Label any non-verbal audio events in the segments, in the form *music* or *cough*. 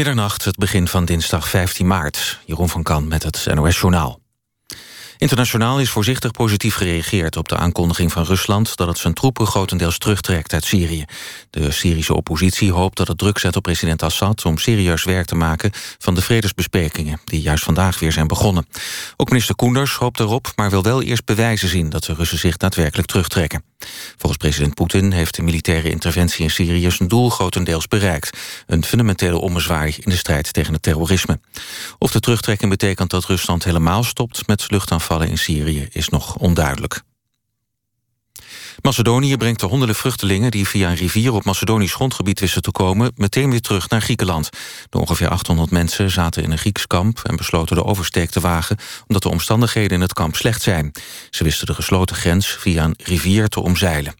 Middernacht, het begin van dinsdag 15 maart. Jeroen van Kan met het NOS-journaal. Internationaal is voorzichtig positief gereageerd op de aankondiging van Rusland dat het zijn troepen grotendeels terugtrekt uit Syrië. De Syrische oppositie hoopt dat het druk zet op president Assad om serieus werk te maken van de vredesbesprekingen die juist vandaag weer zijn begonnen. Ook minister Koenders hoopt erop, maar wil wel eerst bewijzen zien dat de Russen zich daadwerkelijk terugtrekken. Volgens president Poetin heeft de militaire interventie in Syrië zijn doel grotendeels bereikt. Een fundamentele ommezwaai in de strijd tegen het terrorisme. Of de terugtrekking betekent dat Rusland helemaal stopt met luchtaanvallen in Syrië is nog onduidelijk. Macedonië brengt de honderden vluchtelingen die via een rivier op Macedonisch grondgebied wisten te komen meteen weer terug naar Griekenland. De ongeveer 800 mensen zaten in een Grieks kamp en besloten de oversteek te wagen omdat de omstandigheden in het kamp slecht zijn. Ze wisten de gesloten grens via een rivier te omzeilen.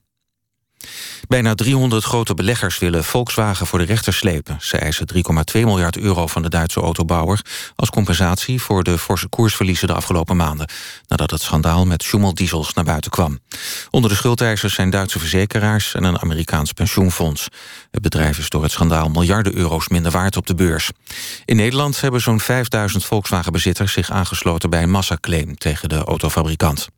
Bijna 300 grote beleggers willen Volkswagen voor de rechter slepen. Ze eisen 3,2 miljard euro van de Duitse autobouwer... als compensatie voor de forse koersverliezen de afgelopen maanden... nadat het schandaal met Schummel-diesels naar buiten kwam. Onder de schuldeisers zijn Duitse verzekeraars en een Amerikaans pensioenfonds. Het bedrijf is door het schandaal miljarden euro's minder waard op de beurs. In Nederland hebben zo'n 5000 Volkswagen-bezitters zich aangesloten... bij een massaclaim tegen de autofabrikant.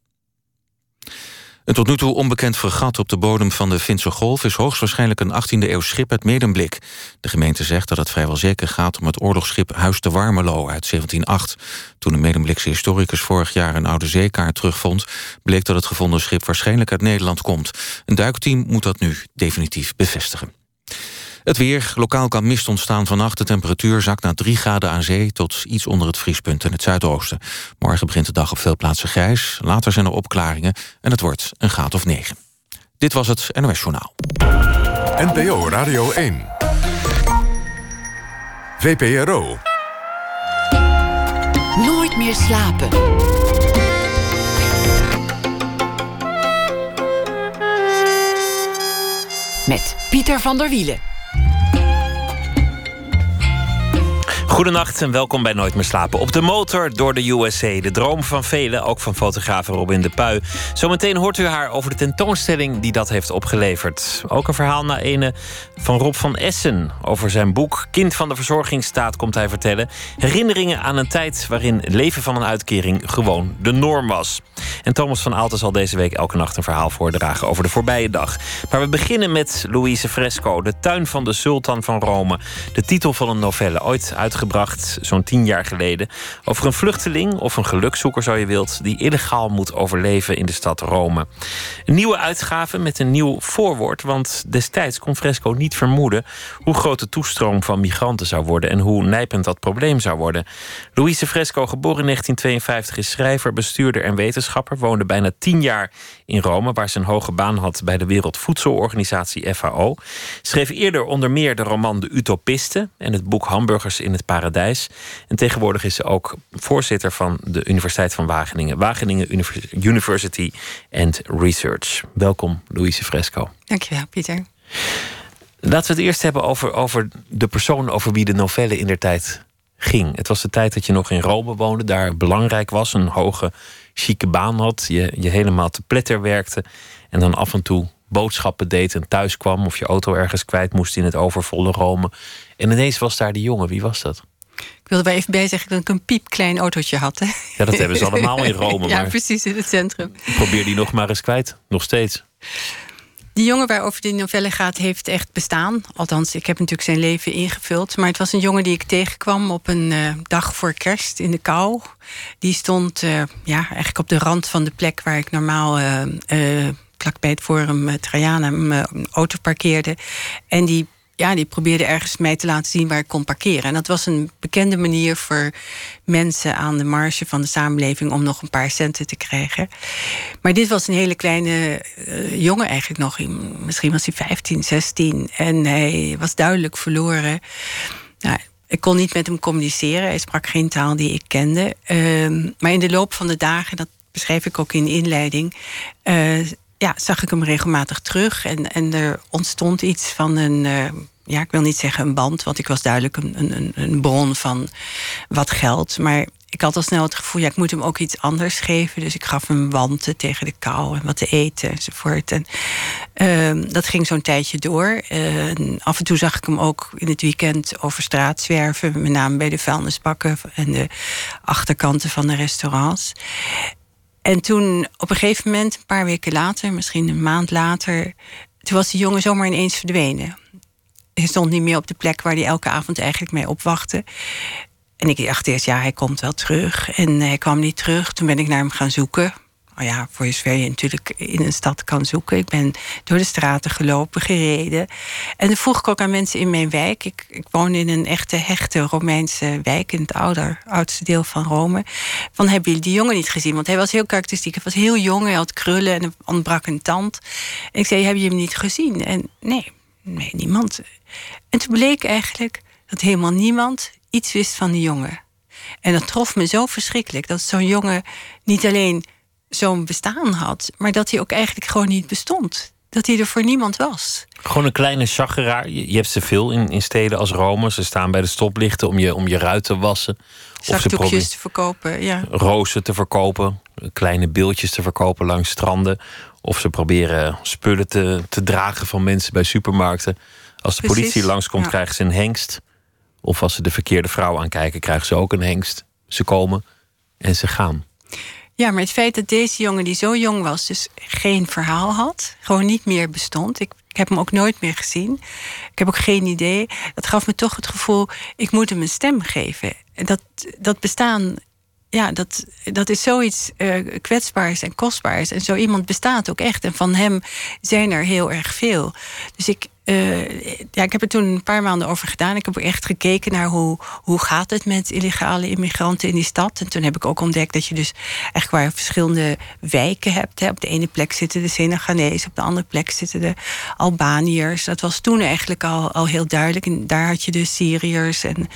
Een tot nu toe onbekend fregat op de bodem van de Finse Golf... is hoogstwaarschijnlijk een 18e-eeuw schip uit Medemblik. De gemeente zegt dat het vrijwel zeker gaat om het oorlogsschip Huis de Warmelo uit 1708. Toen een Medemblikse historicus vorig jaar een oude zeekaart terugvond... bleek dat het gevonden schip waarschijnlijk uit Nederland komt. Een duikteam moet dat nu definitief bevestigen. Het weer. Lokaal kan mist ontstaan vannacht. De temperatuur zakt naar 3 graden aan zee... tot iets onder het vriespunt in het zuidoosten. Morgen begint de dag op veel plaatsen grijs. Later zijn er opklaringen en het wordt een graad of 9. Dit was het NOS Journaal. NPO Radio 1. VPRO. Nooit meer slapen. Met Pieter van der Wielen. Goedenacht en welkom bij Nooit meer slapen. Op de motor door de USA. De droom van velen, ook van fotograaf Robin de Pui. Zometeen hoort u haar over de tentoonstelling die dat heeft opgeleverd. Ook een verhaal naar ene van Rob van Essen. Over zijn boek Kind van de Verzorgingsstaat komt hij vertellen. Herinneringen aan een tijd waarin leven van een uitkering gewoon de norm was. En Thomas van Aalten zal deze week elke nacht een verhaal voordragen over de voorbije dag. Maar we beginnen met Louise Fresco, De Tuin van de Sultan van Rome. De titel van een novelle, ooit uitgegeven gebracht, zo'n tien jaar geleden. Over een vluchteling of een gelukzoeker, zo je wilt, die illegaal moet overleven in de stad Rome. Een nieuwe uitgave met een nieuw voorwoord, want destijds kon Fresco niet vermoeden hoe groot de toestroom van migranten zou worden en hoe nijpend dat probleem zou worden. Louise Fresco, geboren in 1952, is schrijver, bestuurder en wetenschapper, woonde bijna tien jaar in Rome, waar ze een hoge baan had bij de Wereldvoedselorganisatie FAO. Schreef eerder onder meer de roman De Utopisten en het boek Hamburgers in het Paradijs. En tegenwoordig is ze ook voorzitter van de Universiteit van Wageningen, Wageningen University and Research. Welkom, Louise Fresco. Dankjewel, Pieter. Laten we het eerst hebben over, over de persoon over wie de novelle in der tijd ging. Het was de tijd dat je nog in Rome woonde, daar belangrijk was, een hoge chique baan had, je, je helemaal te pletter werkte en dan af en toe boodschappen deed en thuis kwam of je auto ergens kwijt moest in het overvolle Rome. En ineens was daar die jongen. Wie was dat? Ik wilde bij even bij zeggen dat ik een piepklein autootje had. Hè? Ja, dat hebben ze allemaal in Rome. *laughs* ja, precies, in het centrum. Probeer die nog maar eens kwijt. Nog steeds. Die jongen waarover de novelle gaat, heeft echt bestaan. Althans, ik heb natuurlijk zijn leven ingevuld. Maar het was een jongen die ik tegenkwam op een uh, dag voor kerst in de kou. Die stond uh, ja, eigenlijk op de rand van de plek waar ik normaal uh, vlak bij het Forum Trajanum mijn auto parkeerde. En die ja, die probeerde ergens mij te laten zien waar ik kon parkeren. En dat was een bekende manier voor mensen aan de marge van de samenleving om nog een paar centen te krijgen. Maar dit was een hele kleine uh, jongen eigenlijk nog. Misschien was hij 15, 16. En hij was duidelijk verloren. Nou, ik kon niet met hem communiceren. Hij sprak geen taal die ik kende. Uh, maar in de loop van de dagen, dat beschrijf ik ook in de inleiding. Ja, zag ik hem regelmatig terug. En, en er ontstond iets van een uh, ja, ik wil niet zeggen een band, want ik was duidelijk een, een, een bron van wat geld. Maar ik had al snel het gevoel, ja, ik moet hem ook iets anders geven. Dus ik gaf hem wanten tegen de kou en wat te eten enzovoort. En uh, dat ging zo'n tijdje door. Uh, af en toe zag ik hem ook in het weekend over straat zwerven. Met name bij de vuilnisbakken en de achterkanten van de restaurants. En toen op een gegeven moment, een paar weken later, misschien een maand later, toen was die jongen zomaar ineens verdwenen. Hij stond niet meer op de plek waar hij elke avond eigenlijk mee opwachtte. En ik dacht eerst, ja, hij komt wel terug. En hij kwam niet terug. Toen ben ik naar hem gaan zoeken. Oh ja, voor zover je natuurlijk in een stad kan zoeken. Ik ben door de straten gelopen, gereden. En dan vroeg ik ook aan mensen in mijn wijk. Ik, ik woon in een echte hechte Romeinse wijk... in het ouder, oudste deel van Rome. Van, hebben jullie die jongen niet gezien? Want hij was heel karakteristiek. Hij was heel jong, hij had krullen en ontbrak een tand. En ik zei, heb je hem niet gezien? En nee, nee, niemand. En toen bleek eigenlijk dat helemaal niemand iets wist van die jongen. En dat trof me zo verschrikkelijk dat zo'n jongen niet alleen zo'n bestaan had, maar dat hij ook eigenlijk gewoon niet bestond. Dat hij er voor niemand was. Gewoon een kleine chageraar. Je, hebt ze veel in, in steden als Rome. Ze staan bij de stoplichten om je, om je ruit te wassen. Of ze proberen te verkopen, ja. Rozen te verkopen. Kleine beeldjes te verkopen langs stranden. Of ze proberen spullen te, te dragen van mensen bij supermarkten. Als de politie langskomt, krijgen ze een hengst. Of als ze de verkeerde vrouw aankijken, krijgen ze ook een hengst. Ze komen en ze gaan. Ja, maar het feit dat deze jongen, die zo jong was, dus geen verhaal had, gewoon niet meer bestond. Ik, heb hem ook nooit meer gezien. Ik heb ook geen idee. Dat gaf me toch het gevoel, ik moet hem een stem geven. Dat, dat bestaan ja, dat, dat is zoiets uh, kwetsbaars en kostbaars. En zo iemand bestaat ook echt. En van hem zijn er heel erg veel. Dus ik, uh, ja, ik heb er toen een paar maanden over gedaan. Ik heb echt gekeken naar hoe, hoe gaat het met illegale immigranten in die stad. En toen heb ik ook ontdekt dat je dus echt waar verschillende wijken hebt. Hè. Op de ene plek zitten de Senegalezen, op de andere plek zitten de Albaniërs. Dat was toen eigenlijk al, al heel duidelijk. En daar had je de Syriërs en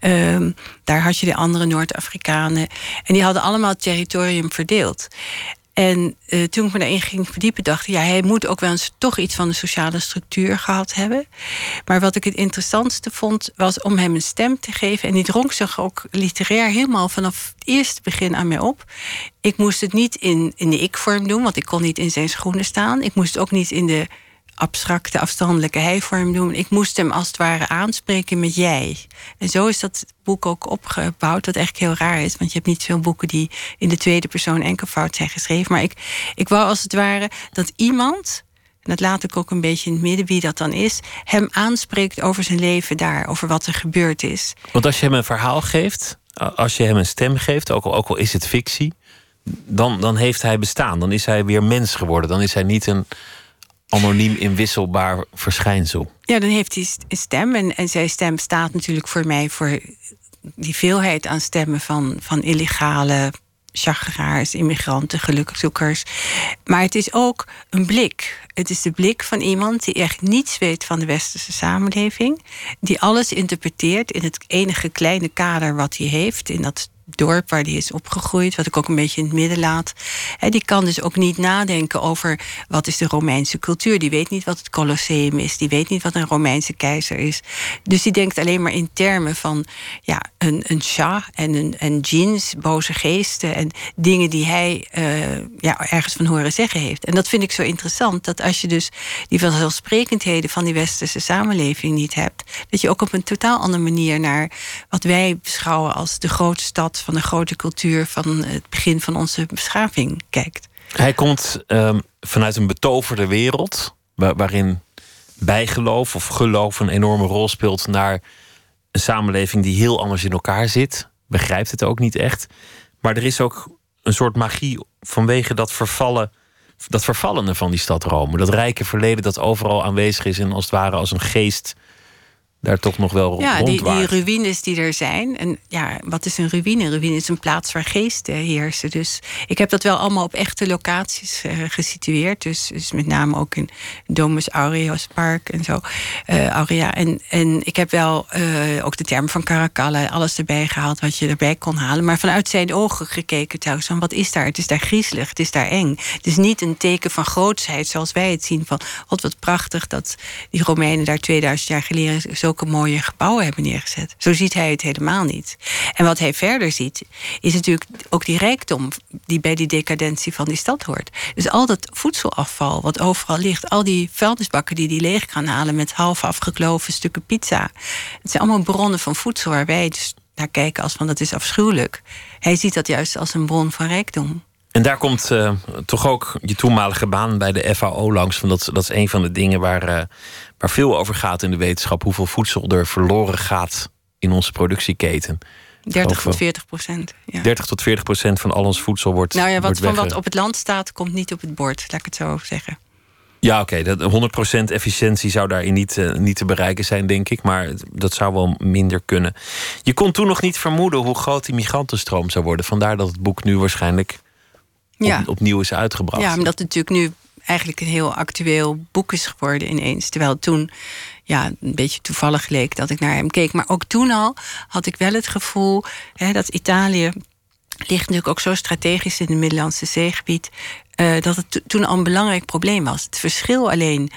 uh, daar had je de andere Noord-Afrikanen. En die hadden allemaal territorium verdeeld. En uh, toen ik me daarin ging verdiepen, dacht ik, ja, hij moet ook wel eens toch iets van de sociale structuur gehad hebben. Maar wat ik het interessantste vond, was om hem een stem te geven. En die dronk zich ook literair helemaal vanaf het eerste begin aan mij op. Ik moest het niet in, in de ik-vorm doen, want ik kon niet in zijn schoenen staan. Ik moest ook niet in de abstracte, afstandelijke hij-vorm doen. Ik moest hem als het ware aanspreken met jij. En zo is dat boek ook opgebouwd, wat echt heel raar is. Want je hebt niet veel boeken die in de tweede persoon enkelvoud zijn geschreven. Maar ik, ik wou als het ware dat iemand, en dat laat ik ook een beetje in het midden wie dat dan is, hem aanspreekt over zijn leven daar, over wat er gebeurd is. Want als je hem een verhaal geeft, als je hem een stem geeft, ook al, ook al is het fictie, dan, dan heeft hij bestaan. Dan is hij weer mens geworden. Dan is hij niet een anoniem inwisselbaar verschijnsel. Ja, dan heeft hij een stem. En, en zijn stem staat natuurlijk voor mij voor die veelheid aan stemmen van, van illegale chageraars, immigranten, gelukzoekers. Maar het is ook een blik. Het is de blik van iemand die echt niets weet van de westerse samenleving. Die alles interpreteert in het enige kleine kader wat hij heeft. In dat dorp waar die is opgegroeid, wat ik ook een beetje in het midden laat. He, die kan dus ook niet nadenken over wat is de Romeinse cultuur. Die weet niet wat het Colosseum is. Die weet niet wat een Romeinse keizer is. Dus die denkt alleen maar in termen van ja, een, een shah en, een, en jeans, boze geesten en dingen die hij uh, ja, ergens van horen zeggen heeft. En dat vind ik zo interessant, dat als je dus die vanzelfsprekendheden van die westerse samenleving niet hebt, dat je ook op een totaal andere manier naar wat wij beschouwen als de grote stad van de grote cultuur van het begin van onze beschaving kijkt. Hij komt um, vanuit een betoverde wereld, waarin bijgeloof of geloof een enorme rol speelt, naar een samenleving die heel anders in elkaar zit. Begrijpt het ook niet echt. Maar er is ook een soort magie vanwege dat vervallen. Dat vervallene van die stad Rome. Dat rijke verleden dat overal aanwezig is en als het ware als een geest daar toch nog wel ja, die, die, ruïnes die er zijn. En ja, wat is een ruïne? Een ruïne is een plaats waar geesten heersen. Dus ik heb dat wel allemaal op echte locaties uh, gesitueerd. Dus, dus met name ook in Domus Aureus Park en zo. Uh, Aurea. En, en ik heb wel uh, ook de term van Caracalla, alles erbij gehaald wat je erbij kon halen. Maar vanuit zijn ogen gekeken trouwens. Van wat is daar? Het is daar griezelig, het is daar eng. Het is niet een teken van grootsheid zoals wij het zien. Van wat wat prachtig dat die Romeinen daar 2000 jaar geleden zo mooie gebouwen hebben neergezet. Zo ziet hij het helemaal niet. En wat hij verder ziet, is natuurlijk ook die rijkdom die bij die decadentie van die stad hoort. Dus al dat voedselafval wat overal ligt, al die vuilnisbakken die die leeg kan halen met half afgekloven stukken pizza. Het zijn allemaal bronnen van voedsel waar wij dus naar kijken als van dat is afschuwelijk. Hij ziet dat juist als een bron van rijkdom. En daar komt uh, toch ook je toenmalige baan bij de FAO langs. Van dat, dat is een van de dingen waar, uh, waar veel over gaat in de wetenschap. Hoeveel voedsel er verloren gaat in onze productieketen. 30 tot 40 procent. Ja. 30 tot 40 procent van al ons voedsel wordt. Nou ja, wat, wordt van wat op het land staat, komt niet op het bord, laat ik het zo zeggen. Ja, oké. Okay, 100% efficiëntie zou daarin niet, uh, niet te bereiken zijn, denk ik. Maar dat zou wel minder kunnen. Je kon toen nog niet vermoeden hoe groot die migrantenstroom zou worden. Vandaar dat het boek nu waarschijnlijk ja. op, opnieuw is uitgebracht. Ja, omdat het natuurlijk nu eigenlijk een heel actueel boek is geworden ineens. Terwijl toen ja, een beetje toevallig leek dat ik naar hem keek. Maar ook toen al had ik wel het gevoel hè, dat Italië ligt natuurlijk ook zo strategisch in het Middellandse zeegebied. Uh, dat het toen al een belangrijk probleem was. Het verschil alleen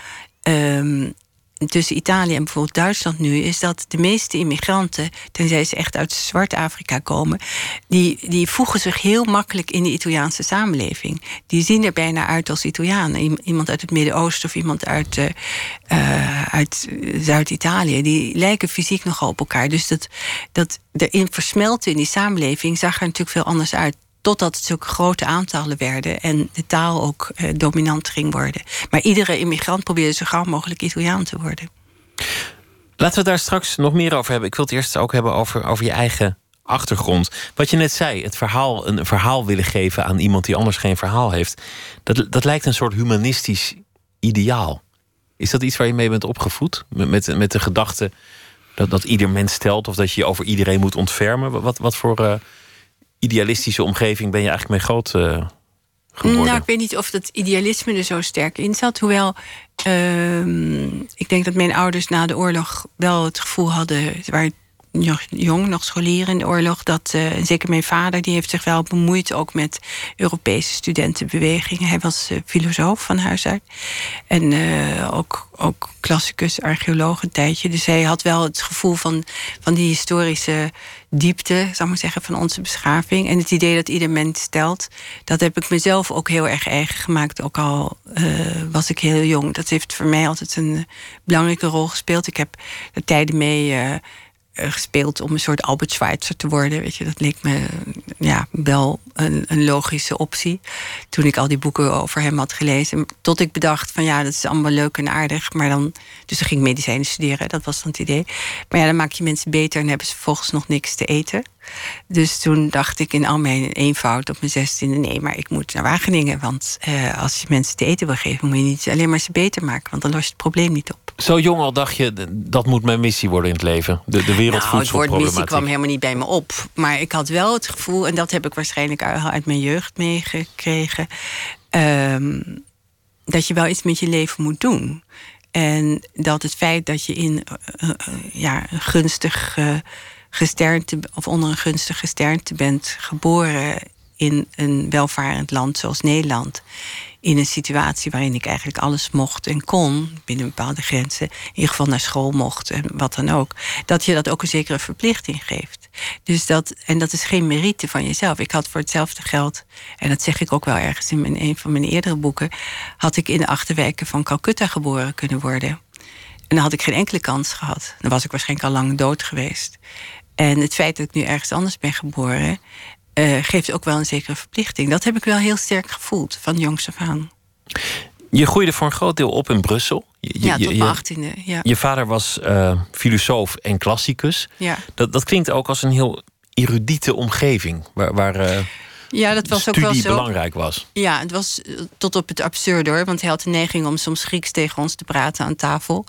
um, tussen Italië en bijvoorbeeld Duitsland nu, is dat de meeste immigranten, tenzij ze echt uit Zwart-Afrika komen, die, die voegen zich heel makkelijk in de Italiaanse samenleving. Die zien er bijna uit als Italianen. Iemand uit het Midden-Oosten of iemand uit, uh, uit Zuid-Italië, die lijken fysiek nogal op elkaar. Dus dat, dat erin versmelten in die samenleving zag er natuurlijk veel anders uit. Totdat het zulke grote aantallen werden en de taal ook eh, dominant ging worden. Maar iedere immigrant probeerde zo gauw mogelijk Italiaan te worden. Laten we daar straks nog meer over hebben. Ik wil het eerst ook hebben over, over je eigen achtergrond. Wat je net zei, het verhaal, een verhaal willen geven aan iemand die anders geen verhaal heeft. Dat, dat lijkt een soort humanistisch ideaal. Is dat iets waar je mee bent opgevoed? Met, met, de gedachte dat, dat ieder mens stelt of dat je je over iedereen moet ontfermen? Wat, wat voor. Uh, idealistische omgeving ben je eigenlijk mee groot uh, geworden? Nou, ik weet niet of dat idealisme er zo sterk in zat. Hoewel, uh, ik denk dat mijn ouders na de oorlog wel het gevoel hadden... Ze waren jong, nog scholieren in de oorlog... dat uh, zeker mijn vader, die heeft zich wel bemoeid... ook met Europese studentenbewegingen. Hij was uh, filosoof van huis uit. En ook, ook klassicus, archeoloog een tijdje. Dus hij had wel het gevoel van, van die historische diepte, zou ik maar zeggen, van onze beschaving. En het idee dat ieder mens stelt, dat heb ik mezelf ook heel erg eigen gemaakt. Ook al was ik heel jong. Dat heeft voor mij altijd een belangrijke rol gespeeld. Ik heb er tijden mee gespeeld om een soort Albert Schweitzer te worden. Weet je, dat leek me ja, wel een, een, logische optie. Toen ik al die boeken over hem had gelezen. Tot ik bedacht van ja, dat is allemaal leuk en aardig. Maar dan, dus dan ging ik medicijnen studeren, dat was dan het idee. Maar ja, dan maak je mensen beter en hebben ze vervolgens nog niks te eten. Dus toen dacht ik in al mijn eenvoud op mijn zestiende... nee, maar ik moet naar Wageningen. Want uh, als je mensen te eten wil geven... moet je niet alleen maar ze beter maken. Want dan lost je het probleem niet op. Zo jong al dacht je, dat moet mijn missie worden in het leven. De, de wereldvoedselproblematiek. Nou, het woord missie kwam helemaal niet bij me op. Maar ik had wel het gevoel... en dat heb ik waarschijnlijk uit mijn jeugd meegekregen... Um, dat je wel iets met je leven moet doen. En dat het feit dat je in uh, uh, ja, een gunstig gesternte of onder een gunstige gesternte bent geboren in een welvarend land zoals Nederland. In een situatie waarin ik eigenlijk alles mocht en kon, binnen bepaalde grenzen, in ieder geval naar school mocht en wat dan ook, dat je dat ook een zekere verplichting geeft. Dus dat, en dat is geen merite van jezelf. Ik had voor hetzelfde geld, en dat zeg ik ook wel ergens in een van mijn eerdere boeken, had ik in de achterwijken van Calcutta geboren kunnen worden. En dan had ik geen enkele kans gehad. Dan was ik waarschijnlijk al lang dood geweest. En het feit dat ik nu ergens anders ben geboren, uh, geeft ook wel een zekere verplichting. Dat heb ik wel heel sterk gevoeld van jongs af aan. Je groeide voor een groot deel op in Brussel. Je, ja, tot mijn achttiende. Ja. Je vader was uh, filosoof en klassicus. Ja. Dat, dat klinkt ook als een heel erudiete omgeving. Waar, waar uh, ja, dat was studie ook wel zo. belangrijk was. Ja, het was tot op het absurde hoor. Want hij had de neiging om soms Grieks tegen ons te praten aan tafel.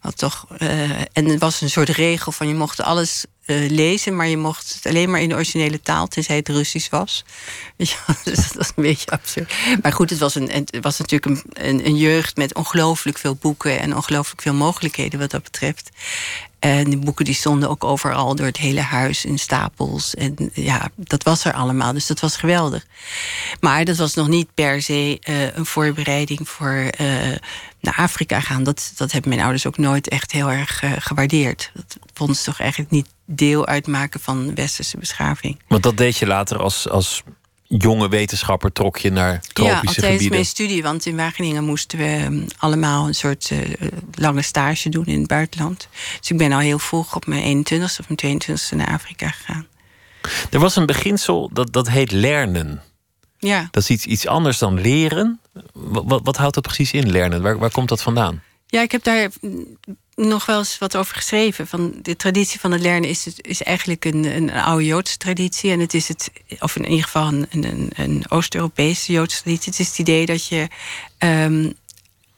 Wat toch, uh, en het was een soort regel van je mocht alles uh, lezen, maar je mocht het alleen maar in de originele taal, tenzij het Russisch was. *laughs* Ja, dus dat was een beetje absurd. Maar goed, het was, een, het was natuurlijk een, een jeugd met ongelooflijk veel boeken en ongelooflijk veel mogelijkheden wat dat betreft. En de boeken die stonden ook overal door het hele huis in stapels. En ja, dat was er allemaal. Dus dat was geweldig. Maar dat was nog niet per se uh, een voorbereiding voor uh, naar Afrika gaan. Dat, dat hebben mijn ouders ook nooit echt heel erg uh, gewaardeerd. Dat vonden ze toch eigenlijk niet deel uitmaken van westerse beschaving. Want dat deed je later als, als jonge wetenschapper trok je naar tropische ja, gebieden? Ja, mijn studie. Want in Wageningen moesten we um, allemaal een soort uh, lange stage doen in het buitenland. Dus ik ben al heel vroeg op mijn 21ste of mijn 22ste naar Afrika gegaan. Er was een beginsel dat, dat heet lernen. Ja. Dat is iets, iets anders dan leren. Wat, wat houdt dat precies in, lernen? Waar, waar komt dat vandaan? Ja, ik heb daar nog wel eens wat over geschreven. Van de traditie van het lernen is, is eigenlijk een, een oude Joodse traditie. En het is het, of in ieder geval een, een, een Oost-Europese Joodse traditie. Het is het idee dat je um,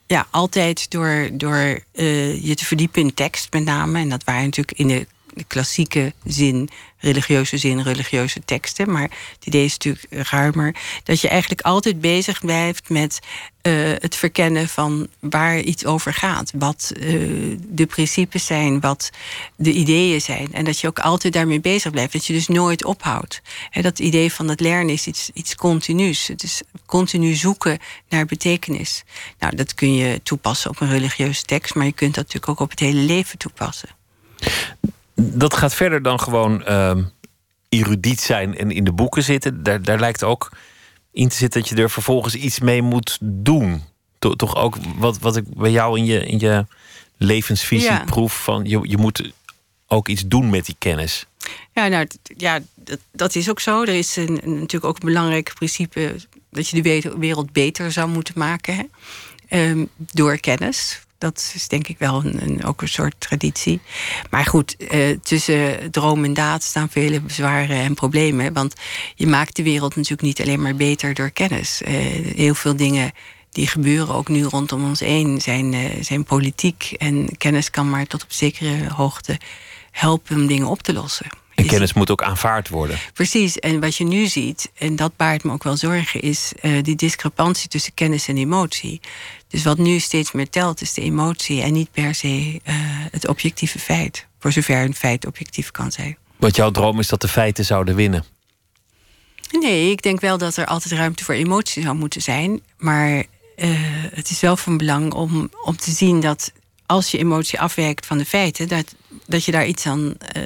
ja, altijd door, door uh, je te verdiepen in tekst, met name. En dat waren natuurlijk in de, de klassieke zin, religieuze zin, religieuze teksten. Maar het idee is natuurlijk ruimer. Dat je eigenlijk altijd bezig blijft met uh, het verkennen van waar iets over gaat. Wat uh, de principes zijn, wat de ideeën zijn. En dat je ook altijd daarmee bezig blijft. Dat je dus nooit ophoudt. Dat idee van het leren is iets, iets continuus. Het is continu zoeken naar betekenis. Nou, dat kun je toepassen op een religieuze tekst, maar je kunt dat natuurlijk ook op het hele leven toepassen. Dat gaat verder dan gewoon uh, erudiet zijn en in de boeken zitten. Daar, daar lijkt ook in te zitten dat je er vervolgens iets mee moet doen. Toch, toch ook wat, wat ik bij jou in je, in je levensvisie ja. proef van je, je moet ook iets doen met die kennis. Ja, nou ja, dat, dat is ook zo. Er is een, natuurlijk ook een belangrijk principe dat je de wereld beter zou moeten maken hè? Um, door kennis. Dat is denk ik wel een, een, ook een soort traditie. Maar goed, eh, tussen droom en daad staan vele bezwaren en problemen. Want je maakt de wereld natuurlijk niet alleen maar beter door kennis. Uh, heel veel dingen die gebeuren ook nu rondom ons heen zijn, uh, zijn politiek. En kennis kan maar tot op zekere hoogte helpen om dingen op te lossen. En kennis moet ook aanvaard worden. Precies. En wat je nu ziet, en dat baart me ook wel zorgen, is uh, die discrepantie tussen kennis en emotie. Dus wat nu steeds meer telt, is de emotie en niet per se uh, het objectieve feit. Voor zover een feit objectief kan zijn. Wat jouw droom is dat de feiten zouden winnen? Nee, ik denk wel dat er altijd ruimte voor emotie zou moeten zijn. Maar uh, het is wel van belang om, om te zien dat als je emotie afwijkt van de feiten, dat, dat je daar iets aan, uh,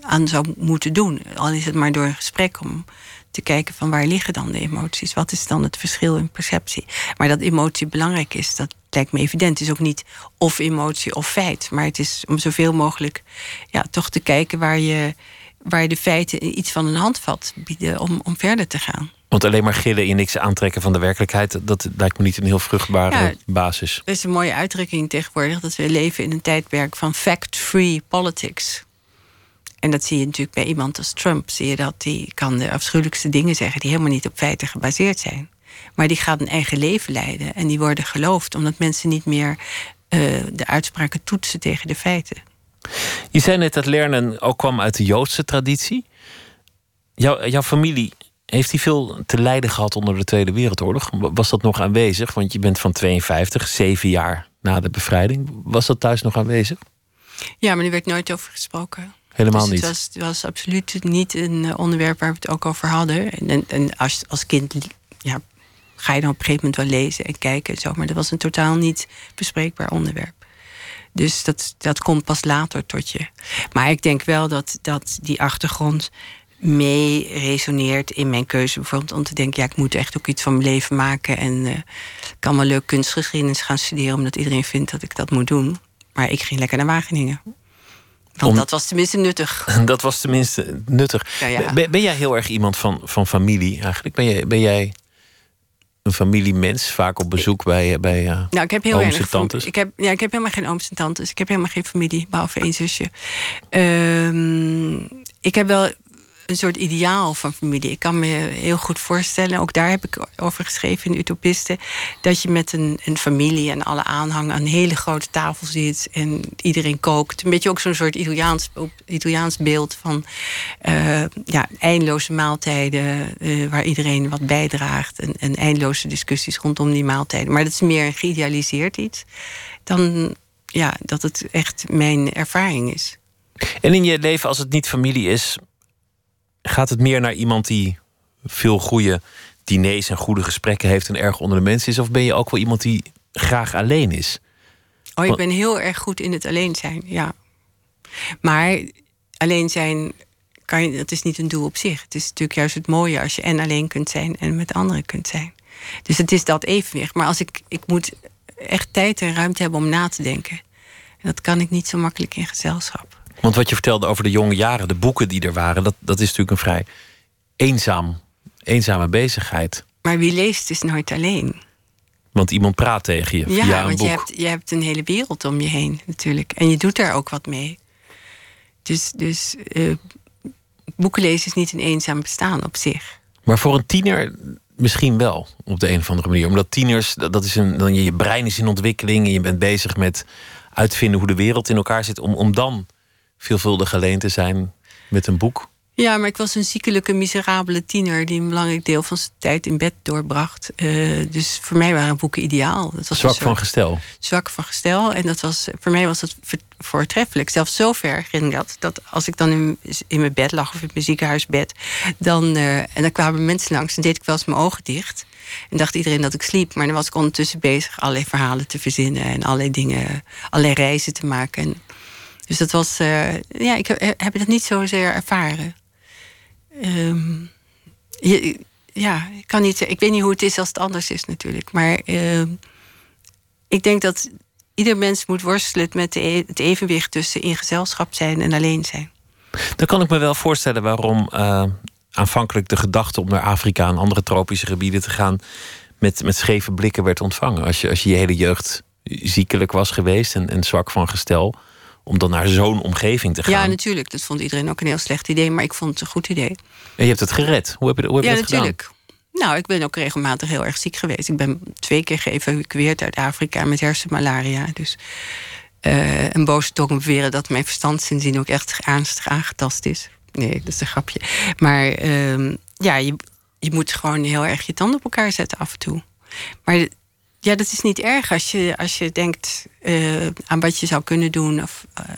aan zou moeten doen. Al is het maar door een gesprek om te kijken van waar liggen dan de emoties? Wat is dan het verschil in perceptie? Maar dat emotie belangrijk is, dat lijkt me evident. Het is ook niet of emotie of feit. Maar het is om zoveel mogelijk ja, toch te kijken waar je, waar de feiten iets van een handvat bieden om, om verder te gaan. Want alleen maar gillen in niks aantrekken van de werkelijkheid, dat lijkt me niet een heel vruchtbare ja, basis. Er is een mooie uitdrukking tegenwoordig dat we leven in een tijdperk van fact-free politics. En dat zie je natuurlijk bij iemand als Trump. Zie je dat die kan de afschuwelijkste dingen zeggen die helemaal niet op feiten gebaseerd zijn. Maar die gaat een eigen leven leiden en die worden geloofd omdat mensen niet meer uh, de uitspraken toetsen tegen de feiten. Je zei net dat lernen ook kwam uit de Joodse traditie. Jouw, jouw familie heeft die veel te lijden gehad onder de Tweede Wereldoorlog? Was dat nog aanwezig? Want je bent van 52, zeven jaar na de bevrijding. Was dat thuis nog aanwezig? Ja, maar er werd nooit over gesproken. Helemaal dus niet. Het was, het was absoluut niet een onderwerp waar we het ook over hadden. En, en als, als kind ja, ga je dan op een gegeven moment wel lezen en kijken en zo. Maar dat was een totaal niet bespreekbaar onderwerp. Dus dat, dat komt pas later tot je. Maar ik denk wel dat, dat die achtergrond mee resoneert in mijn keuze. Bijvoorbeeld om te denken, ja, ik moet echt ook iets van mijn leven maken. En uh, ik kan wel leuk kunstgeschiedenis gaan studeren, omdat iedereen vindt dat ik dat moet doen. Maar ik ging lekker naar Wageningen. Want Om, dat was tenminste nuttig. *laughs* Dat was tenminste nuttig. Ja, ja. Ben, ben, jij heel erg iemand van, van familie eigenlijk? Ben jij, ben jij een familiemens, vaak op bezoek bij, bij uh, nou, ik heb heel ooms en tantes? Ik heb, ja, ik heb helemaal geen ooms en tantes. Ik heb helemaal geen familie, behalve één zusje. Um, ik heb wel een soort ideaal van familie. Ik kan me heel goed voorstellen, ook daar heb ik over geschreven in Utopisten, dat je met een, een familie en alle aanhang aan een hele grote tafel zit en iedereen kookt. Een beetje ook zo'n soort Italiaans, Italiaans beeld van uh, ja, eindeloze maaltijden uh, waar iedereen wat bijdraagt en, en eindeloze discussies rondom die maaltijden. Maar dat is meer een geïdealiseerd iets. Dan ja, dat het echt mijn ervaring is. En in je leven, als het niet familie is, gaat het meer naar iemand die veel goede diners en goede gesprekken heeft en erg onder de mensen is? Of ben je ook wel iemand die graag alleen is? Oh, ik ben heel erg goed in het alleen zijn, ja. Maar alleen zijn, kan je, dat is niet een doel op zich. Het is natuurlijk juist het mooie als je en alleen kunt zijn en met anderen kunt zijn. Dus het is dat evenwicht. Maar als ik, ik moet echt tijd en ruimte hebben om na te denken. En dat kan ik niet zo makkelijk in gezelschap. Want wat je vertelde over de jonge jaren, de boeken die er waren, dat, dat is natuurlijk een vrij eenzaam, eenzame bezigheid. Maar wie leest is nooit alleen. Want iemand praat tegen je ja, via een want boek. Je hebt, je hebt een hele wereld om je heen natuurlijk. En je doet daar ook wat mee. Dus, dus uh, boeken lezen is niet een eenzaam bestaan op zich. Maar voor een tiener misschien wel, op de een of andere manier. Omdat tieners, dat is een, dan je brein is in ontwikkeling... en je bent bezig met uitvinden hoe de wereld in elkaar zit... om, om dan veelvuldig alleen te zijn met een boek. Ja, maar ik was een ziekelijke, miserabele tiener die een belangrijk deel van zijn tijd in bed doorbracht. Uh, dus voor mij waren boeken ideaal. Dat was zwak van gestel. Zwak van gestel. En dat was, voor mij was dat voortreffelijk. Zelfs zover ging dat. Dat als ik dan in, in mijn bed lag of in mijn ziekenhuisbed. Dan, uh, en dan kwamen mensen langs. Dan deed ik wel eens mijn ogen dicht. En dacht iedereen dat ik sliep. Maar dan was ik ondertussen bezig allerlei verhalen te verzinnen. En allerlei dingen, allerlei reizen te maken. En, dus dat was, uh, ja, ik heb, heb dat niet zozeer ervaren. Je, ja, ik kan niet. Ik weet niet hoe het is als het anders is, natuurlijk. Maar uh, ik denk dat ieder mens moet worstelen met de, het evenwicht tussen in gezelschap zijn en alleen zijn. Dan kan ik me wel voorstellen waarom uh, aanvankelijk de gedachte om naar Afrika en andere tropische gebieden te gaan met, met scheve blikken werd ontvangen. Als je, als je je hele jeugd ziekelijk was geweest en, en zwak van gestel om dan naar zo'n omgeving te gaan. Ja, natuurlijk. Dat vond iedereen ook een heel slecht idee, maar ik vond het een goed idee. En je hebt het gered. Hoe heb je, hoe heb je ja, dat natuurlijk. Nou, ik ben ook regelmatig heel erg ziek geweest. Ik ben twee keer geëvacueerd uit Afrika met hersenmalaria. Dus uh, een boze tong beweren dat mijn verstand sindsdien ook echt ernstig aangetast is. Nee, dat is een grapje. Maar uh, ja, je, je moet gewoon heel erg je tanden op elkaar zetten af en toe. Maar ja, dat is niet erg als je, als je denkt uh, aan wat je zou kunnen doen. Of, uh,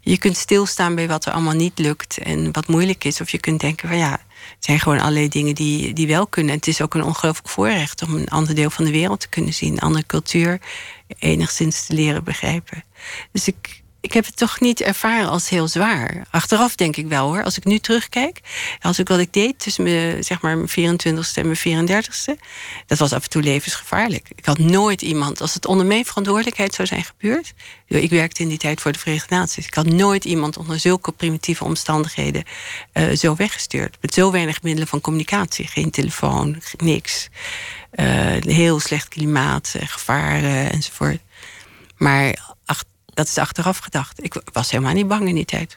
je kunt stilstaan bij wat er allemaal niet lukt en wat moeilijk is. Of je kunt denken van ja, het zijn gewoon allerlei dingen die, die wel kunnen. Het is ook een ongelooflijk voorrecht om een ander deel van de wereld te kunnen zien. Een andere cultuur enigszins te leren begrijpen. Dus ik, ik heb het toch niet ervaren als heel zwaar. Achteraf denk ik wel hoor. Als ik nu terugkijk. Als ik wat ik deed tussen mijn, zeg maar, mijn 24ste en mijn 34ste. Dat was af en toe levensgevaarlijk. Ik had nooit iemand. Als het onder mijn verantwoordelijkheid zou zijn gebeurd. Ik werkte in die tijd voor de Verenigde Naties. Ik had nooit iemand onder zulke primitieve omstandigheden. Uh, zo weggestuurd. Met zo weinig middelen van communicatie. Geen telefoon, niks. Uh, heel slecht klimaat, gevaren enzovoort. Maar dat is achteraf gedacht. Ik was helemaal niet bang in die tijd.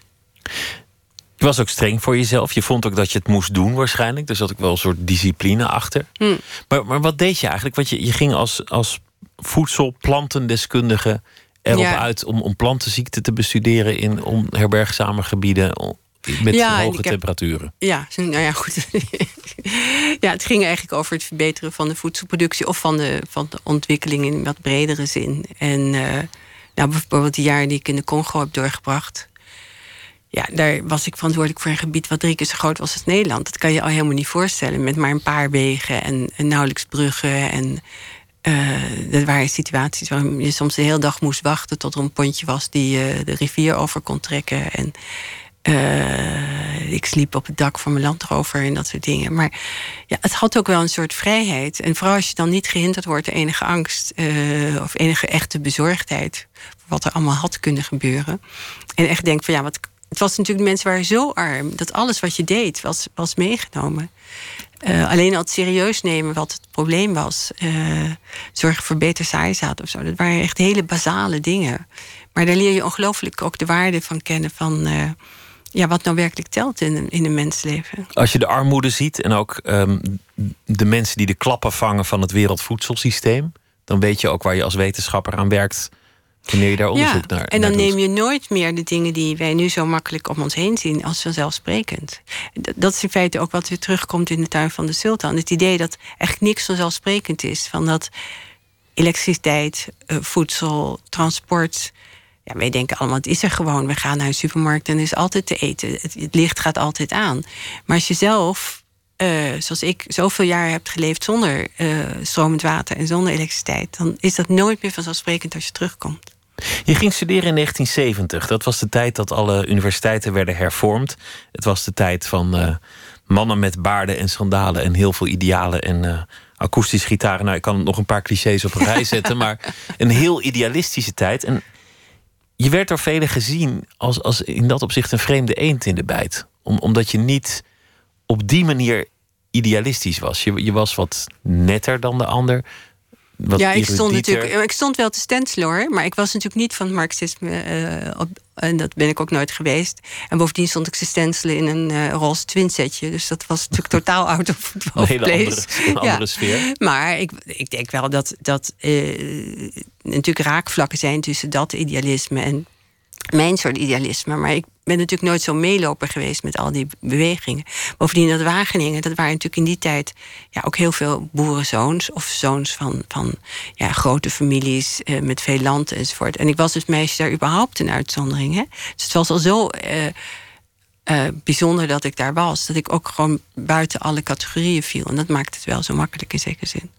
Je was ook streng voor jezelf. Je vond ook dat je het moest doen waarschijnlijk. Dus zat ik wel een soort discipline achter. Hmm. Maar, maar wat deed je eigenlijk? Want je, je ging als, als voedselplantendeskundige erop Ja. uit... Om, om plantenziekten te bestuderen in onherbergzame gebieden... met Ja, hoge heb- temperaturen. Ja, nou ja, goed. *laughs* ja, het ging eigenlijk over het verbeteren van de voedselproductie of van de, van de ontwikkeling in wat bredere zin. En eh, nou, bijvoorbeeld die jaren die ik in de Congo heb doorgebracht. Ja, daar was ik verantwoordelijk voor een gebied wat drie keer zo groot was als Nederland. Dat kan je al helemaal niet voorstellen. Met maar een paar wegen en, nauwelijks bruggen. En eh er waren situaties waarin je soms de hele dag moest wachten tot er een pontje was die eh, de rivier over kon trekken. En eh, ik sliep op het dak van mijn landrover en dat soort dingen. Maar ja, het had ook wel een soort vrijheid. En vooral als je dan niet gehinderd wordt door enige angst eh, of enige echte bezorgdheid. voor wat er allemaal had kunnen gebeuren. En echt denk van ja, wat. Het was natuurlijk, mensen waren zo arm dat alles wat je deed was, was meegenomen. Eh, alleen al het serieus nemen wat het probleem was. zorgen voor beter zaaizaad of zo. Dat waren echt hele basale dingen. Maar daar leer je ongelooflijk ook de waarde van kennen van ja, wat nou werkelijk telt in, een- in een mensleven. Als je de armoede ziet en ook ehm, de mensen die de klappen vangen van het wereldvoedselsysteem, dan weet je ook waar je als wetenschapper aan werkt wanneer je daar onderzoek naar en dan naar neem je nooit meer de dingen die wij nu zo makkelijk om ons heen zien als vanzelfsprekend. Dat is in feite ook wat weer terugkomt in de tuin van de sultan. Het idee dat echt niks vanzelfsprekend is. Van dat elektriciteit, uh, voedsel, transport. Ja, wij denken allemaal, het is er gewoon. We gaan naar een supermarkt en er is altijd te eten. Het, licht gaat altijd aan. Maar als je zelf, uh, zoals ik, zoveel jaar hebt geleefd zonder uh, stromend water en zonder elektriciteit, dan is dat nooit meer vanzelfsprekend als je terugkomt. Je ging studeren in 1970. Dat was de tijd dat alle universiteiten werden hervormd. Het was de tijd van uh, mannen met baarden en sandalen en heel veel idealen en uh, akoestisch gitaren. Nou, ik kan nog een paar clichés op een rij *laughs* zetten, maar een heel idealistische tijd. En je werd door velen gezien als, als in dat opzicht een vreemde eend in de bijt. Om, omdat je niet op die manier idealistisch was. Je, je was wat netter dan de ander ja, ik stond natuurlijk. Ik stond wel te stenselen hoor. Maar ik was natuurlijk niet van het marxisme. Uh, op, en dat ben ik ook nooit geweest. En bovendien stond ik te stenselen in een uh, roze twinsetje. Dus dat was natuurlijk *laughs* totaal out of, of Een hele andere, *laughs* andere sfeer. Maar ik, ik denk wel dat, dat uh, natuurlijk raakvlakken zijn tussen dat idealisme en mijn soort idealisme. Maar ik ben natuurlijk nooit zo meeloper geweest met al die bewegingen. Bovendien dat Wageningen, dat waren natuurlijk in die tijd ja, ook heel veel boerenzoons of zoons van, van ja, grote families eh, met veel land enzovoort. En ik was dus meisje daar überhaupt een uitzondering. Hè? Dus het was al zo eh, eh, bijzonder dat ik daar was, dat ik ook gewoon buiten alle categorieën viel. En dat maakt het wel zo makkelijk in zekere zin.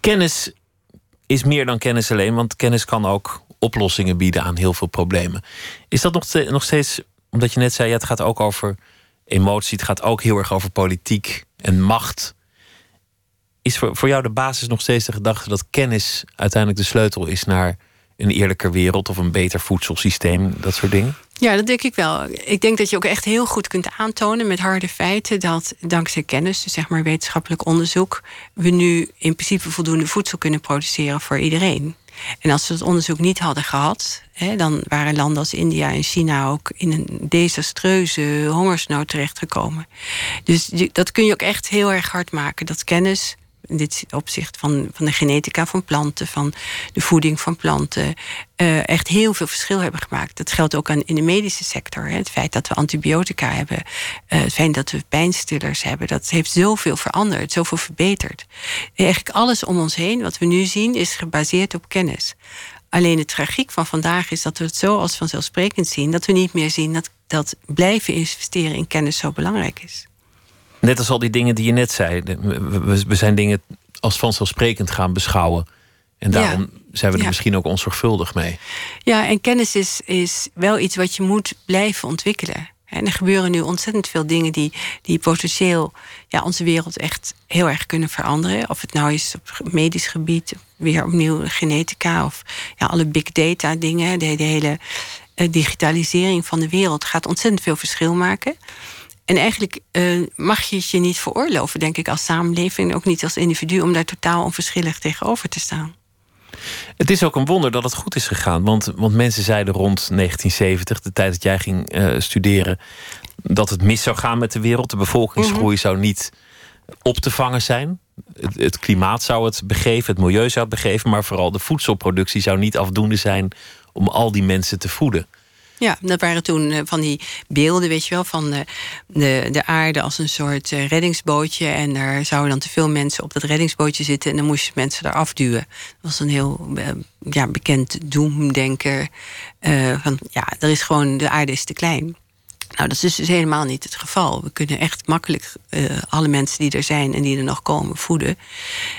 Kennis is meer dan kennis alleen, want kennis kan ook oplossingen bieden aan heel veel problemen. Is dat nog, nog steeds, omdat je net zei, ja, het gaat ook over emotie, het gaat ook heel erg over politiek en macht. Is voor, voor jou de basis nog steeds de gedachte dat kennis uiteindelijk de sleutel is naar een eerlijker wereld of een beter voedselsysteem, dat soort dingen? Ja, dat denk ik wel. Ik denk dat je ook echt heel goed kunt aantonen met harde feiten dat dankzij kennis, dus zeg maar wetenschappelijk onderzoek, we nu in principe voldoende voedsel kunnen produceren voor iedereen. En als we het onderzoek niet hadden gehad, hè, dan waren landen als India en China ook in een desastreuze hongersnood terechtgekomen. Dus dat kun je ook echt heel erg hard maken. Dat kennis in dit opzicht van, van de genetica van planten, van de voeding van planten, uh, echt heel veel verschil hebben gemaakt. Dat geldt ook aan, in de medische sector. Hè. Het feit dat we antibiotica hebben, uh, het feit dat we pijnstillers hebben, dat heeft zoveel veranderd, zoveel verbeterd. Eigenlijk alles om ons heen, wat we nu zien, is gebaseerd op kennis. Alleen de tragiek van vandaag is dat we het zo als vanzelfsprekend zien, dat we niet meer zien dat, dat blijven investeren in kennis zo belangrijk is. Net als al die dingen die je net zei. We, zijn dingen als vanzelfsprekend gaan beschouwen. En daarom zijn we er misschien ook onzorgvuldig mee. Ja, en kennis is, is wel iets wat je moet blijven ontwikkelen. En er gebeuren nu ontzettend veel dingen die, die potentieel ja, onze wereld echt heel erg kunnen veranderen. Of het nou is op medisch gebied, weer opnieuw genetica of ja, alle big data dingen. De, de hele eh, digitalisering van de wereld gaat ontzettend veel verschil maken. En eigenlijk uh, mag je het je niet veroorloven, denk ik, als samenleving, ook niet als individu, om daar totaal onverschillig tegenover te staan. Het is ook een wonder dat het goed is gegaan. Want, want mensen zeiden rond 1970, de tijd dat jij ging uh, studeren, dat het mis zou gaan met de wereld. De bevolkingsgroei mhm. zou niet op te vangen zijn. Het, het, klimaat zou het begeven, het milieu zou het begeven, maar vooral de voedselproductie zou niet afdoende zijn om al die mensen te voeden. Ja, dat waren toen eh, van die beelden, weet je wel, van de, de, de aarde als een soort eh, reddingsbootje. En daar zouden dan te veel mensen op dat reddingsbootje zitten en dan moesten mensen daar afduwen. Dat was een heel eh, ja, bekend doemdenker. Van ja, er is gewoon, de aarde is te klein. Nou, dat is dus helemaal niet het geval. We kunnen echt makkelijk alle mensen die er zijn en die er nog komen voeden.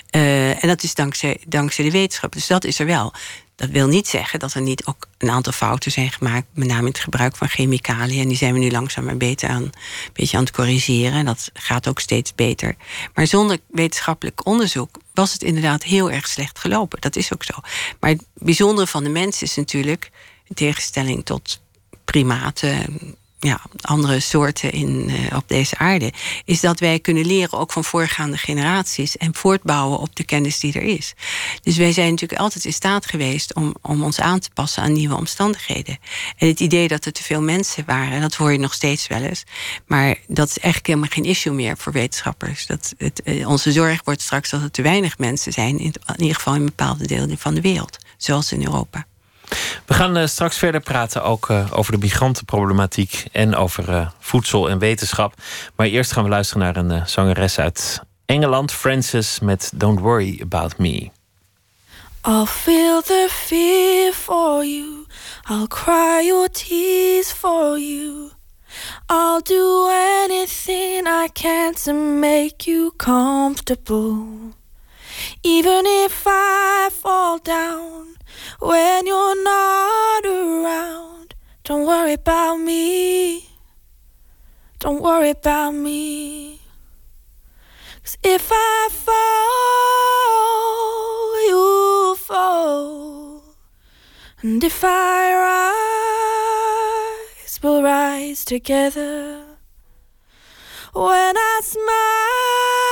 en dat is dankzij, dankzij de wetenschap. Dus dat is er wel. Dat wil niet zeggen dat er niet ook een aantal fouten zijn gemaakt, met name in het gebruik van chemicaliën. En die zijn we nu langzaam maar beter aan, een beetje aan het corrigeren. En dat gaat ook steeds beter. Maar zonder wetenschappelijk onderzoek was het inderdaad heel erg slecht gelopen. Dat is ook zo. Maar het bijzondere van de mens is natuurlijk, in tegenstelling tot primaten, ja, andere soorten in, uh, op deze aarde, is dat wij kunnen leren ook van voorgaande generaties en voortbouwen op de kennis die er is. Dus wij zijn natuurlijk altijd in staat geweest om, om ons aan te passen aan nieuwe omstandigheden. En het idee dat er te veel mensen waren, dat hoor je nog steeds wel eens, maar dat is eigenlijk helemaal geen issue meer voor wetenschappers. Dat het, eh, onze zorg wordt straks dat er te weinig mensen zijn, in ieder geval in bepaalde delen van de wereld, zoals in Europa. We gaan uh, straks verder praten ook uh, over de migrantenproblematiek en over uh, voedsel en wetenschap. Maar eerst gaan we luisteren naar een zangeres uit Engeland, Frances, met Don't Worry About Me. I'll feel the fear for you. I'll cry your tears for you. I'll do anything I can to make you comfortable. Even if I fall down when you're not around, don't worry about me. Don't worry about me. Cause if I fall, you fall. And if I rise, we'll rise together. When I smile,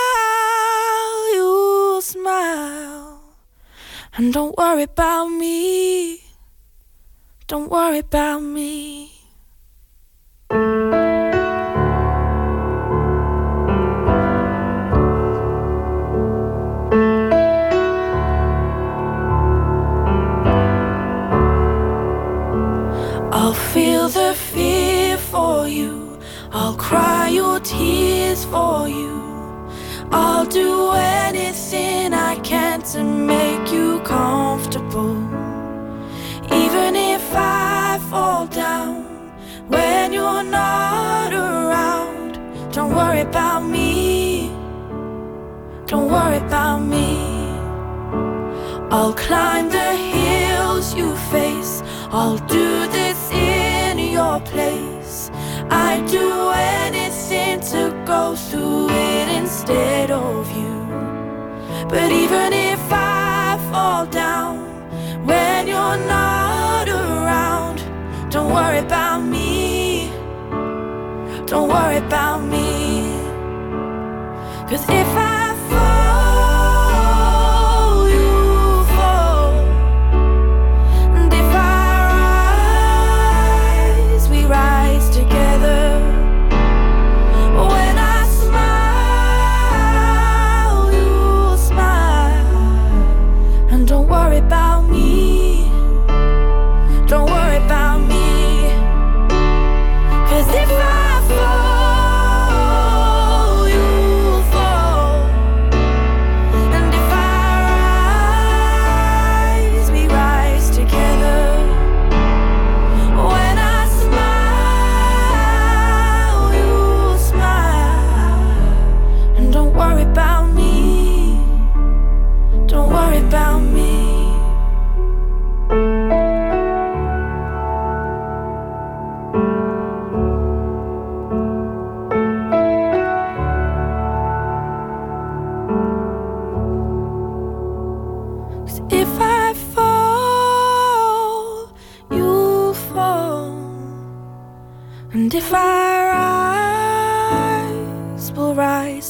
And don't worry about me. Don't worry about me. I'll feel the fear for you. I'll cry your tears for you. I'll do anything I can to make you comfortable. Even if I fall down when you're not around, don't worry about me. Don't worry about me. I'll climb the hills you face. I'll do this in your place. I'd do anything to go through it instead of you. But even if I fall down when you're not around, don't worry about me. Don't worry about me. Cause if I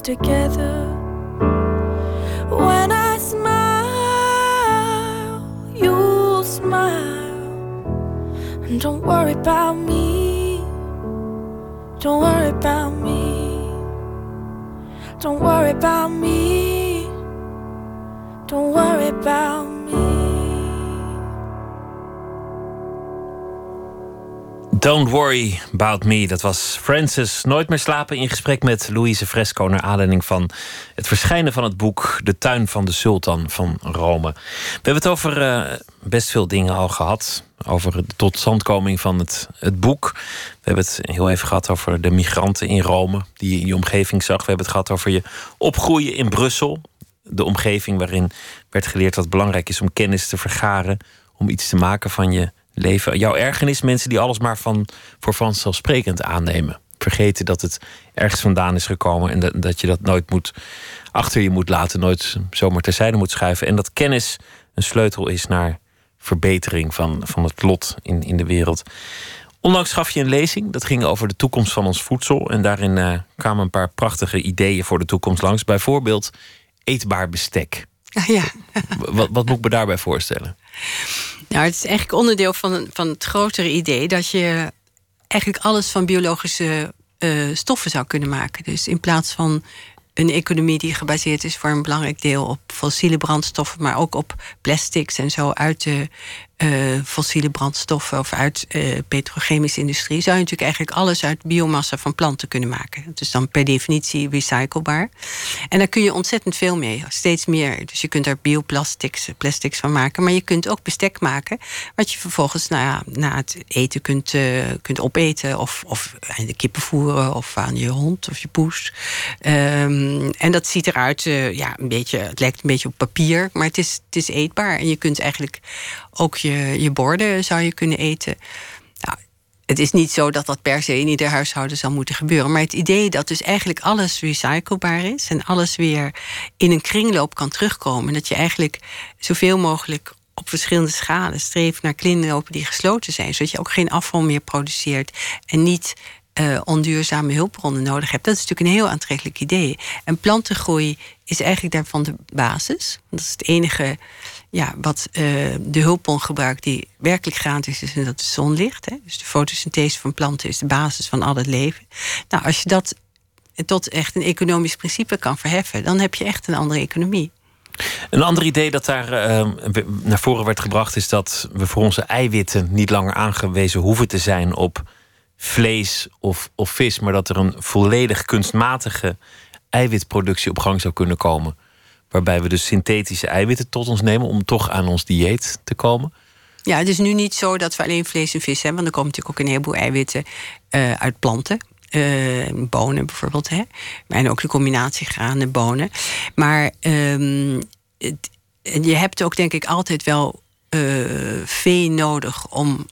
together. When I smile, you'll smile. And don't worry about me. Don't worry about me. Don't worry about me. Don't worry about me. Don't worry about me. Dat was Francis Nooit meer slapen in gesprek met Louise Fresco naar aanleiding van het verschijnen van het boek De tuin van de sultan van Rome. We hebben het over eh, best veel dingen al gehad. Over de totstandkoming van het, het boek. We hebben het heel even gehad over de migranten in Rome die je in je omgeving zag. We hebben het gehad over je opgroeien in Brussel. De omgeving waarin werd geleerd dat het belangrijk is om kennis te vergaren. Om iets te maken van je leven. Jouw ergernis, mensen die alles maar van, voor vanzelfsprekend aannemen. Vergeten dat het ergens vandaan is gekomen en dat, dat je dat nooit moet achter je moet laten, nooit zomaar terzijde moet schuiven. En dat kennis een sleutel is naar verbetering van, van het lot in, in de wereld. Onlangs gaf je een lezing, dat ging over de toekomst van ons voedsel. En daarin eh, kwamen een paar prachtige ideeën voor de toekomst langs. Bijvoorbeeld eetbaar bestek. Ja. Wat, wat moet ik me daarbij voorstellen? Nou, het is eigenlijk onderdeel van, van het grotere idee dat je eigenlijk alles van biologische eh, stoffen zou kunnen maken. Dus in plaats van een economie die gebaseerd is voor een belangrijk deel op fossiele brandstoffen, maar ook op plastics en zo uit de fossiele brandstoffen of uit uh, petrochemische industrie, zou je natuurlijk eigenlijk alles uit biomassa van planten kunnen maken. Het is dan per definitie recyclebaar. En daar kun je ontzettend veel mee, steeds meer. Dus je kunt er bioplastics plastics van maken, maar je kunt ook bestek maken, wat je vervolgens nou ja, na het eten kunt, kunt opeten of, of aan de kippen voeren of aan je hond of je poes. Um, en dat ziet eruit, ja, een beetje, het lijkt een beetje op papier, maar het is, het is eetbaar. En je kunt eigenlijk ook je, je borden zou je kunnen eten. Nou, het is niet zo dat dat per se in ieder huishouden zal moeten gebeuren. Maar het idee dat dus eigenlijk alles recyclebaar is en alles weer in een kringloop kan terugkomen. Dat je eigenlijk zoveel mogelijk op verschillende schalen streeft naar kringlopen die gesloten zijn. Zodat je ook geen afval meer produceert en niet uh, onduurzame hulpbronnen nodig hebt. Dat is natuurlijk een heel aantrekkelijk idee. En plantengroei is eigenlijk daarvan de basis. Dat is het enige ja, wat uh, de hulpbron gebruikt die werkelijk gratis is, en dat is zonlicht. Hè. Dus de fotosynthese van planten is de basis van al het leven. Nou, als je dat tot echt een economisch principe kan verheffen, dan heb je echt een andere economie. Een ander idee dat daar uh, naar voren werd gebracht is dat we voor onze eiwitten niet langer aangewezen hoeven te zijn op vlees of, of vis, maar dat er een volledig kunstmatige eiwitproductie op gang zou kunnen komen. Waarbij we dus synthetische eiwitten tot ons nemen om toch aan ons dieet te komen. Ja, het is nu niet zo dat we alleen vlees en vis hebben, want er komen natuurlijk ook een heleboel eiwitten uh, uit planten. Uh, bonen bijvoorbeeld, hè? en ook de combinatie granen, bonen. Maar het, je hebt ook denk ik altijd wel uh, vee nodig om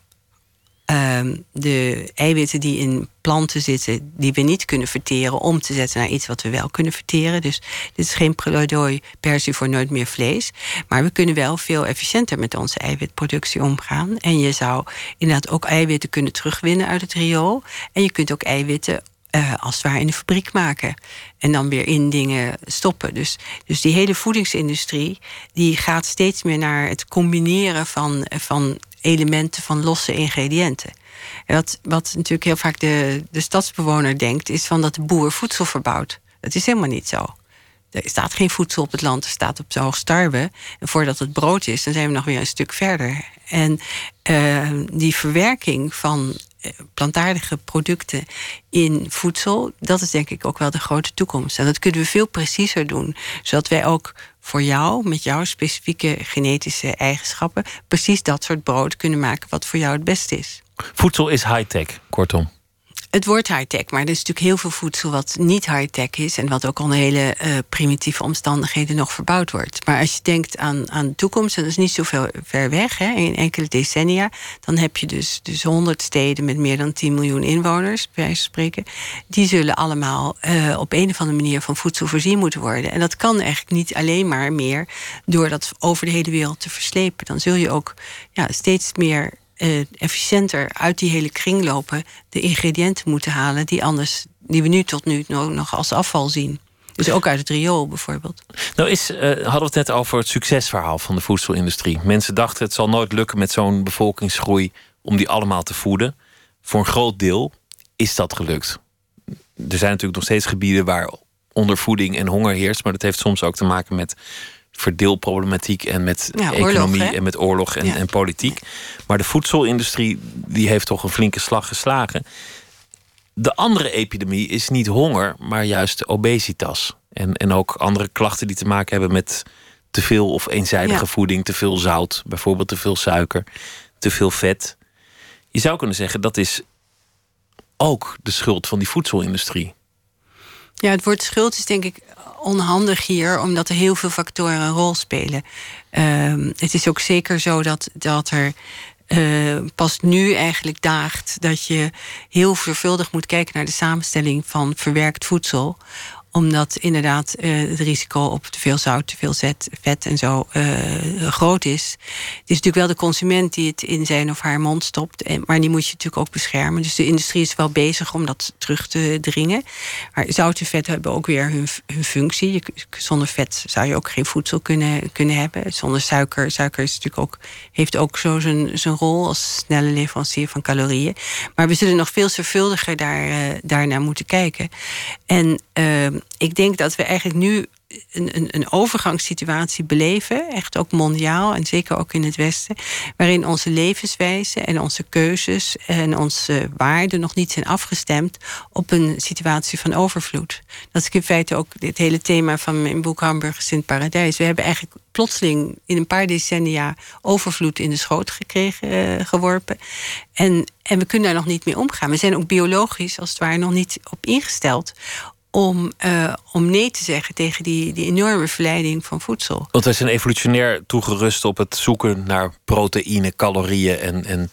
Ehm, de eiwitten die in planten zitten, die we niet kunnen verteren, om te zetten naar iets wat we wel kunnen verteren. Dus dit is geen pleidooi per se voor nooit meer vlees. Maar we kunnen wel veel efficiënter met onze eiwitproductie omgaan. En je zou inderdaad ook eiwitten kunnen terugwinnen uit het riool. En je kunt ook eiwitten uh, als het ware in de fabriek maken. En dan weer in dingen stoppen. Dus, dus die hele voedingsindustrie die gaat steeds meer naar het combineren van, van elementen van losse ingrediënten. En wat, wat natuurlijk heel vaak de, de stadsbewoner denkt, is van dat de boer voedsel verbouwt. Dat is helemaal niet zo. Er staat geen voedsel op het land, er staat op zo hoog En voordat het brood is, dan zijn we nog weer een stuk verder. En uh, die verwerking van eh, plantaardige producten in voedsel, dat is denk ik ook wel de grote toekomst. En dat kunnen we veel preciezer doen, zodat wij ook voor jou, met jouw specifieke genetische eigenschappen, precies dat soort brood kunnen maken wat voor jou het beste is. Voedsel is high-tech, kortom. Het wordt high-tech, maar er is natuurlijk heel veel voedsel wat niet high-tech is en wat ook onder hele uh, primitieve omstandigheden nog verbouwd wordt. Maar als je denkt aan, aan de toekomst, en dat is niet zo veel ver weg, hè, in enkele decennia, dan heb je dus, dus 100 steden met meer dan 10 miljoen inwoners, bij wijze van spreken. Die zullen allemaal uh, op een of andere manier van voedsel voorzien moeten worden. En dat kan eigenlijk niet alleen maar meer door dat over de hele wereld te verslepen. Dan zul je ook ja, steeds meer uh, efficiënter uit die hele kringlopen de ingrediënten moeten halen die anders, die we nu tot nu nog als afval zien. Dus ook uit het riool bijvoorbeeld. Nou is, uh, hadden we het net over het succesverhaal van de voedselindustrie. Mensen dachten het zal nooit lukken met zo'n bevolkingsgroei om die allemaal te voeden. Voor een groot deel is dat gelukt. Er zijn natuurlijk nog steeds gebieden waar ondervoeding en honger heerst, maar dat heeft soms ook te maken met verdeelproblematiek en met economie en met oorlog en, en politiek. Maar de voedselindustrie die heeft toch een flinke slag geslagen. De andere epidemie is niet honger, maar juist obesitas. En, en ook andere klachten die te maken hebben met te veel of eenzijdige voeding, te veel zout, bijvoorbeeld te veel suiker, te veel vet. Je zou kunnen zeggen dat is ook de schuld van die voedselindustrie. Ja, het woord schuld is denk ik onhandig hier, omdat er heel veel factoren een rol spelen. Uh, het is ook zeker zo dat, dat er uh, pas nu eigenlijk daagt dat je heel veelvuldig moet kijken naar de samenstelling van verwerkt voedsel omdat inderdaad uh, het risico op te veel zout, te veel vet en zo uh, groot is. Het is natuurlijk wel de consument die het in zijn of haar mond stopt. En, maar die moet je natuurlijk ook beschermen. Dus de industrie is wel bezig om dat terug te dringen. Maar zout en vet hebben ook weer hun, hun functie. Je, zonder vet zou je ook geen voedsel kunnen, kunnen hebben. Zonder suiker. Suiker is natuurlijk ook, heeft ook zo zijn, zijn rol als snelle leverancier van calorieën. Maar we zullen nog veel zorgvuldiger daar, uh, daarnaar moeten kijken. En ehm, ik denk dat we eigenlijk nu een, een, een overgangssituatie beleven, echt ook mondiaal en zeker ook in het Westen, waarin onze levenswijze en onze keuzes en onze waarden nog niet zijn afgestemd op een situatie van overvloed. Dat is in feite ook het hele thema van mijn boek Hamburgers in Paradijs. We hebben eigenlijk plotseling in een paar decennia overvloed in de schoot gekregen, uh, geworpen. En, en we kunnen daar nog niet mee omgaan. We zijn ook biologisch, als het ware, nog niet op ingesteld om, uh, om nee te zeggen tegen die, die enorme verleiding van voedsel. Want wij zijn evolutionair toegerust op het zoeken naar proteïne, calorieën en, en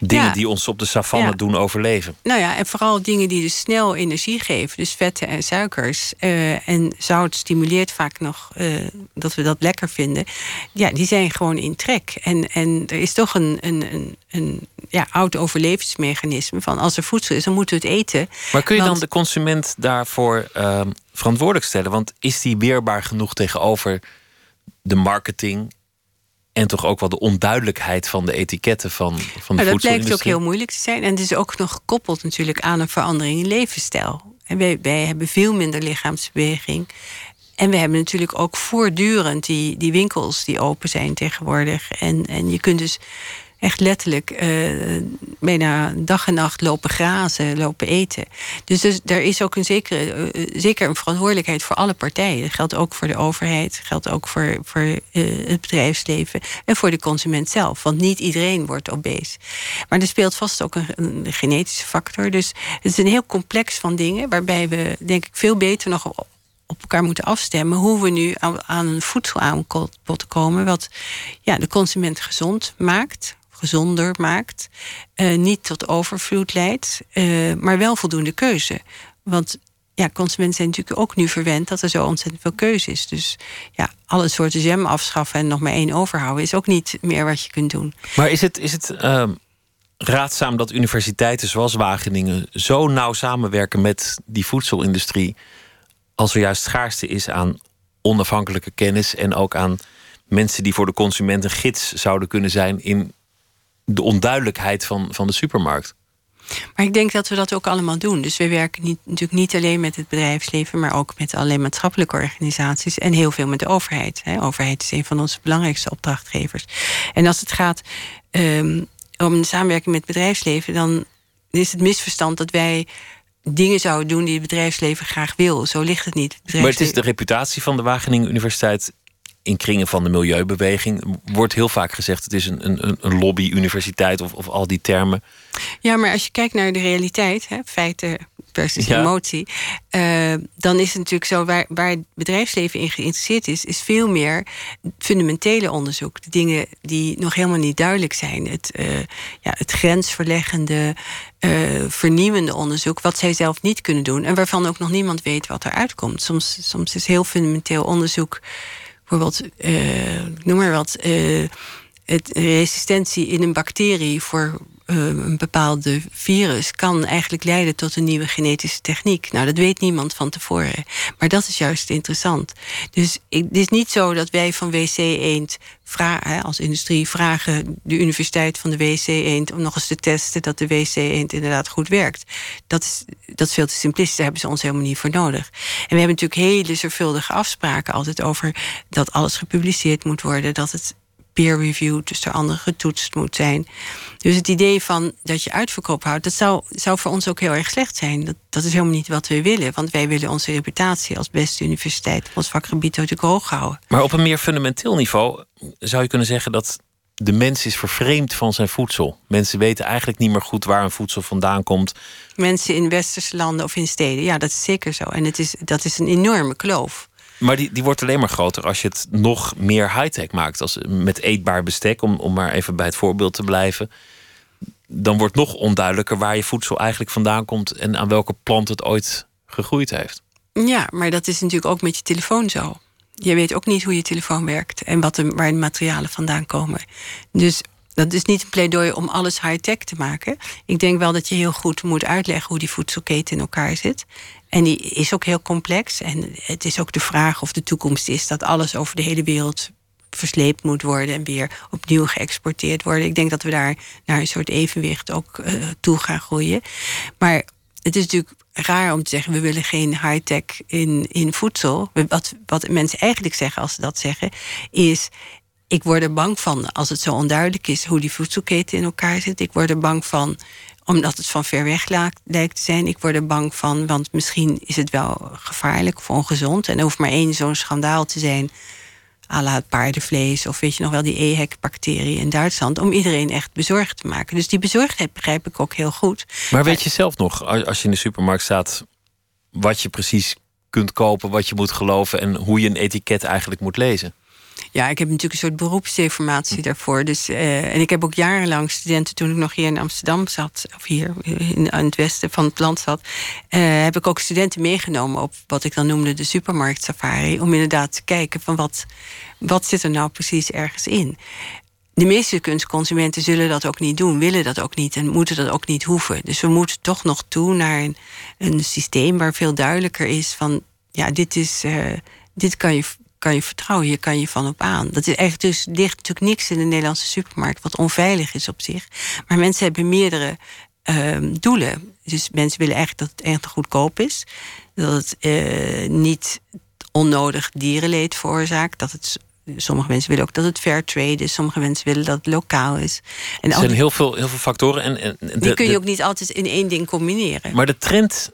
dingen die ons op de savanne doen overleven. Nou ja, en vooral dingen die dus snel energie geven. Dus vetten en suikers. Uh, en zout stimuleert vaak nog uh, dat we dat lekker vinden. Ja, die zijn gewoon in trek. En, en er is toch een, een, een, een ja, oud overlevingsmechanisme van als er voedsel is, dan moeten we het eten. Maar kun je dan de consument daarvoor uh, verantwoordelijk stellen? Want is die weerbaar genoeg tegenover de marketing en toch ook wel de onduidelijkheid van de etiketten van, van de nou, Dat lijkt ook heel moeilijk te zijn. En het is ook nog gekoppeld natuurlijk aan een verandering in levensstijl. En wij, wij hebben veel minder lichaamsbeweging. En we hebben natuurlijk ook voortdurend die, die winkels die open zijn tegenwoordig. En, en je kunt dus echt letterlijk bijna dag en nacht lopen grazen, lopen eten. Dus, dus er is ook een zekere, uh, zeker een verantwoordelijkheid voor alle partijen. Dat geldt ook voor de overheid, geldt ook voor, voor uh, het bedrijfsleven en voor de consument zelf. Want niet iedereen wordt obese. Maar er speelt vast ook een, een, genetische factor. Dus het is een heel complex van dingen waarbij we denk ik veel beter nog op elkaar moeten afstemmen hoe we nu aan een voedselaanbod komen wat ja, de consument gezond maakt, gezonder maakt. Uh, niet tot overvloed leidt, uh, maar wel voldoende keuze. Want ja, consumenten zijn natuurlijk ook nu verwend dat er zo ontzettend veel keuze is. Dus ja, alle soorten jam afschaffen en nog maar één overhouden is ook niet meer wat je kunt doen. Maar is het, is het uh, raadzaam dat universiteiten zoals Wageningen zo nauw samenwerken met die voedselindustrie, als er juist schaarste is aan onafhankelijke kennis en ook aan mensen die voor de consument een gids zouden kunnen zijn in de onduidelijkheid van, van de supermarkt. Maar ik denk dat we dat ook allemaal doen. Dus we werken niet, natuurlijk niet alleen met het bedrijfsleven, maar ook met allerlei maatschappelijke organisaties en heel veel met de overheid. De overheid is een van onze belangrijkste opdrachtgevers. En als het gaat um, om de samenwerking met het bedrijfsleven, dan is het misverstand dat wij dingen zouden doen die het bedrijfsleven graag wil. Zo ligt het niet. Het maar het is de reputatie van de Wageningen Universiteit in kringen van de milieubeweging wordt heel vaak gezegd: het is een, een, een lobby-universiteit of, of al die termen. Ja, maar als je kijkt naar de realiteit, hè, feiten versus emotie, uh, dan is het natuurlijk zo waar, waar het bedrijfsleven in geïnteresseerd is, is veel meer fundamentele onderzoek. De dingen die nog helemaal niet duidelijk zijn. Het, uh, ja, het grensverleggende, uh, vernieuwende onderzoek, wat zij zelf niet kunnen doen en waarvan ook nog niemand weet wat eruit komt. Soms, soms is heel fundamenteel onderzoek bijvoorbeeld, uh, noem maar wat, uh, het resistentie in een bacterie voor een bepaalde virus kan eigenlijk leiden tot een nieuwe genetische techniek. Nou, dat weet niemand van tevoren. Maar dat is juist interessant. Dus ik, het is niet zo dat wij van WC Eend als industrie vragen de Universiteit van de WC Eend om nog eens te testen dat de WC Eend inderdaad goed werkt. Dat is, dat is veel te simplistisch, daar hebben ze ons helemaal niet voor nodig. En we hebben natuurlijk hele zorgvuldige afspraken altijd over dat alles gepubliceerd moet worden, dat het peer-reviewed, dus door anderen getoetst moet zijn. Dus het idee van dat je uitverkoop houdt, dat zou, zou voor ons ook heel erg slecht zijn. Dat, dat is helemaal niet wat we willen, want wij willen onze reputatie als beste universiteit, ons vakgebied natuurlijk hoog houden. Maar op een meer fundamenteel niveau zou je kunnen zeggen dat de mens is vervreemd van zijn voedsel. Mensen weten eigenlijk niet meer goed waar een voedsel vandaan komt. Mensen in westerse landen of in steden, ja, dat is zeker zo. En het is, dat is een enorme kloof. Maar die, die wordt alleen maar groter als je het nog meer high-tech maakt. Als, met eetbaar bestek, om, om maar even bij het voorbeeld te blijven. Dan wordt nog onduidelijker waar je voedsel eigenlijk vandaan komt en aan welke plant het ooit gegroeid heeft. Ja, maar dat is natuurlijk ook met je telefoon zo. Je weet ook niet hoe je telefoon werkt en wat de, waar de materialen vandaan komen. Dus dat is niet een pleidooi om alles high-tech te maken. Ik denk wel dat je heel goed moet uitleggen hoe die voedselketen in elkaar zit. En die is ook heel complex. En het is ook de vraag of de toekomst is dat alles over de hele wereld versleept moet worden en weer opnieuw geëxporteerd worden. Ik denk dat we daar naar een soort evenwicht ook uh, toe gaan groeien. Maar het is natuurlijk raar om te zeggen: we willen geen high-tech in, in voedsel. Wat, wat mensen eigenlijk zeggen als ze dat zeggen, is. Ik word er bang van als het zo onduidelijk is hoe die voedselketen in elkaar zit. Ik word er bang van omdat het van ver weg lijkt te zijn. Ik word er bang van, want misschien is het wel gevaarlijk of ongezond. En er hoeft maar één zo'n schandaal te zijn à la het paardenvlees of weet je nog wel die EHEC-bacterie in Duitsland, om iedereen echt bezorgd te maken. Dus die bezorgdheid begrijp ik ook heel goed. Maar weet je zelf nog, als je in de supermarkt staat, wat je precies kunt kopen, wat je moet geloven en hoe je een etiket eigenlijk moet lezen? Ja, ik heb natuurlijk een soort beroepsdeformatie daarvoor. Dus, uh, en ik heb ook jarenlang studenten, toen ik nog hier in Amsterdam zat, of hier in, in het westen van het land zat, uh, heb ik ook studenten meegenomen op wat ik dan noemde de supermarkt safari. Om inderdaad te kijken van wat, wat zit er nou precies ergens in. De meeste kunstconsumenten zullen dat ook niet doen, willen dat ook niet en moeten dat ook niet hoeven. Dus we moeten toch nog toe naar een, een systeem waar veel duidelijker is van ja, dit is. Uh, dit kan je kan je vertrouwen, hier kan je van op aan. Dat is echt, dus ligt natuurlijk niks in de Nederlandse supermarkt wat onveilig is op zich. Maar mensen hebben meerdere uh, doelen. Dus mensen willen eigenlijk dat het echt goedkoop is. Dat het uh, niet onnodig dierenleed veroorzaakt. Dat het Sommige mensen willen ook dat het fair trade is. Sommige mensen willen dat het lokaal is. En er zijn heel veel, heel veel factoren. En, en de, die kun je ook niet altijd in één ding combineren. Maar de trend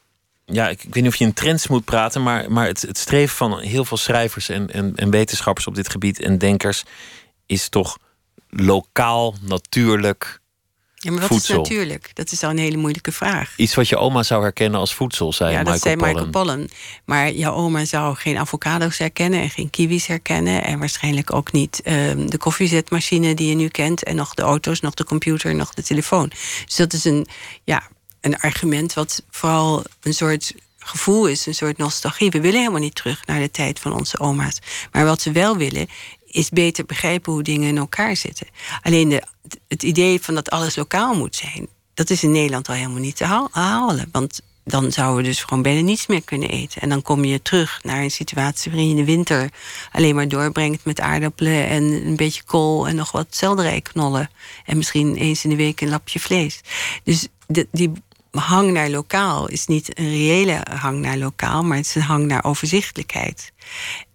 ja, ik, ik, weet niet of je in trends moet praten, maar, maar het, het streven van heel veel schrijvers en, en, en wetenschappers op dit gebied en denkers is toch lokaal, natuurlijk. Ja, maar wat voedsel. is natuurlijk? Dat is dan een hele moeilijke vraag. Iets wat je oma zou herkennen als voedsel, zei ja, Michael dat zei. Michael Pollan. Maar jouw oma zou geen avocado's herkennen en geen kiwis herkennen. En waarschijnlijk ook niet um, de koffiezetmachine die je nu kent. En nog de auto's, nog de computer, nog de telefoon. Dus dat is een, ja, een argument wat vooral een soort gevoel is, een soort nostalgie. We willen helemaal niet terug naar de tijd van onze oma's. Maar wat ze wel willen, is beter begrijpen hoe dingen in elkaar zitten. Alleen de, het idee van dat alles lokaal moet zijn, dat is in Nederland al helemaal niet te halen. Want dan zouden we dus gewoon bijna niets meer kunnen eten. En dan kom je terug naar een situatie waarin je de winter alleen maar doorbrengt met aardappelen en een beetje kool en nog wat selderijknollen. En misschien eens in de week een lapje vlees. Dus die hang naar lokaal is niet een reële hang naar lokaal, maar het is een hang naar overzichtelijkheid.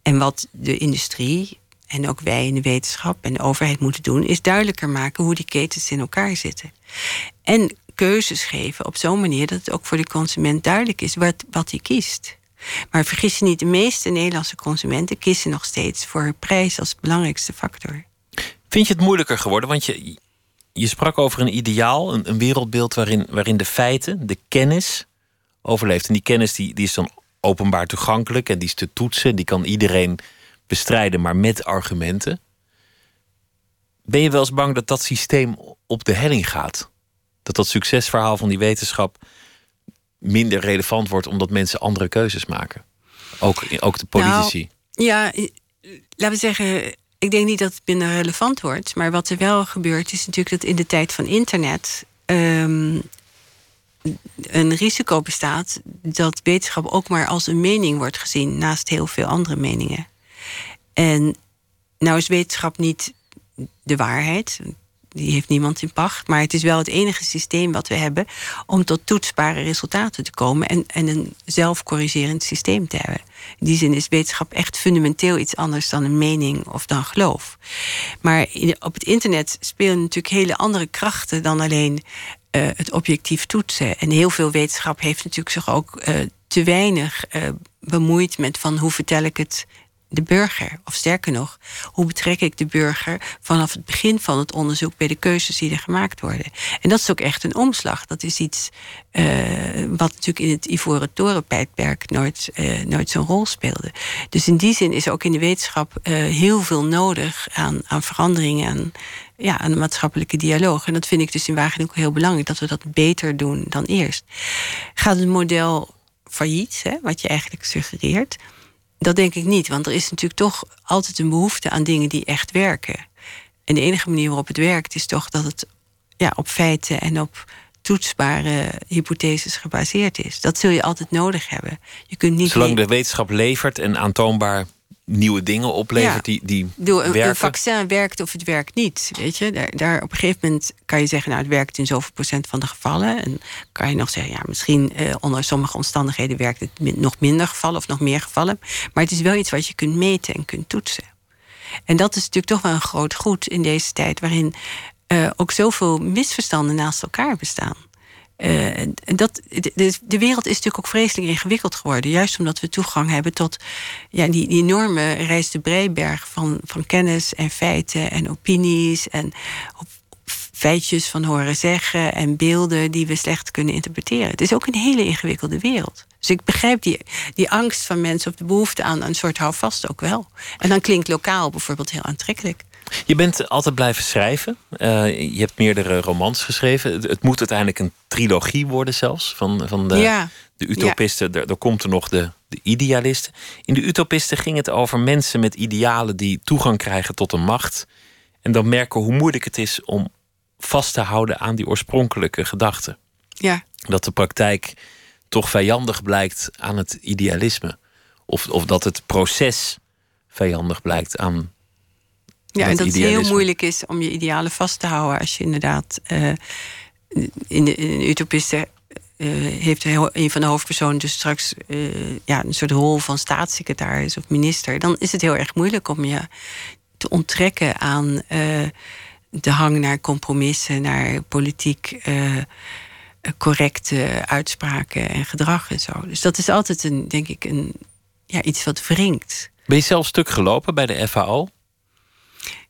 En wat de industrie en ook wij in de wetenschap en de overheid moeten doen, is duidelijker maken hoe die ketens in elkaar zitten. En keuzes geven op zo'n manier dat het ook voor de consument duidelijk is wat, wat hij kiest. Maar vergis je niet, de meeste Nederlandse consumenten kiezen nog steeds voor prijs als belangrijkste factor. Vind je het moeilijker geworden? Want je, je sprak over een ideaal, een, een, wereldbeeld waarin, waarin de feiten, de kennis overleeft. En die kennis die, die is dan openbaar toegankelijk en die is te toetsen, die kan iedereen bestrijden, maar met argumenten. Ben je wel eens bang dat dat systeem op de helling gaat? Dat dat succesverhaal van die wetenschap minder relevant wordt omdat mensen andere keuzes maken? Ook, ook de politici. Nou, ja, laten we zeggen, ik denk niet dat het minder relevant wordt. Maar wat er wel gebeurt, is natuurlijk dat in de tijd van internet. Um, een risico bestaat dat wetenschap ook maar als een mening wordt gezien, naast heel veel andere meningen. En nou is wetenschap niet de waarheid die heeft niemand in pacht. Maar het is wel het enige systeem wat we hebben om tot toetsbare resultaten te komen en, en een zelfcorrigerend systeem te hebben. In die zin is wetenschap echt fundamenteel iets anders dan een mening of dan geloof. Maar op het internet spelen natuurlijk hele andere krachten dan alleen uh, het objectief toetsen. En heel veel wetenschap heeft natuurlijk zich ook uh, te weinig uh, bemoeid met van hoe vertel ik het de burger. Of sterker nog, hoe betrek ik de burger vanaf het begin van het onderzoek bij de keuzes die er gemaakt worden. En dat is ook echt een omslag. Dat is iets uh, wat natuurlijk in het Ivoren nooit, uh, nooit zo'n rol speelde. Dus in die zin is ook in de wetenschap uh, heel veel nodig aan, aan veranderingen. Aan, ja, aan de maatschappelijke dialoog. En dat vind ik dus in Wageningen ook heel belangrijk, dat we dat beter doen dan eerst. Gaat het model failliet, hè, wat je eigenlijk suggereert? Dat denk ik niet, want er is natuurlijk toch altijd een behoefte aan dingen die echt werken. En de enige manier waarop het werkt is toch dat het ja, op feiten en op toetsbare hypotheses gebaseerd is. Dat zul je altijd nodig hebben. Je kunt niet Zolang de wetenschap levert en aantoonbaar nieuwe dingen oplevert Ja. die, die Doe, een, vaccin werkt of het werkt niet. Weet je? Daar, daar op een gegeven moment kan je zeggen, nou, het werkt in zoveel procent van de gevallen. En kan je nog zeggen, ja, misschien eh, onder sommige omstandigheden werkt het min- nog minder gevallen of nog meer gevallen. Maar het is wel iets wat je kunt meten en kunt toetsen. En dat is natuurlijk toch wel een groot goed in deze tijd, waarin eh, ook zoveel misverstanden naast elkaar bestaan. Eh, en dat, de, de- wereld is natuurlijk ook vreselijk ingewikkeld geworden. Juist omdat we toegang hebben tot ja, die, die enorme reis de Breiberg van, van kennis en feiten en opinies. En op- feitjes van horen zeggen en beelden die we slecht kunnen interpreteren. Het is ook een hele ingewikkelde wereld. Dus ik begrijp die, die angst van mensen of de behoefte aan een soort houvast ook wel. En dan klinkt lokaal bijvoorbeeld heel aantrekkelijk. Je bent altijd blijven schrijven. Eh, je hebt meerdere romans geschreven. Het, het moet uiteindelijk een trilogie worden zelfs. Van, van de, ja, de utopisten. Er, er komt er nog de, de idealisten. In de utopisten ging het over mensen met idealen... die toegang krijgen tot een macht. En dan merken hoe moeilijk het is om vast te houden... aan die oorspronkelijke gedachten. ja. Dat de praktijk toch vijandig blijkt aan het idealisme. Of, of dat het proces vijandig blijkt aan Ja, en dat het heel moeilijk is om je idealen vast te houden als je inderdaad eh, in de in utopisten eh, heeft heel- een van de hoofdpersonen dus straks eh, ja, een soort rol van staatssecretaris of minister. Dan is het heel erg moeilijk om je te onttrekken aan eh, de hang naar compromissen, naar politiek eh, correcte uitspraken en gedrag en zo. Dus dat is altijd een, denk ik, een, ja, iets wat wringt. Ben je zelf stuk gelopen bij de FAO?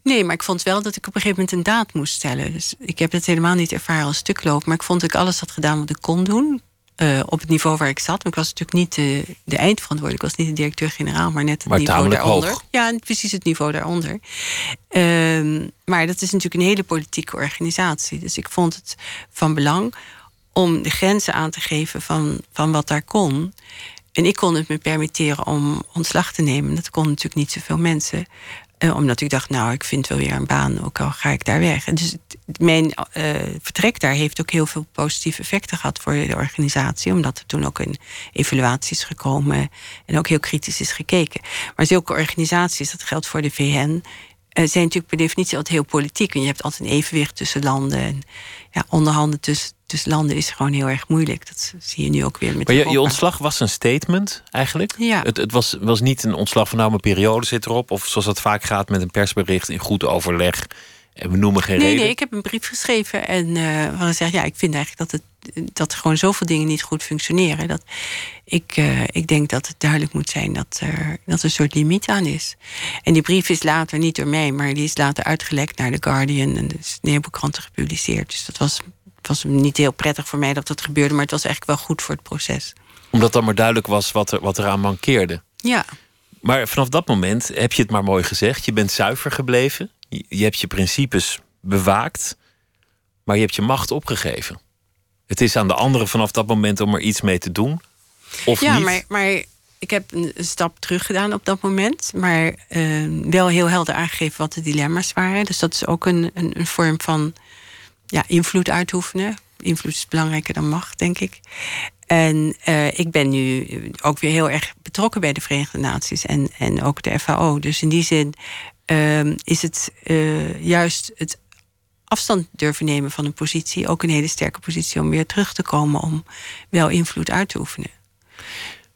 Nee, maar ik vond wel dat ik op een gegeven moment een daad moest stellen. Dus ik heb het helemaal niet ervaren als stukloop. Maar ik vond dat ik alles had gedaan wat ik kon doen. eh, op het niveau waar ik zat. Maar ik was natuurlijk niet de, de eindverantwoordelijk. Ik was niet de directeur-generaal, maar net het Maar niveau daaronder. hoog. Ja, precies het niveau daaronder. Ehm, maar dat is natuurlijk een hele politieke organisatie. Dus ik vond het van belang om de grenzen aan te geven van, van wat daar kon. En ik kon het me permitteren om ontslag te nemen. Dat kon natuurlijk niet zoveel mensen. Eh, omdat ik dacht, nou, ik vind wel weer een baan, ook al ga ik daar weg. Dus mijn eh, vertrek daar heeft ook heel veel positieve effecten gehad voor de organisatie. Omdat er toen ook een evaluatie is gekomen en ook heel kritisch is gekeken. Maar zulke organisaties, dat geldt voor de VN, zijn natuurlijk per definitie altijd heel politiek. En je hebt altijd een evenwicht tussen landen. En ja, onderhandelen tussen, tussen landen is gewoon heel erg moeilijk. Dat zie je nu ook weer met Maar je, ontslag was een statement eigenlijk? Ja. Het, het was, was niet een ontslag van nou, mijn periode zit erop. Of zoals dat vaak gaat met een persbericht in goed overleg. En we noemen geen Nee, reden. nee, ik heb een brief geschreven en eh waarin ik zeg, ja, ik vind eigenlijk dat, het, dat er gewoon zoveel dingen niet goed functioneren. Dat ik, eh, ik denk dat het duidelijk moet zijn dat er, dat er een soort limiet aan is. En die brief is later, niet door mij, maar die is later uitgelekt naar The Guardian en dus veel kranten gepubliceerd. Dus dat was, was niet heel prettig voor mij dat dat gebeurde, maar het was eigenlijk wel goed voor het proces. Omdat dan maar duidelijk was wat, er, wat eraan mankeerde. Ja, Maar vanaf dat moment heb je het maar mooi gezegd. Je bent zuiver gebleven. Je, hebt je principes bewaakt. Maar je hebt je macht opgegeven. Het is aan de anderen vanaf dat moment om er iets mee te doen. Of ja niet. maar, maar ik heb een, stap terug gedaan op dat moment. Maar eh, wel heel helder aangegeven wat de dilemma's waren. Dus dat is ook een, een, een vorm van ja, invloed uitoefenen. Invloed is belangrijker dan macht, denk ik. En eh, ik ben nu ook weer heel erg betrokken bij de Verenigde Naties en, en ook de FAO. Dus in die zin ehm, is het eh, juist het afstand durven nemen van een positie ook een hele sterke positie om weer terug te komen om wel invloed uit te oefenen.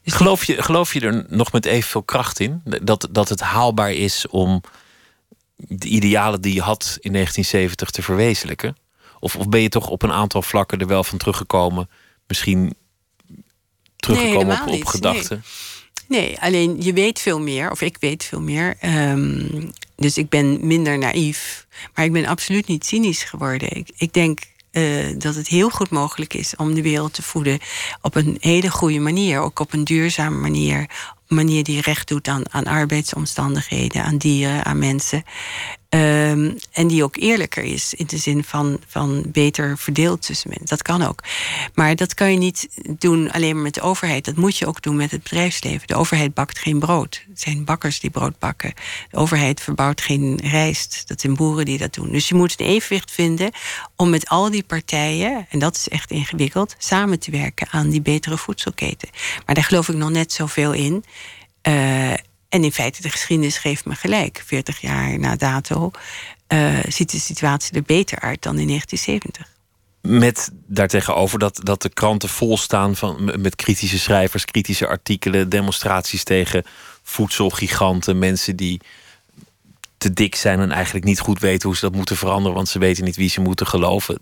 Dus Geloof je, geloof je er nog met evenveel kracht in? Dat, dat het haalbaar is om de idealen die je had in 1970 te verwezenlijken? Of, of ben je toch op een aantal vlakken er wel van teruggekomen? Misschien teruggekomen op, gedachten? Nee, alleen je weet veel meer, of ik weet veel meer. Ehm, dus ik ben minder naïef. Maar ik ben absoluut niet cynisch geworden. Ik, ik denk eh, dat het heel goed mogelijk is om de wereld te voeden op een hele goede manier. Ook op een duurzame manier. Op een manier die recht doet aan, aan arbeidsomstandigheden, aan dieren, aan mensen. Ehm, en die ook eerlijker is in de zin van, van beter verdeeld tussen mensen. Dat kan ook. Maar dat kan je niet doen alleen maar met de overheid. Dat moet je ook doen met het bedrijfsleven. De overheid bakt geen brood. Het zijn bakkers die brood bakken. De overheid verbouwt geen rijst. Dat zijn boeren die dat doen. Dus je moet een evenwicht vinden om met al die partijen, en dat is echt ingewikkeld, samen te werken aan die betere voedselketen. Maar daar geloof ik nog net zoveel in. Eh, En in feite, de geschiedenis geeft me gelijk. 40 jaar na dato uh, ziet de situatie er beter uit dan in 1970. Met daartegenover dat, dat de kranten vol staan van, met kritische schrijvers, kritische artikelen, demonstraties tegen voedselgiganten, mensen die te dik zijn en eigenlijk niet goed weten hoe ze dat moeten veranderen, want ze weten niet wie ze moeten geloven.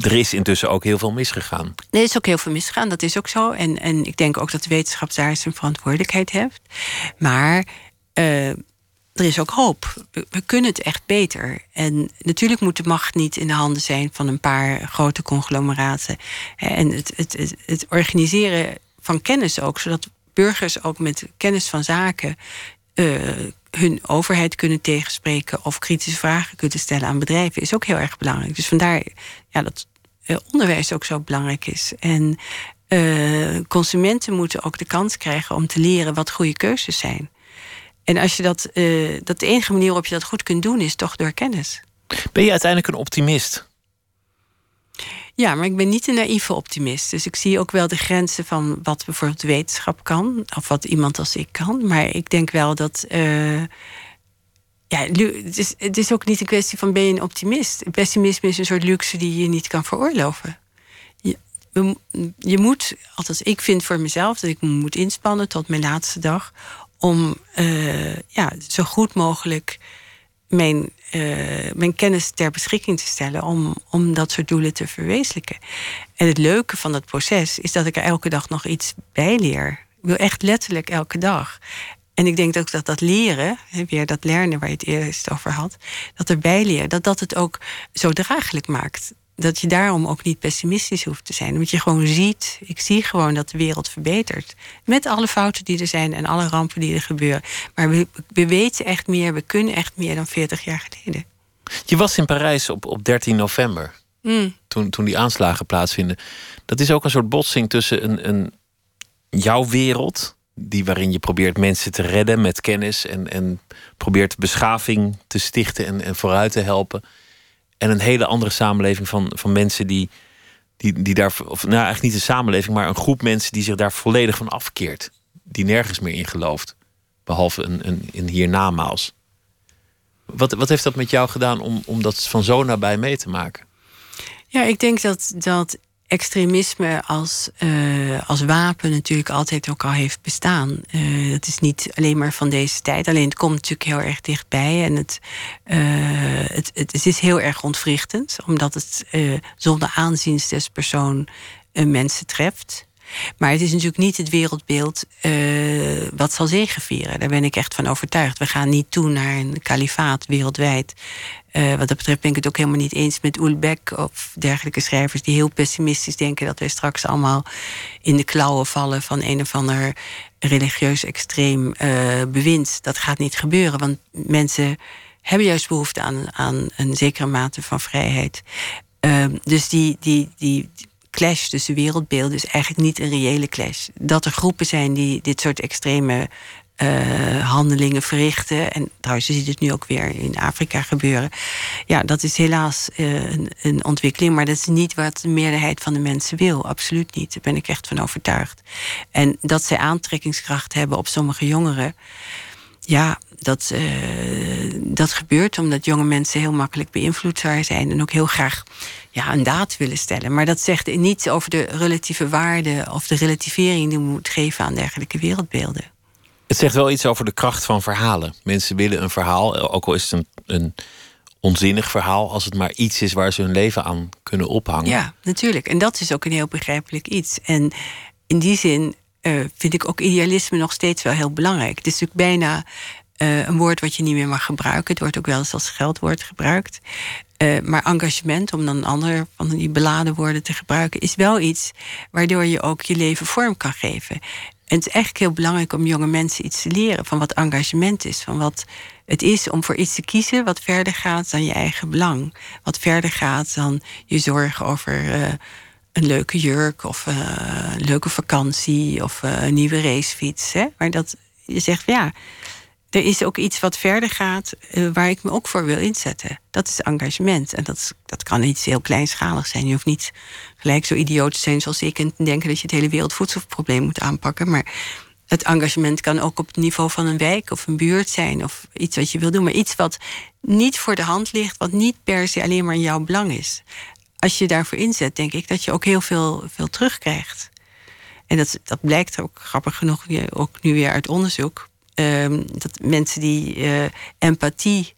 Er is intussen ook heel veel misgegaan. Er is ook heel veel misgegaan, dat is ook zo. En, en ik denk ook dat de wetenschap daar zijn verantwoordelijkheid heeft. Maar uh, er is ook hoop. We, kunnen het echt beter. En natuurlijk moet de macht niet in de handen zijn van een paar grote conglomeraten. En het, het, het, organiseren van kennis ook, zodat burgers ook met kennis van zaken uh, hun overheid kunnen tegenspreken of kritische vragen kunnen stellen aan bedrijven, is ook heel erg belangrijk. Dus vandaar ja, dat uh, onderwijs ook zo belangrijk is. En uh, consumenten moeten ook de kans krijgen om te leren wat goede keuzes zijn. En als je dat, uh, dat de enige manier waarop je dat goed kunt doen, is toch door kennis. Ben je uiteindelijk een optimist? Ja, maar ik ben niet een naïeve optimist. Dus ik zie ook wel de grenzen van wat bijvoorbeeld wetenschap kan, of wat iemand als ik kan. Maar ik denk wel dat. Uh, ja, het is, het is ook niet een kwestie van ben je een optimist. Pessimisme is een soort luxe die je niet kan veroorloven. Je, je moet, althans ik vind voor mezelf dat ik me moet inspannen tot mijn laatste dag om uh, ja, zo goed mogelijk mijn, uh, mijn kennis ter beschikking te stellen om, om dat soort doelen te verwezenlijken. En het leuke van dat proces is dat ik er elke dag nog iets bij leer. Ik wil echt letterlijk elke dag. En ik denk ook dat dat leren, weer dat lernen waar je het eerst over had, dat erbij leren, dat dat het ook zo draaglijk maakt dat je daarom ook niet pessimistisch hoeft te zijn. Omdat je gewoon ziet, ik zie gewoon dat de wereld verbetert. Met alle fouten die er zijn en alle rampen die er gebeuren. Maar we, we weten echt meer, we kunnen echt meer dan 40 jaar geleden. Je was in Parijs op, op 13 november. Mm. Toen, toen die aanslagen plaatsvinden. Dat is ook een soort botsing tussen een, een, jouw wereld. Die waarin je probeert mensen te redden met kennis. En, en probeert beschaving te stichten en, en vooruit te helpen en een hele andere samenleving van, van mensen die, die, die daar, of nou eigenlijk niet een samenleving, maar een groep mensen die zich daar volledig van afkeert. Die nergens meer in gelooft. Behalve een, een, een hiernamaals. Wat, wat heeft dat met jou gedaan om, om dat van zo nabij mee te maken? Ja, ik denk dat, dat extremisme als, uh, als wapen natuurlijk altijd ook al heeft bestaan. Uh, dat is niet alleen maar van deze tijd. Alleen het komt natuurlijk heel erg dichtbij. En het, uh, het, het, is heel erg ontwrichtend. Omdat het zonder aanziens des persoon mensen treft. Maar het is natuurlijk niet het wereldbeeld wat zal zegevieren. Daar ben ik echt van overtuigd. We gaan niet toe naar een kalifaat wereldwijd. Uh, wat dat betreft ben ik het ook helemaal niet eens met Ulbeck of dergelijke schrijvers die heel pessimistisch denken dat wij straks allemaal in de klauwen vallen van een of ander religieus extreem uh, bewind. Dat gaat niet gebeuren, want mensen hebben juist behoefte aan, aan een zekere mate van vrijheid. Uh, dus die, die, die, clash tussen wereldbeelden is eigenlijk niet een reële clash. Dat er groepen zijn die dit soort extreme uh, handelingen verrichten. En trouwens, je ziet het nu ook weer in Afrika gebeuren. Ja, dat is helaas uh, een, een, ontwikkeling. Maar dat is niet wat de meerderheid van de mensen wil. Absoluut niet. Daar ben ik echt van overtuigd. En dat zij aantrekkingskracht hebben op sommige jongeren. Ja, dat, uh, dat gebeurt omdat jonge mensen heel makkelijk beïnvloedbaar zijn. En ook heel graag ja, een daad willen stellen. Maar dat zegt niets over de relatieve waarde of de relativering die we moeten geven aan dergelijke wereldbeelden. Het zegt wel iets over de kracht van verhalen. Mensen willen een verhaal, ook al is het een, een onzinnig verhaal, als het maar iets is waar ze hun leven aan kunnen ophangen. Ja, natuurlijk. En dat is ook een heel begrijpelijk iets. En in die zin uh, vind ik ook idealisme nog steeds wel heel belangrijk. Het is natuurlijk bijna uh, een woord wat je niet meer mag gebruiken. Het wordt ook wel eens als geldwoord gebruikt. Uh, maar engagement, om dan een ander van die beladen woorden te gebruiken, is wel iets waardoor je ook je leven vorm kan geven. En het is eigenlijk heel belangrijk om jonge mensen iets te leren van wat engagement is. Van wat het is om voor iets te kiezen wat verder gaat dan je eigen belang. Wat verder gaat dan je zorgen over uh, een leuke jurk of uh, een leuke vakantie of een nieuwe racefiets. Hè? Maar dat je zegt, ja, er is ook iets wat verder gaat uh, waar ik me ook voor wil inzetten. Dat is engagement. En dat, dat kan iets heel kleinschaligs zijn. Je hoeft niet gelijk zo idioot te zijn zoals ik en te denken dat je het hele wereldvoedselprobleem moet aanpakken. Maar het engagement kan ook op het niveau van een wijk of een buurt zijn of iets wat je wil doen, maar iets wat niet voor de hand ligt, wat niet per se alleen maar in jouw belang is. Als je daarvoor inzet, denk ik dat je ook heel veel, veel terugkrijgt. En dat, dat blijkt ook grappig genoeg ook nu weer uit onderzoek. Ehm, dat mensen die uh, empathie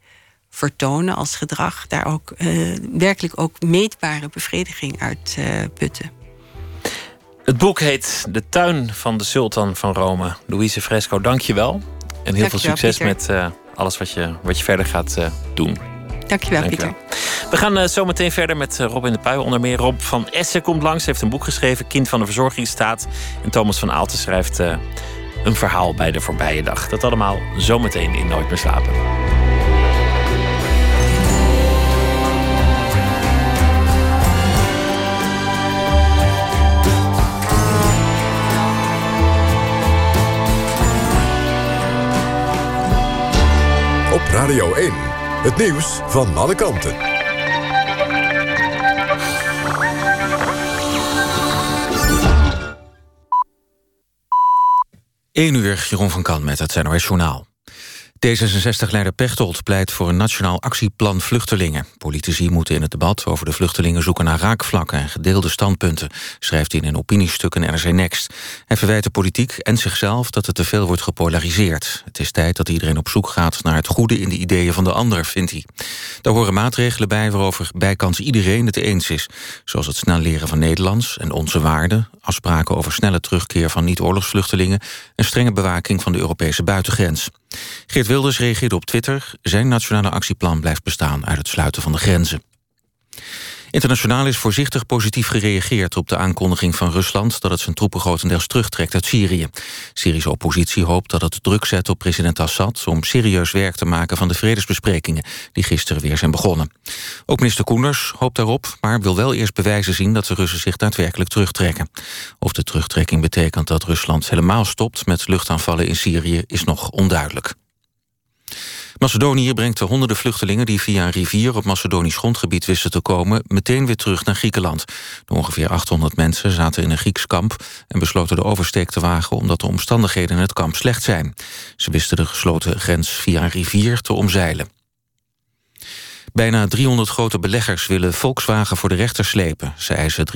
vertonen als gedrag, daar ook uh, werkelijk ook meetbare bevrediging uit uh, putten. Het boek heet De Tuin van de Sultan van Rome. Louise Fresco, dank je wel. En heel veel succes met uh, alles wat je, wat je verder gaat uh, doen. Dankjewel, Dankjewel, Pieter. We gaan uh, zo meteen verder met Rob in de Pui. Onder meer Rob van Essen komt langs. heeft een boek geschreven, Kind van de Verzorgingsstaat. En Thomas van Aalten schrijft een verhaal bij de voorbije dag. Dat allemaal zometeen in Nooit meer slapen. Op Radio 1, het nieuws van alle kanten. 1 uur, Jeroen van Kan met het NOS Journaal. D66-leider Pechtold pleit voor een nationaal actieplan vluchtelingen. Politici moeten in het debat over de vluchtelingen zoeken naar raakvlakken en gedeelde standpunten, schrijft hij in een opiniestuk in NRC Next. Hij verwijt de politiek en zichzelf dat er te veel wordt gepolariseerd. Het is tijd dat iedereen op zoek gaat naar het goede in de ideeën van de ander, vindt hij. Daar horen maatregelen bij waarover bijkans iedereen het eens is, zoals het snel leren van Nederlands en onze waarden, afspraken over snelle terugkeer van niet-oorlogsvluchtelingen en strenge bewaking van de Europese buitengrens. Geert Wilders reageerde op Twitter. Zijn nationale actieplan blijft bestaan uit het sluiten van de grenzen. Internationaal is voorzichtig positief gereageerd op de aankondiging van Rusland dat het zijn troepen grotendeels terugtrekt uit Syrië. Syrische oppositie hoopt dat het druk zet op president Assad om serieus werk te maken van de vredesbesprekingen die gisteren weer zijn begonnen. Ook minister Koenders hoopt daarop, maar wil wel eerst bewijzen zien dat de Russen zich daadwerkelijk terugtrekken. Of de terugtrekking betekent dat Rusland helemaal stopt met luchtaanvallen in Syrië is nog onduidelijk. Macedonië brengt de honderden vluchtelingen die via een rivier op Macedonisch grondgebied wisten te komen meteen weer terug naar Griekenland. De ongeveer 800 mensen zaten in een Grieks kamp en besloten de oversteek te wagen omdat de omstandigheden in het kamp slecht zijn. Ze wisten de gesloten grens via een rivier te omzeilen. Bijna 300 grote beleggers willen Volkswagen voor de rechter slepen. Ze eisen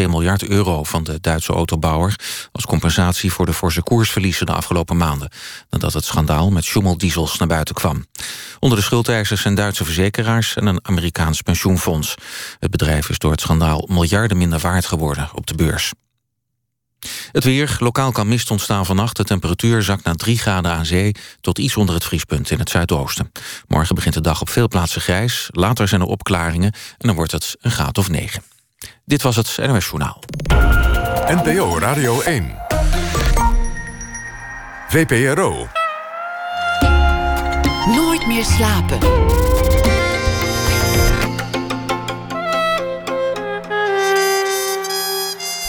3,2 miljard euro van de Duitse autobouwer... als compensatie voor de forse koersverliezen de afgelopen maanden... nadat het schandaal met schummeldiesels naar buiten kwam. Onder de schuldeisers zijn Duitse verzekeraars en een Amerikaans pensioenfonds. Het bedrijf is door het schandaal miljarden minder waard geworden op de beurs. Het weer. Lokaal kan mist ontstaan vannacht. De temperatuur zakt naar 3 graden aan zee... tot iets onder het vriespunt in het zuidoosten. Morgen begint de dag op veel plaatsen grijs. Later zijn er opklaringen en dan wordt het een graad of 9. Dit was het NOS Journaal. NPO Radio 1. VPRO. Nooit meer slapen.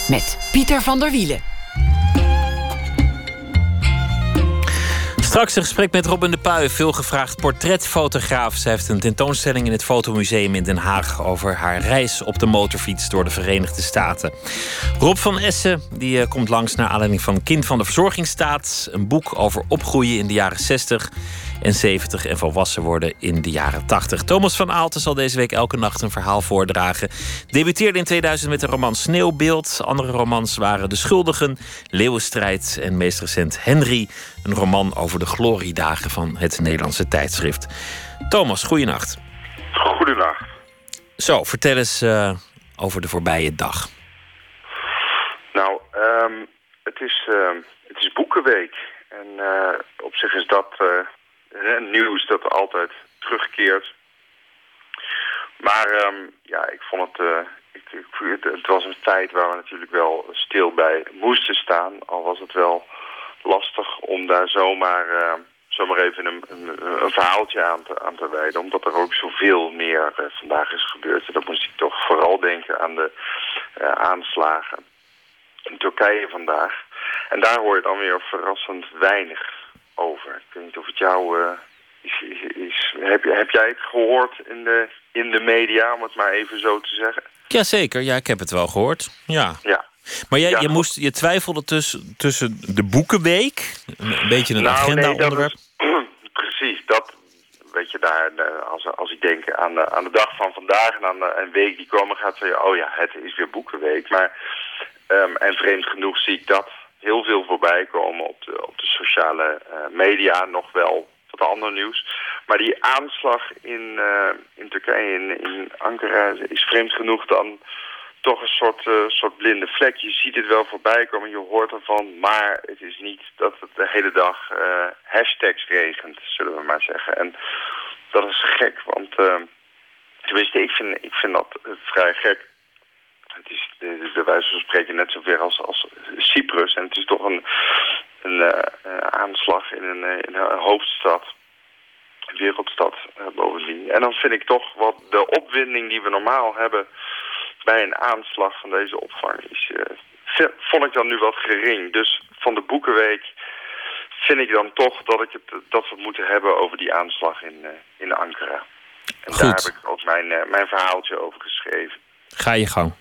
Met Pieter van der Wielen. Straks een gesprek met Robin de Puy, veelgevraagd portretfotograaf. Zij heeft een tentoonstelling in het Fotomuseum in Den Haag over haar reis op de motorfiets door de Verenigde Staten. Rob van Essen die, uh, komt langs naar aanleiding van Kind van de Verzorgingsstaat, een boek over opgroeien in de jaren 60 en 70 en volwassen worden in de jaren 80. Thomas van Aalten zal deze week elke nacht een verhaal voordragen. Debuteerde in 2000 met de roman Sneeuwbeeld. Andere romans waren De Schuldigen, Leeuwenstrijd en meest recent Henry. Een roman over de gloriedagen van het Nederlandse tijdschrift. Thomas, goeienacht. Goedenacht. Zo, vertel eens uh, over de voorbije dag. Nou, um, het, is, uh, het is Boekenweek. En uh, op zich is dat nieuws dat altijd terugkeert. Maar um, ja, ik vond het, uh, ik, het, was een feit waar we natuurlijk wel stil bij moesten staan. Al was het wel lastig om daar zomaar, uh, zomaar even een, een, een, verhaaltje aan te, aan te wijden. Omdat er ook zoveel meer uh, vandaag is gebeurd. En dan moest ik toch vooral denken aan de aanslagen in Turkije vandaag. En daar hoor je dan weer verrassend weinig over. Ik weet niet of het jou uh, is, is, is, Heb, heb jij het gehoord in de, in de media, om het maar even zo te zeggen? Jazeker, ja, ik heb het wel gehoord. Ja. ja. Maar jij, je, moest, je twijfelde tussen, tussen de boekenweek, een beetje een Nou, agenda-onderwerp. *clears throat* precies, dat weet je daar, eh, als, als ik denk aan de, aan de dag van vandaag en aan de, een week die komen gaat, van oh ja, het is weer boekenweek. Maar, ehm, en vreemd genoeg zie ik dat heel veel voorbij komen op de, op de sociale eh, media, nog wel wat ander nieuws. Maar die aanslag in, eh, in Turkije, in, in Ankara, is vreemd genoeg dan toch een soort, uh, soort blinde vlek. Je ziet het wel voorbij komen, je hoort ervan, maar het is niet dat het de hele dag hashtags regent, zullen we maar zeggen. En dat is gek, want tenminste, ik ik vind dat vrij gek. Het is de, de wijze van spreken net zover als, als Cyprus. En het is toch een, een uh, aanslag in een, in een hoofdstad, een wereldstad uh, bovendien. En dan vind ik toch wat de opwinding die we normaal hebben bij een aanslag van deze opvang is, uh, vond ik dan nu wat gering. Dus van de Boekenweek vind ik dan toch dat, ik het, dat we het moeten hebben over die aanslag in, in Ankara. En Goed. daar heb ik ook mijn, mijn verhaaltje over geschreven. Ga je gang.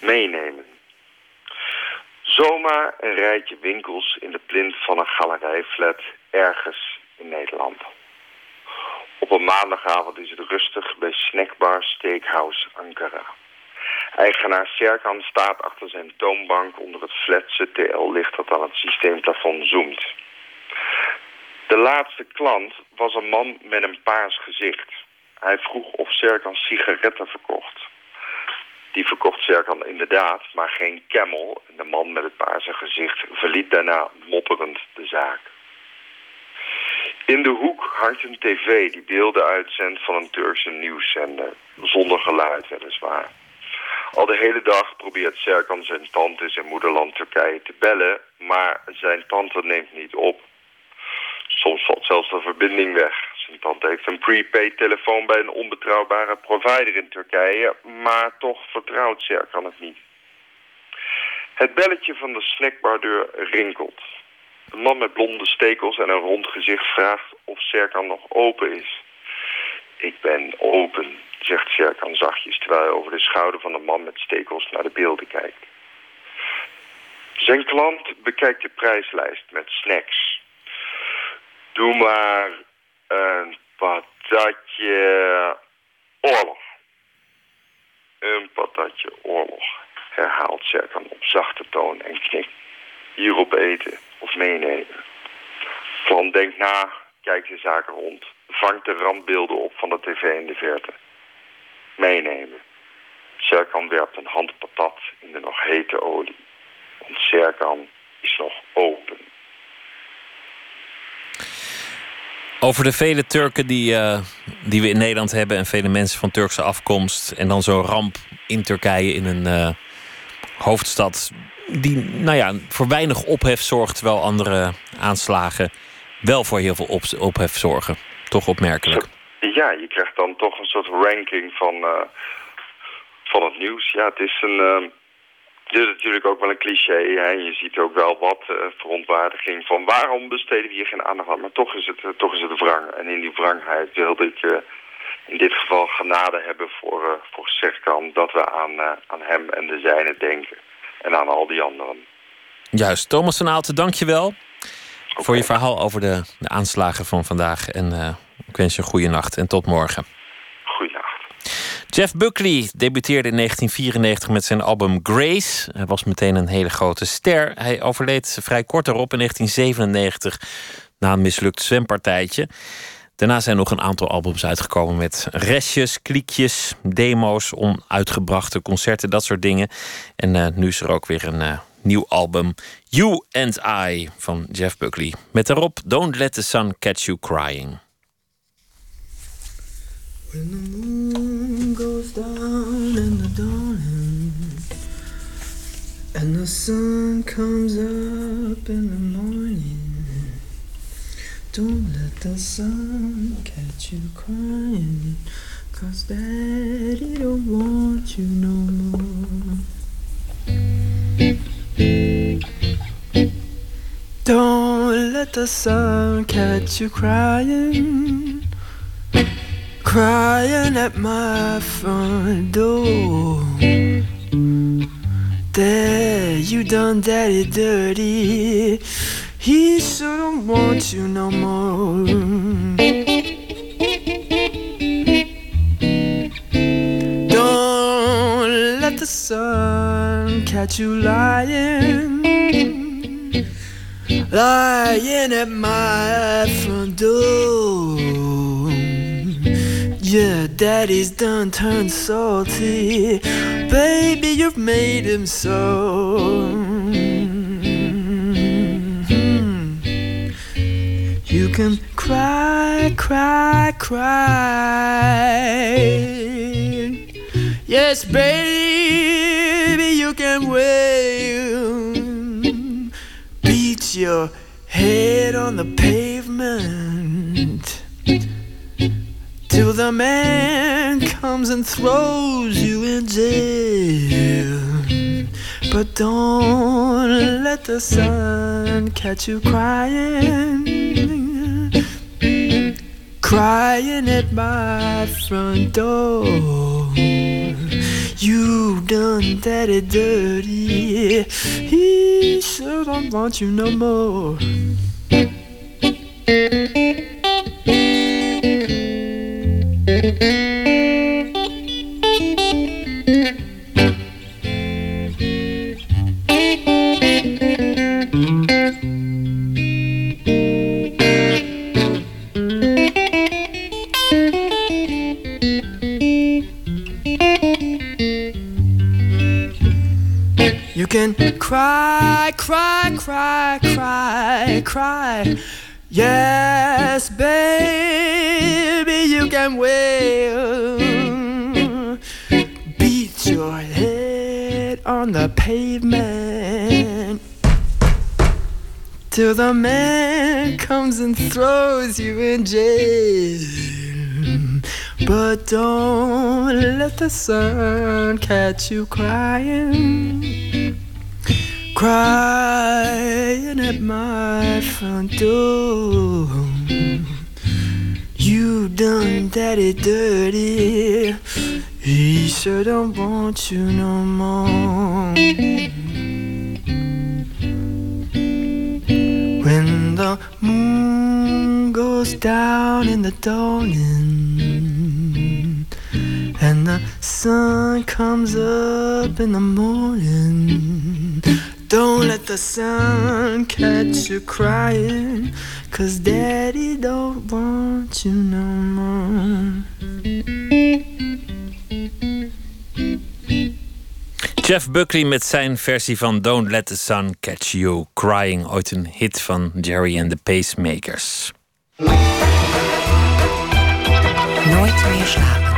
Meenemen. Zomaar een rijtje winkels in de plint van een galerijflat ergens in Nederland. Op een maandagavond is het rustig bij snackbar Steakhouse Ankara. Eigenaar Serkan staat achter zijn toonbank onder het fletse TL-licht dat aan het systeemplafond zoomt. De laatste klant was een man met een paars gezicht. Hij vroeg of Serkan sigaretten verkocht. Die verkocht Serkan inderdaad, maar geen Camel. De man met het paarse gezicht verliet daarna mopperend de zaak. In de hoek hangt een tv die beelden uitzendt van een Turkse nieuwszender. Zonder geluid weliswaar. Al de hele dag probeert Serkan zijn tante in moederland Turkije te bellen, maar zijn tante neemt niet op. Soms valt zelfs de verbinding weg. Tante heeft een prepaid telefoon bij een onbetrouwbare provider in Turkije, maar toch vertrouwt Serkan het niet. Het belletje van de snackbardeur rinkelt. Een man met blonde stekels en een rond gezicht vraagt of Serkan nog open is. Ik ben open, zegt Serkan zachtjes terwijl hij over de schouder van de man met stekels naar de beelden kijkt. Zijn klant bekijkt de prijslijst met snacks. Doe maar een patatje oorlog. Een patatje oorlog, herhaalt Serkan op zachte toon en knikt. Hierop eten of meenemen. Van denkt na, kijkt de zaken rond, vangt de randbeelden op van de tv in de verte. Meenemen. Serkan werpt een hand patat in de nog hete olie. Want Serkan is nog open. Over de vele Turken die, uh, die we in Nederland hebben en vele mensen van Turkse afkomst. En dan zo'n ramp in Turkije in een uh, hoofdstad die nou ja, voor weinig ophef zorgt, terwijl andere aanslagen wel voor heel veel op ophef zorgen. Toch opmerkelijk. Ja, je krijgt dan toch een soort ranking van, uh, van het nieuws. Ja, het is een. Uh, dit is natuurlijk ook wel een cliché. Hè? Je ziet ook wel wat uh, verontwaardiging van waarom besteden we hier geen aandacht aan. Maar toch is het, toch is het wrang. En in die wrangheid wilde ik in dit geval genade hebben voor, voor Serkan. Dat we aan, aan hem en de zijne denken en aan al die anderen. Juist. Thomas van Aalten, dank je wel okay. voor je verhaal over de, de aanslagen van vandaag. En uh, ik wens je een goede nacht en tot morgen. Jeff Buckley debuteerde in 1994 met zijn album Grace. Hij was meteen een hele grote ster. Hij overleed vrij kort erop in 1997 na een mislukt zwempartijtje. Daarna zijn nog een aantal albums uitgekomen met restjes, kliekjes, demo's, onuitgebrachte concerten, dat soort dingen. En uh, nu is er ook weer een uh, nieuw album, You and I, van Jeff Buckley. Met daarop Don't Let the Sun Catch You Crying. When the moon goes down in the dawning And the sun comes up in the morning Don't let the sun catch you crying, cause daddy don't want you no more. Don't let the sun catch you crying, crying at my front door. There, you done daddy dirty. He sure don't want you no more. Don't let the sun catch you lying, lying at my front door. Yeah, daddy's done turned salty. Baby, you've made him so. Mhm. You can cry, cry, cry. Yes, baby, you can wail. Beat your head on the pavement till the man comes and throws you in jail. But don't let the sun catch you crying, crying at my front door. You done daddy dirty. He sure don't want you no more. You can cry, cry, cry, cry, cry. Yes, baby, you can wail. Beat your head on the pavement till the man comes and throws you in jail. But don't let the sun catch you crying, crying at my front door. You done daddy dirty. He sure don't want you no more. When the moon goes down in the dawning and the sun comes up in the morning. Don't let the sun catch you crying, cause daddy don't want you no more. Jeff Buckley met zijn versie van Don't Let the Sun Catch You Crying. Ooit een hit van Jerry and the Pacemakers. Nooit meer slapen.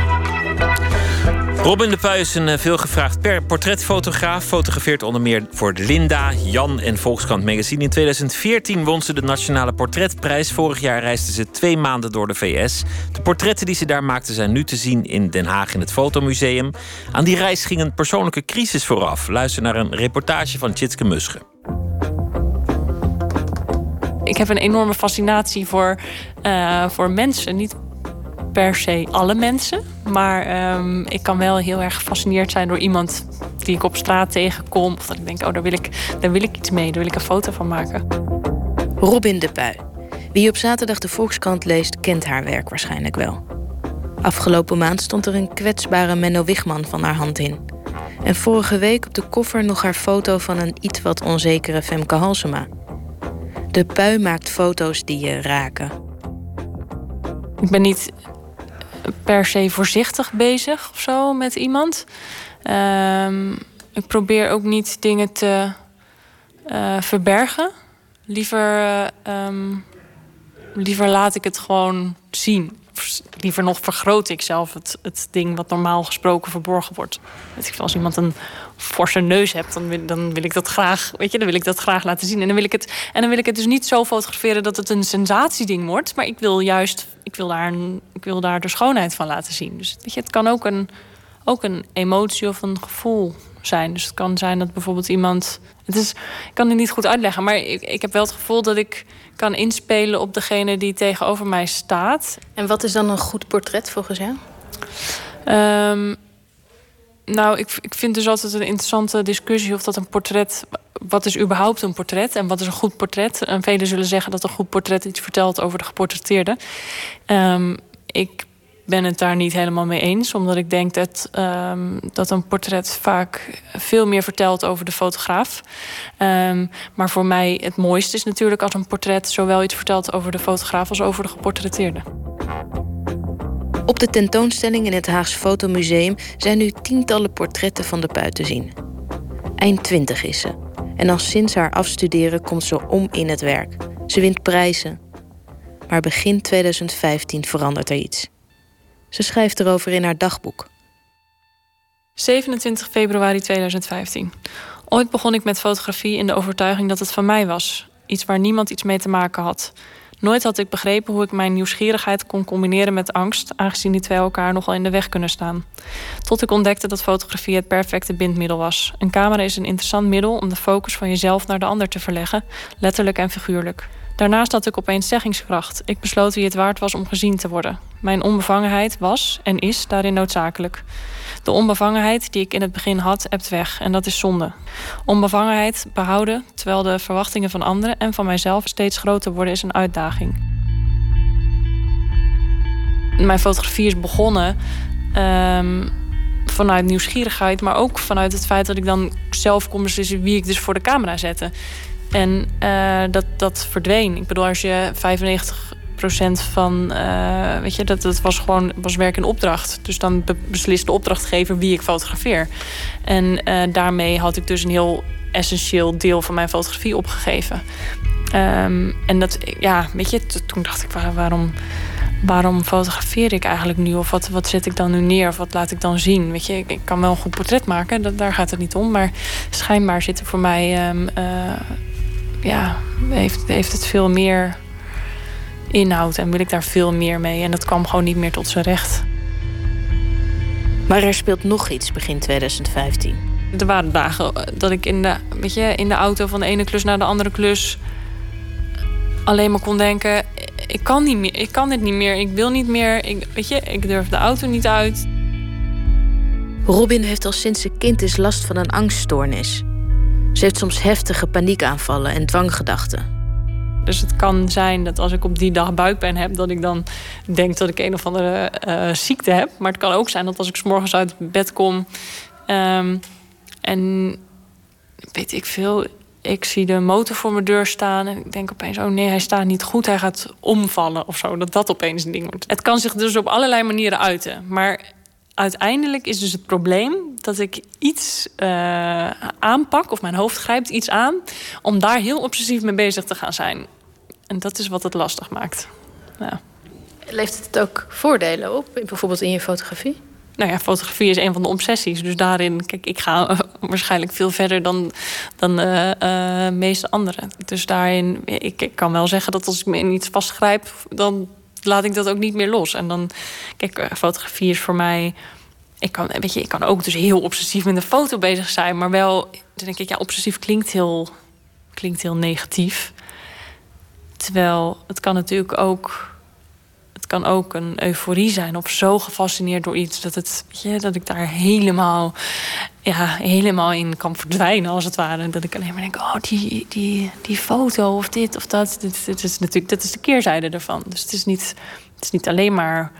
Robin de Puy is een eh, veelgevraagd portretfotograaf. Fotografeert onder meer voor Linda, Jan en Volkskrant Magazine. In 2014 won ze de Nationale Portretprijs. Vorig jaar reisde ze twee maanden door de VS. De portretten die ze daar maakte zijn nu te zien in Den Haag in het Fotomuseum. Aan die reis ging een persoonlijke crisis vooraf. Luister naar een reportage van Tjitske Musche. Ik heb een enorme fascinatie voor, eh, voor mensen. Niet per se alle mensen. Maar ehm, ik kan wel heel erg gefascineerd zijn door iemand die ik op straat tegenkom. Of dat ik denk, oh, daar wil ik, daar wil ik iets mee. Daar wil ik een foto van maken. Robin de Pui. Wie op zaterdag de Volkskrant leest, kent haar werk waarschijnlijk wel. Afgelopen maand stond er een kwetsbare Menno Wigman van haar hand in. En vorige week op de koffer nog haar foto van een iets wat onzekere Femke Halsema. De Pui maakt foto's die je raken. Ik ben niet per se voorzichtig bezig of zo met iemand. Ehm, ik probeer ook niet dingen te eh, verbergen. Liever, eh, ehm, liever laat ik het gewoon zien. Liever nog vergroot ik zelf het, het ding wat normaal gesproken verborgen wordt. Ik, als iemand een forse neus hebt, dan wil, dan wil ik dat graag, weet je, dan wil ik dat graag laten zien. En dan wil ik het, en dan wil ik het dus niet zo fotograferen dat het een sensatieding wordt. Maar ik wil juist, ik wil daar, ik wil daar de schoonheid van laten zien. Dus weet je, het kan ook een, ook een emotie of een gevoel zijn. Dus het kan zijn dat bijvoorbeeld iemand. Het is, ik kan het niet goed uitleggen, maar ik, ik heb wel het gevoel dat ik kan inspelen op degene die tegenover mij staat. En wat is dan een goed portret volgens jou? Ehm, Nou, ik, ik vind dus altijd een interessante discussie of dat een portret. Wat is überhaupt een portret en wat is een goed portret? En velen zullen zeggen dat een goed portret iets vertelt over de geportretteerde. Um, ik ben het daar niet helemaal mee eens, omdat ik denk dat, um, dat een portret vaak veel meer vertelt over de fotograaf. Um, maar voor mij het mooiste is natuurlijk als een portret zowel iets vertelt over de fotograaf als over de geportretteerde. Op de tentoonstelling in het Haags Fotomuseum zijn nu tientallen portretten van de Pui te zien. Eind twintig is ze. En al sinds haar afstuderen komt ze om in het werk. Ze wint prijzen. Maar begin 2015 verandert er iets. Ze schrijft erover in haar dagboek. 27 februari 2015. Ooit begon ik met fotografie in de overtuiging dat het van mij was. Iets waar niemand iets mee te maken had. Nooit had ik begrepen hoe ik mijn nieuwsgierigheid kon combineren met angst, aangezien die twee elkaar nogal in de weg kunnen staan. Tot ik ontdekte dat fotografie het perfecte bindmiddel was. Een camera is een interessant middel om de focus van jezelf naar de ander te verleggen, letterlijk en figuurlijk. Daarnaast had ik opeens zeggingskracht. Ik besloot wie het waard was om gezien te worden. Mijn onbevangenheid was en is daarin noodzakelijk. De onbevangenheid die ik in het begin had, ebt weg en dat is zonde. Onbevangenheid behouden terwijl de verwachtingen van anderen en van mijzelf steeds groter worden, is een uitdaging. Mijn fotografie is begonnen um, vanuit nieuwsgierigheid, maar ook vanuit het feit dat ik dan zelf kon beslissen wie ik dus voor de camera zette. En uh, dat, dat verdween. Ik bedoel, als je 95% van, uh, weet je, dat, dat was gewoon was werk in opdracht. Dus dan beslist de opdrachtgever wie ik fotografeer. En uh, daarmee had ik dus een heel essentieel deel van mijn fotografie opgegeven. Um, en dat, ja, weet je, toen dacht ik, waarom, waarom fotografeer ik eigenlijk nu? Of wat, wat zet ik dan nu neer? Of wat laat ik dan zien? Weet je, ik, kan wel een goed portret maken, dat, daar gaat het niet om. Maar schijnbaar zit er voor mij, uh, ja, heeft, heeft het veel meer inhoud en wil ik daar veel meer mee. En dat kwam gewoon niet meer tot zijn recht. Maar er speelt nog iets begin 2015. Er waren dagen dat ik in de, weet je, in de auto van de ene klus naar de andere klus alleen maar kon denken: ik kan niet meer, ik kan dit niet meer, ik wil niet meer, ik, weet je, ik durf de auto niet uit. Robin heeft al sinds ze kind is last van een angststoornis. Ze heeft soms heftige paniekaanvallen en dwanggedachten. Dus het kan zijn dat als ik op die dag buikpijn heb, dat ik dan denk dat ik een of andere uh, ziekte heb. Maar het kan ook zijn dat als ik s morgens uit bed kom um, en weet ik veel, ik zie de motor voor mijn deur staan en ik denk opeens: oh nee, hij staat niet goed, hij gaat omvallen of zo. Dat dat opeens een ding wordt. Het kan zich dus op allerlei manieren uiten. Maar uiteindelijk is dus het probleem dat ik iets uh, aanpak, of mijn hoofd grijpt iets aan, om daar heel obsessief mee bezig te gaan zijn. En dat is wat het lastig maakt. Ja. Levert het ook voordelen op, bijvoorbeeld in je fotografie? Nou ja, fotografie is een van de obsessies. Dus daarin, kijk, ik ga waarschijnlijk veel verder dan, dan de uh, meeste anderen. Dus daarin, ik, ik, kan wel zeggen dat als ik me in iets vastgrijp, dan laat ik dat ook niet meer los. En dan, kijk, eh, fotografie is voor mij. Ik kan, weet je, ik kan ook dus heel obsessief met een foto bezig zijn, maar wel, dan denk ik, ja, obsessief klinkt heel, klinkt heel negatief. Terwijl het kan natuurlijk ook. Kan ook een euforie zijn of zo gefascineerd door iets dat, het, ja, dat ik daar helemaal, ja, helemaal in kan verdwijnen, als het ware. Dat ik alleen maar denk: oh, die, die, die foto of dit of dat. Dit, dit is natuurlijk dat is de keerzijde ervan. Dus het is niet, het is niet alleen maar.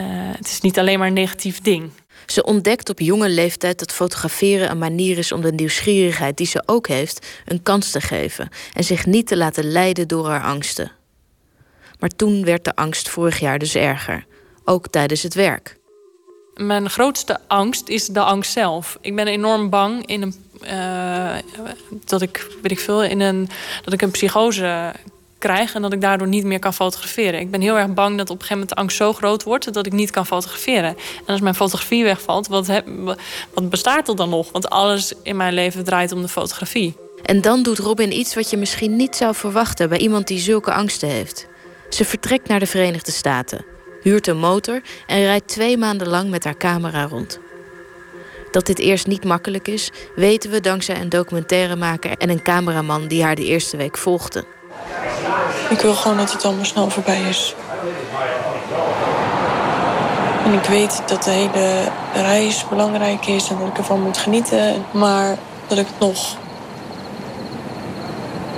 Uh, het is niet alleen maar een negatief ding. Ze ontdekt op jonge leeftijd dat fotograferen een manier is om de nieuwsgierigheid die ze ook heeft, een kans te geven en zich niet te laten leiden door haar angsten. Maar toen werd de angst vorig jaar dus erger, ook tijdens het werk. Mijn grootste angst is de angst zelf. Ik ben enorm bang in een, uh, dat ik, weet ik veel, in een, dat ik een psychose krijg en dat ik daardoor niet meer kan fotograferen. Ik ben heel erg bang dat op een gegeven moment de angst zo groot wordt dat ik niet kan fotograferen. En als mijn fotografie wegvalt, wat, heb, wat bestaat er dan nog? Want alles in mijn leven draait om de fotografie. En dan doet Robin iets wat je misschien niet zou verwachten bij iemand die zulke angsten heeft. Ze vertrekt naar de Verenigde Staten, huurt een motor en rijdt twee maanden lang met haar camera rond. Dat dit eerst niet makkelijk is, weten we dankzij een documentairemaker en een cameraman die haar de eerste week volgde. Ik wil gewoon dat het allemaal snel voorbij is. En ik weet dat de hele reis belangrijk is en dat ik ervan moet genieten. Maar dat ik het nog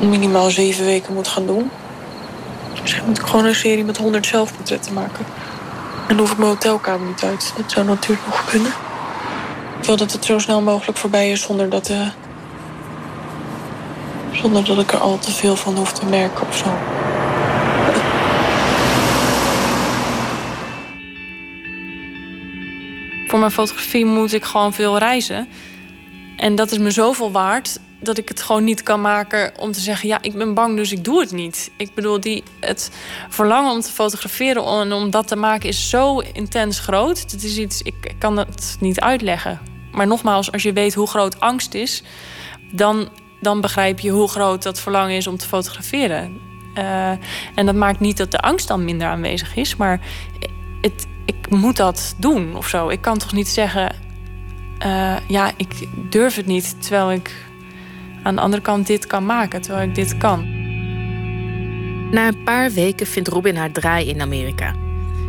minimaal zeven weken moet gaan doen. Misschien moet ik gewoon een serie met 100 zelfportretten maken. En dan hoef ik mijn hotelkamer niet uit. Dat zou natuurlijk nog kunnen. Ik wil dat het zo snel mogelijk voorbij is zonder dat, uh, zonder dat ik er al te veel van hoef te merken of zo. Voor mijn fotografie moet ik gewoon veel reizen. En dat is me zoveel waard dat ik het gewoon niet kan maken om te zeggen: ja, ik ben bang, dus ik doe het niet. Ik bedoel, die, het verlangen om te fotograferen en om dat te maken is zo intens groot. Het is iets, ik kan het niet uitleggen. Maar nogmaals, als je weet hoe groot angst is, dan, dan begrijp je hoe groot dat verlangen is om te fotograferen. Uh, en dat maakt niet dat de angst dan minder aanwezig is, maar het, ik moet dat doen of zo. Ik kan toch niet zeggen: uh, ja, ik durf het niet, terwijl ik aan de andere kant dit kan maken, terwijl ik dit kan. Na een paar weken vindt Robin haar draai in Amerika.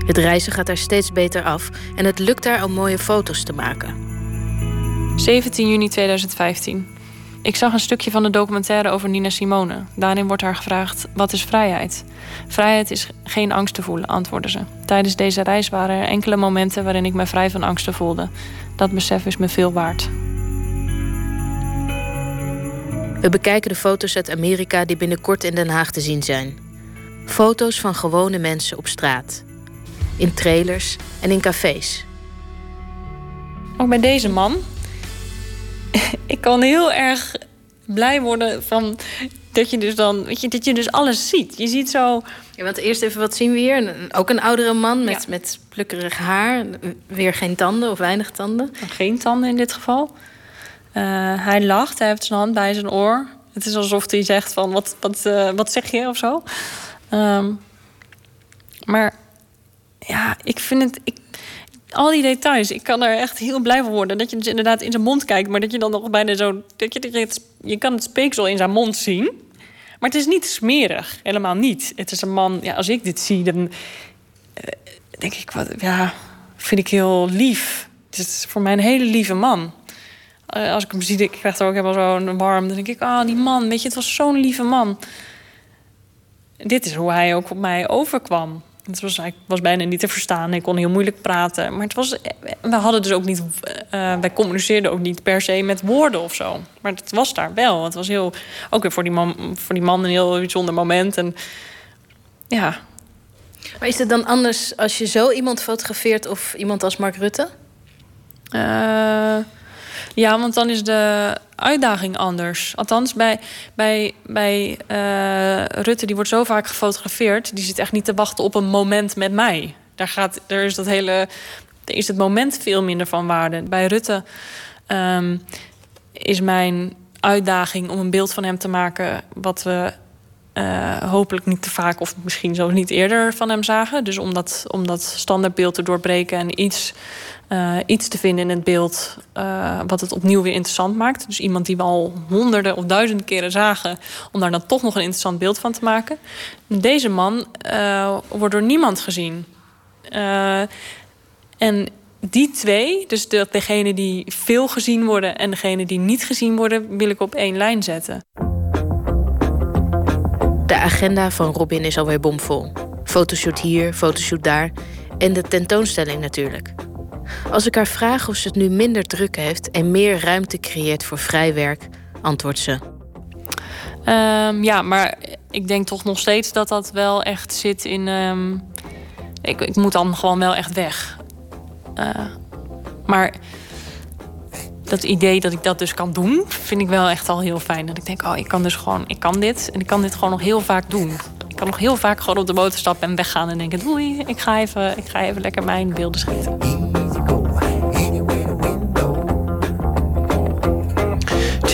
Het reizen gaat haar steeds beter af en het lukt haar om mooie foto's te maken. 17 juni 2015. Ik zag een stukje van de documentaire over Nina Simone. Daarin wordt haar gevraagd: wat is vrijheid? Vrijheid is geen angst te voelen, antwoordde ze. Tijdens deze reis waren er enkele momenten waarin ik me vrij van angsten voelde. Dat besef is me veel waard. We bekijken de foto's uit Amerika die binnenkort in Den Haag te zien zijn. Foto's van gewone mensen op straat, in trailers en in cafés. Ook bij deze man. *laughs* ik kan heel erg blij worden van dat je dus dan, weet je, dat je dus alles ziet. Je ziet zo. Ja, want eerst even wat zien we hier? Ook een oudere man met, met plukkerig haar. Weer geen tanden of weinig tanden. Geen tanden in dit geval. Uh, hij lacht, hij heeft zijn hand bij zijn oor. Het is alsof hij zegt van, wat, wat, uh, wat zeg je of zo. Um, maar ja, ik vind het... Ik, al die details, ik kan er echt heel blij van worden. Dat je dus inderdaad in zijn mond kijkt, maar dat je dan nog bijna zo... Dat je, je, het, je kan het speeksel in zijn mond zien. Maar het is niet smerig, helemaal niet. Het is een man, ja, als ik dit zie, dan uh, denk ik, wat, ja, vind ik heel lief. Het is voor mij een hele lieve man. Uh, als ik hem zie, ik krijg er ook helemaal zo'n warm. Dan denk ik, ah, oh, die man, weet je, het was zo'n lieve man. Dit is hoe hij ook op mij overkwam. Het was, ik was bijna niet te verstaan. Ik kon heel moeilijk praten. Maar het was, we hadden dus ook niet, uh, wij communiceerden ook niet per se met woorden of zo. Maar het was daar wel. Het was heel, ook weer voor die man, voor die man een heel bijzonder moment. En ja. Maar is het dan anders als je zo iemand fotografeert of iemand als Mark Rutte? Uh, ja, want dan is de uitdaging anders. Althans, bij, bij, bij uh, Rutte, die wordt zo vaak gefotografeerd... die zit echt niet te wachten op een moment met mij. Daar, gaat, er is, dat hele, is het moment veel minder van waarde. Bij Rutte um, is mijn uitdaging om een beeld van hem te maken... wat we uh, hopelijk niet te vaak of misschien zo niet eerder van hem zagen. Dus om dat, om dat standaardbeeld te doorbreken en iets uh, iets te vinden in het beeld uh, wat het opnieuw weer interessant maakt. Dus iemand die we al honderden of duizenden keren zagen, om daar dan toch nog een interessant beeld van te maken. Deze man uh, wordt door niemand gezien. en die twee, dus de, degene die veel gezien worden en degene die niet gezien worden, wil ik op één lijn zetten. De agenda van Robin is alweer bomvol. Fotoshoot hier, fotoshoot daar. En de tentoonstelling natuurlijk. Als ik haar vraag of ze het nu minder druk heeft en meer ruimte creëert voor vrij werk, antwoordt ze. Um, ja, maar ik denk toch nog steeds dat dat wel echt zit in. Um, ik, ik, moet dan gewoon wel echt weg. Uh, maar dat idee dat ik dat dus kan doen, vind ik wel echt al heel fijn. Dat ik denk, oh, ik kan dus gewoon, ik kan dit en ik kan dit gewoon nog heel vaak doen. Ik kan nog heel vaak gewoon op de motor stappen en weggaan en denken, doei, ik ga even, ik ga even lekker mijn beelden schieten.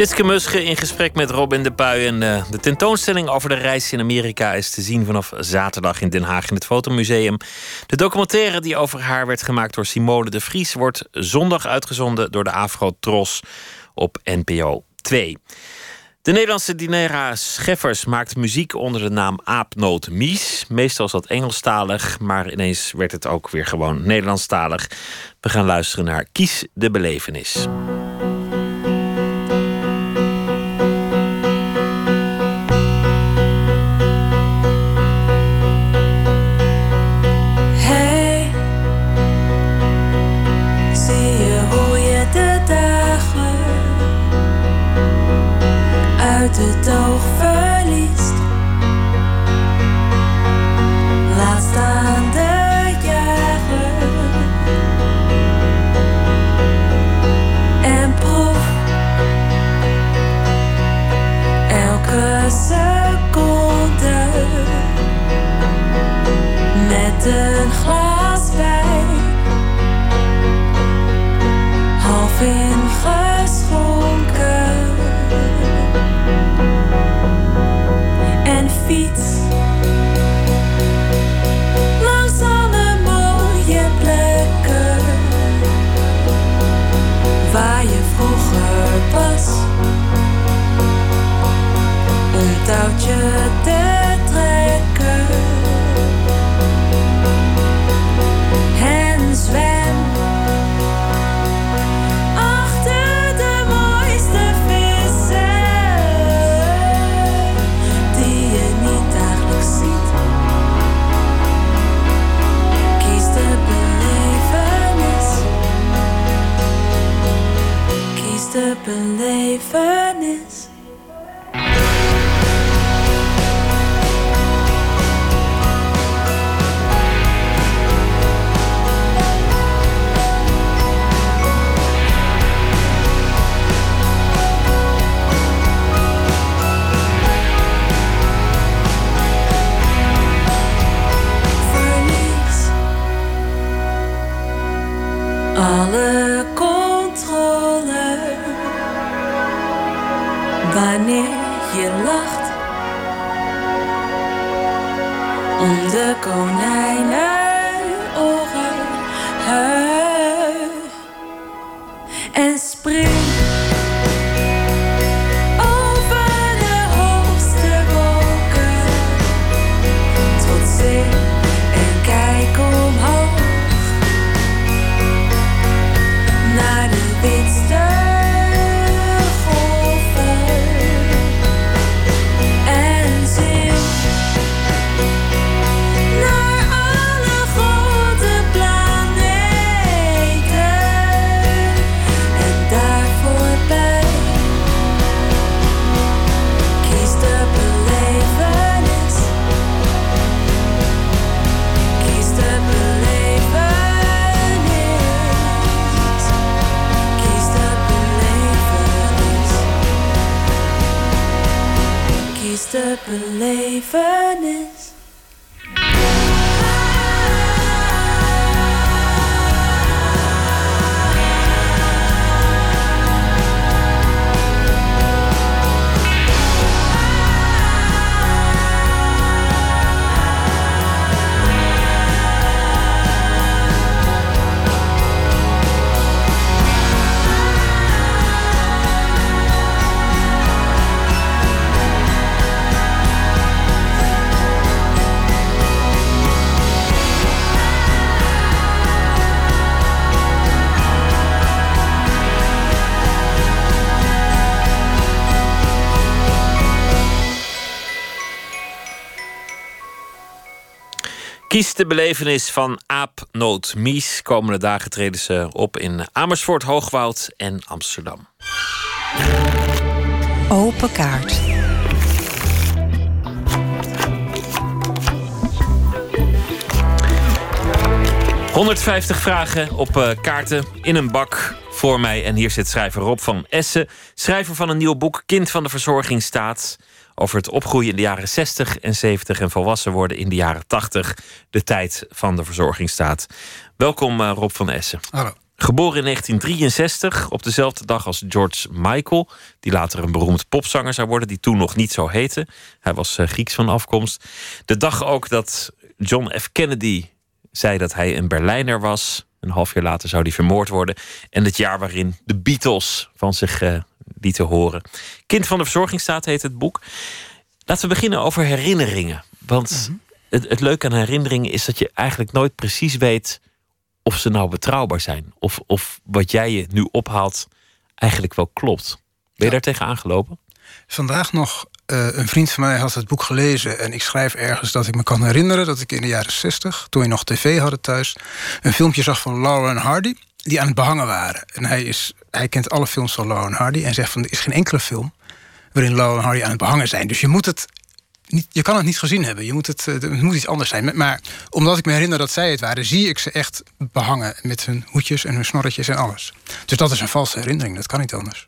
Tjitske Musche in gesprek met Robin de Puy. En uh, de tentoonstelling over de reis in Amerika is te zien vanaf zaterdag in Den Haag in het Fotomuseum. De documentaire die over haar werd gemaakt door Simone de Vries wordt zondag uitgezonden door de Afro Tros op NPO 2. De Nederlandse Dinera Scheffers maakt muziek onder de naam Aapnoot Mies. Meestal is dat Engelstalig, maar ineens werd het ook weer gewoon Nederlandstalig. We gaan luisteren naar Kies de Belevenis. Kies de belevenis. verlies. Alle wanneer je lacht. Om de konijnen oren en spring. Kies de belevenis van Aap Noot Mies. Komende dagen treden ze op in Amersfoort, Hoogwoud en Amsterdam. Open kaart. ...150 vragen op eh, kaarten in een bak voor mij. En hier zit schrijver Rob van Essen. Schrijver van een nieuw boek Kind van de Verzorging staat... over het opgroeien in de jaren 60 en 70... en volwassen worden in de jaren 80. De tijd van de verzorgingsstaat. Welkom eh, Rob van Essen. Hallo. Geboren in 1963, op dezelfde dag als George Michael, die later een beroemd popzanger zou worden, die toen nog niet zo heette. Hij was eh, Grieks van afkomst. De dag ook dat John F. Kennedy zei dat hij een Berlijner was. Een half jaar later zou hij vermoord worden. En het jaar waarin de Beatles van zich, eh, lieten horen. Kind van de verzorgingsstaat heet het boek. Laten we beginnen over herinneringen. Want Mhm. het, het leuke aan herinneringen is dat je eigenlijk nooit precies weet of ze nou betrouwbaar zijn. Of, of wat jij je nu ophaalt eigenlijk wel klopt. Ben je daar tegen aangelopen? Vandaag nog, eh, een vriend van mij had het boek gelezen... en ik schrijf ergens dat ik me kan herinneren... dat ik in de jaren 60, toen we nog tv hadden thuis... een filmpje zag van Laura en Hardy... die aan het behangen waren. En hij, is, hij kent alle films van Laura en Hardy... en zegt van, er is geen enkele film... waarin Laura en Hardy aan het behangen zijn. Dus je moet het... Niet, je kan het niet gezien hebben. Je moet het, eh, het moet iets anders zijn. Maar omdat ik me herinner dat zij het waren... zie ik ze echt behangen met hun hoedjes en hun snorretjes en alles. Dus dat is een valse herinnering. Dat kan niet anders.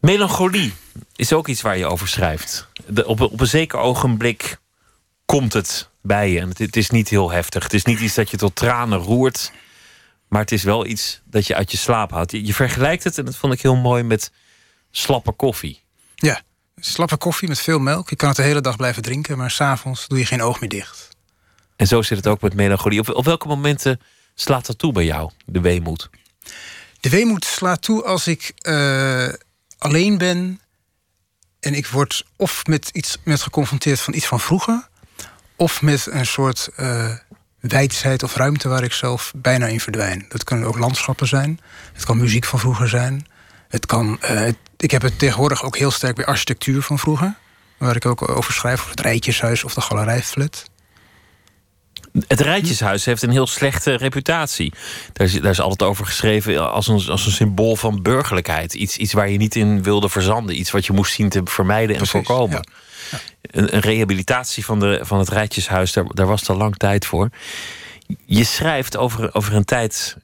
Melancholie is ook iets waar je over schrijft. De, op, op een zeker ogenblik komt het bij je. En het, het is niet heel heftig. Het is niet iets dat je tot tranen roert. Maar het is wel iets dat je uit je slaap haalt. Je, vergelijkt het, en dat vond ik heel mooi, met slappe koffie. Ja, slappe koffie met veel melk. Je kan het de hele dag blijven drinken, maar s'avonds doe je geen oog meer dicht. En zo zit het ook met melancholie. Op, op welke momenten slaat dat toe bij jou, de weemoed? De weemoed slaat toe als ik eh, alleen ben en ik word of met iets met geconfronteerd van iets van vroeger, of met een soort eh wijsheid of ruimte waar ik zelf bijna in verdwijn. Dat kunnen ook landschappen zijn, het kan muziek van vroeger zijn. Het kan, eh, het- ik heb het tegenwoordig ook heel sterk bij architectuur van vroeger, waar ik ook over schrijf, of het Rijtjeshuis of de Galerijflat. Het Rijtjeshuis heeft een heel slechte reputatie. Daar is, daar is altijd over geschreven als een, als een symbool van burgerlijkheid. Iets, iets waar je niet in wilde verzanden. Iets wat je moest zien te vermijden en voorkomen. Een, rehabilitatie van, de, van het Rijtjeshuis, daar, daar was te lang tijd voor. Je schrijft over, over een tijd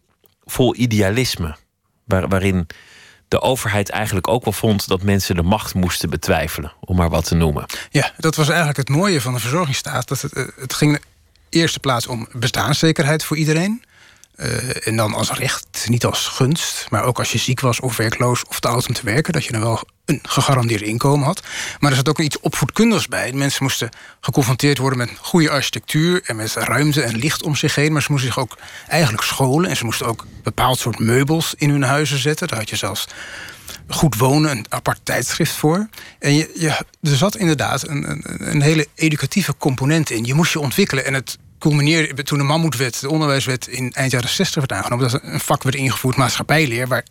vol idealisme. Waar, waarin de overheid eigenlijk ook wel vond dat mensen de macht moesten betwijfelen. Om maar wat te noemen. Ja, dat was eigenlijk het mooie van de verzorgingsstaat. Dat het, eh, het ging in eerste plaats om bestaanszekerheid voor iedereen. Eh, en dan als recht, niet als gunst. Maar ook als je ziek was of werkloos of te oud om te werken... dat je dan wel een gegarandeerd inkomen had. Maar er zat ook iets opvoedkundigs bij. Mensen moesten geconfronteerd worden met goede architectuur... en met ruimte en licht om zich heen. Maar ze moesten zich ook eigenlijk scholen. En ze moesten ook bepaald soort meubels in hun huizen zetten. Daar had je zelfs goed wonen, een apart tijdschrift voor. En je, je, er zat inderdaad een, een, een hele educatieve component in. Je moest je ontwikkelen. En het culmineerde toen de mammoetwet, de onderwijswet... in eind jaren 60 werd aangenomen. Dat een vak werd ingevoerd, maatschappijleer... waar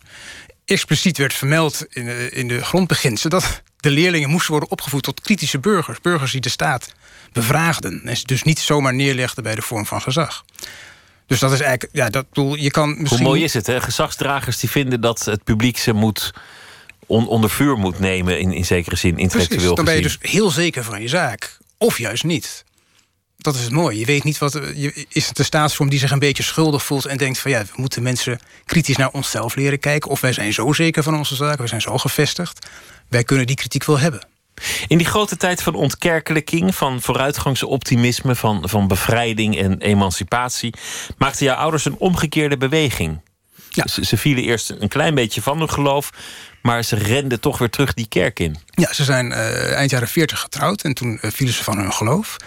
expliciet werd vermeld in de, in de grondbeginselen... dat de leerlingen moesten worden opgevoed tot kritische burgers. Burgers die de staat bevraagden. En ze dus niet zomaar neerlegden bij de vorm van gezag. Dus dat is eigenlijk, ja, dat bedoel, je kan misschien. Hoe mooi is het, hè? Gezagsdragers die vinden dat het publiek ze moet on- onder vuur moet nemen, in, in zekere zin, intellectueel Precies, dan ben je dus heel zeker van je zaak. Of juist niet. Dat is het mooie. Je weet niet wat. Je, is het de staatsvorm die zich een beetje schuldig voelt en denkt van ja, we moeten mensen kritisch naar onszelf leren kijken. Of wij zijn zo zeker van onze zaken, we zijn zo gevestigd. Wij kunnen die kritiek wel hebben. In die grote tijd van ontkerkelijking, van vooruitgangsoptimisme, van, van bevrijding en emancipatie, maakten jouw ouders een omgekeerde beweging. Ze, ze vielen eerst een klein beetje van hun geloof, maar ze renden toch weer terug die kerk in. Ja, ze zijn eh, eind jaren 40 getrouwd en toen eh, vielen ze van hun geloof.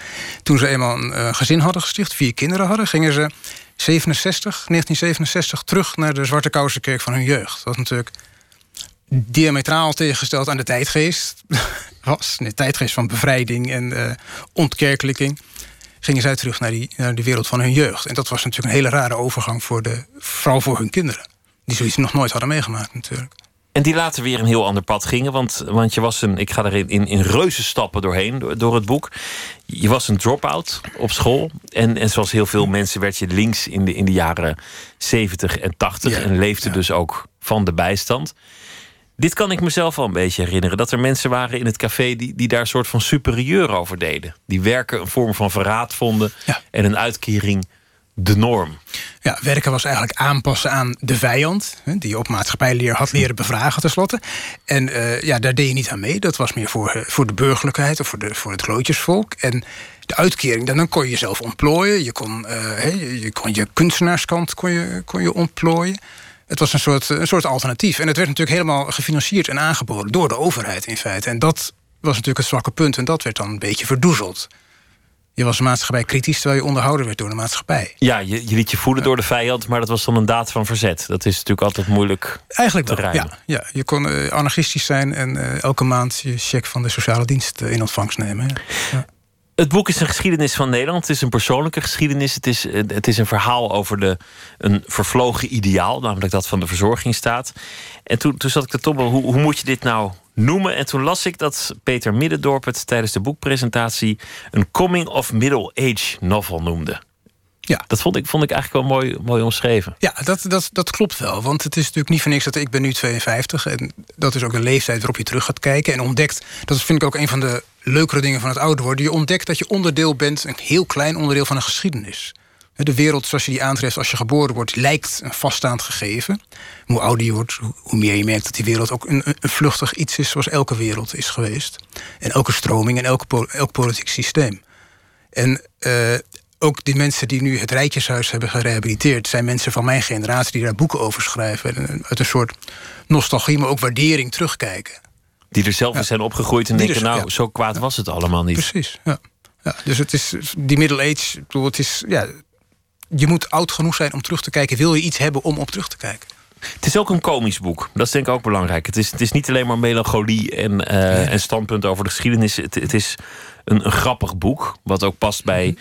Toen ze eenmaal een eh, gezin hadden gesticht, vier kinderen hadden, gingen ze 67, 1967 terug naar de Zwarte Kousenkerk van hun jeugd. Dat was natuurlijk diametraal tegengesteld aan de tijdgeest *laughs* was. De tijdgeest van bevrijding en ontkerkelijking. Gingen zij terug naar, die, naar de wereld van hun jeugd. En dat was natuurlijk een hele rare overgang voor de, vooral voor hun kinderen. Die zoiets nog nooit hadden meegemaakt natuurlijk. En die later weer een heel ander pad gingen. Want, want je was een, ik ga er in, in, in reuze stappen doorheen, door, door het boek. Je was een drop-out op school. En, en zoals heel veel mensen werd je links in de, in de jaren 70 en 80. Ja, en leefde dus ook van de bijstand. Dit kan ik mezelf wel een beetje herinneren. Dat er mensen waren in het café die, die daar een soort van superieur over deden. Die werken een vorm van verraad vonden. En een uitkering de norm. Ja, werken was eigenlijk aanpassen aan de vijand, die op maatschappijleer had leren bevragen tenslotte. En eh, ja, daar deed je niet aan mee. Dat was meer voor, eh, voor de burgerlijkheid of voor, de, voor het klootjesvolk. En de uitkering, dan, kon je jezelf ontplooien. Je kon, eh, je, je kon je kunstenaarskant kon je, kon je ontplooien. Het was een soort, een soort alternatief. En het werd natuurlijk helemaal gefinancierd en aangeboden door de overheid in feite. En dat was natuurlijk het zwakke punt. En dat werd dan een beetje verdoezeld. Je was maatschappij kritisch terwijl je onderhouden werd door de maatschappij. Ja, je, je liet je voeden door de vijand, maar dat was dan een daad van verzet. Dat is natuurlijk altijd moeilijk Eigenlijk te wel, ja, ja. Je kon eh, anarchistisch zijn en eh, elke maand je cheque van de sociale dienst eh, in ontvangst nemen. Ja. Het boek is een geschiedenis van Nederland. Het is een persoonlijke geschiedenis. Het is, het is een verhaal over de, een vervlogen ideaal, namelijk dat van de verzorgingsstaat. En toen, toen zat ik te tobbelen, hoe, hoe moet je dit nou noemen? En toen las ik dat Peter Middendorp het tijdens de boekpresentatie een coming of middle age novel noemde. Ja. Dat vond ik, vond ik eigenlijk wel mooi, mooi omschreven. Ja, dat, dat, dat klopt wel. Want het is natuurlijk niet voor niks dat ik ben nu 52. En dat is ook de leeftijd waarop je terug gaat kijken. En ontdekt, dat vind ik ook een van de leukere dingen van het ouder worden. Je ontdekt dat je onderdeel bent, een heel klein onderdeel van een geschiedenis. De wereld zoals je die aantreft als je geboren wordt, lijkt een vaststaand gegeven. Hoe ouder je wordt, hoe- meer je merkt dat die wereld ook een, vluchtig iets is zoals elke wereld is geweest. En elke stroming en elke, elk politiek systeem. En eh, ook die mensen die nu het Rijtjeshuis hebben gerehabiliteerd, zijn mensen van mijn generatie die daar boeken over schrijven. En uit een soort nostalgie, maar ook waardering terugkijken. Die er zelf in zijn opgegroeid en Die denken, er- nou, ja. zo kwaad was het allemaal niet. Precies, ja. ja. Dus het is die middle age, het is, ja, je moet oud genoeg zijn om terug te kijken. Wil je iets hebben om op terug te kijken? Het is ook een komisch boek. Dat is denk ik ook belangrijk. Het is, het is niet alleen maar melancholie en, eh, en standpunt over de geschiedenis. Het, het is een, een grappig boek. Wat ook past bij Mhm.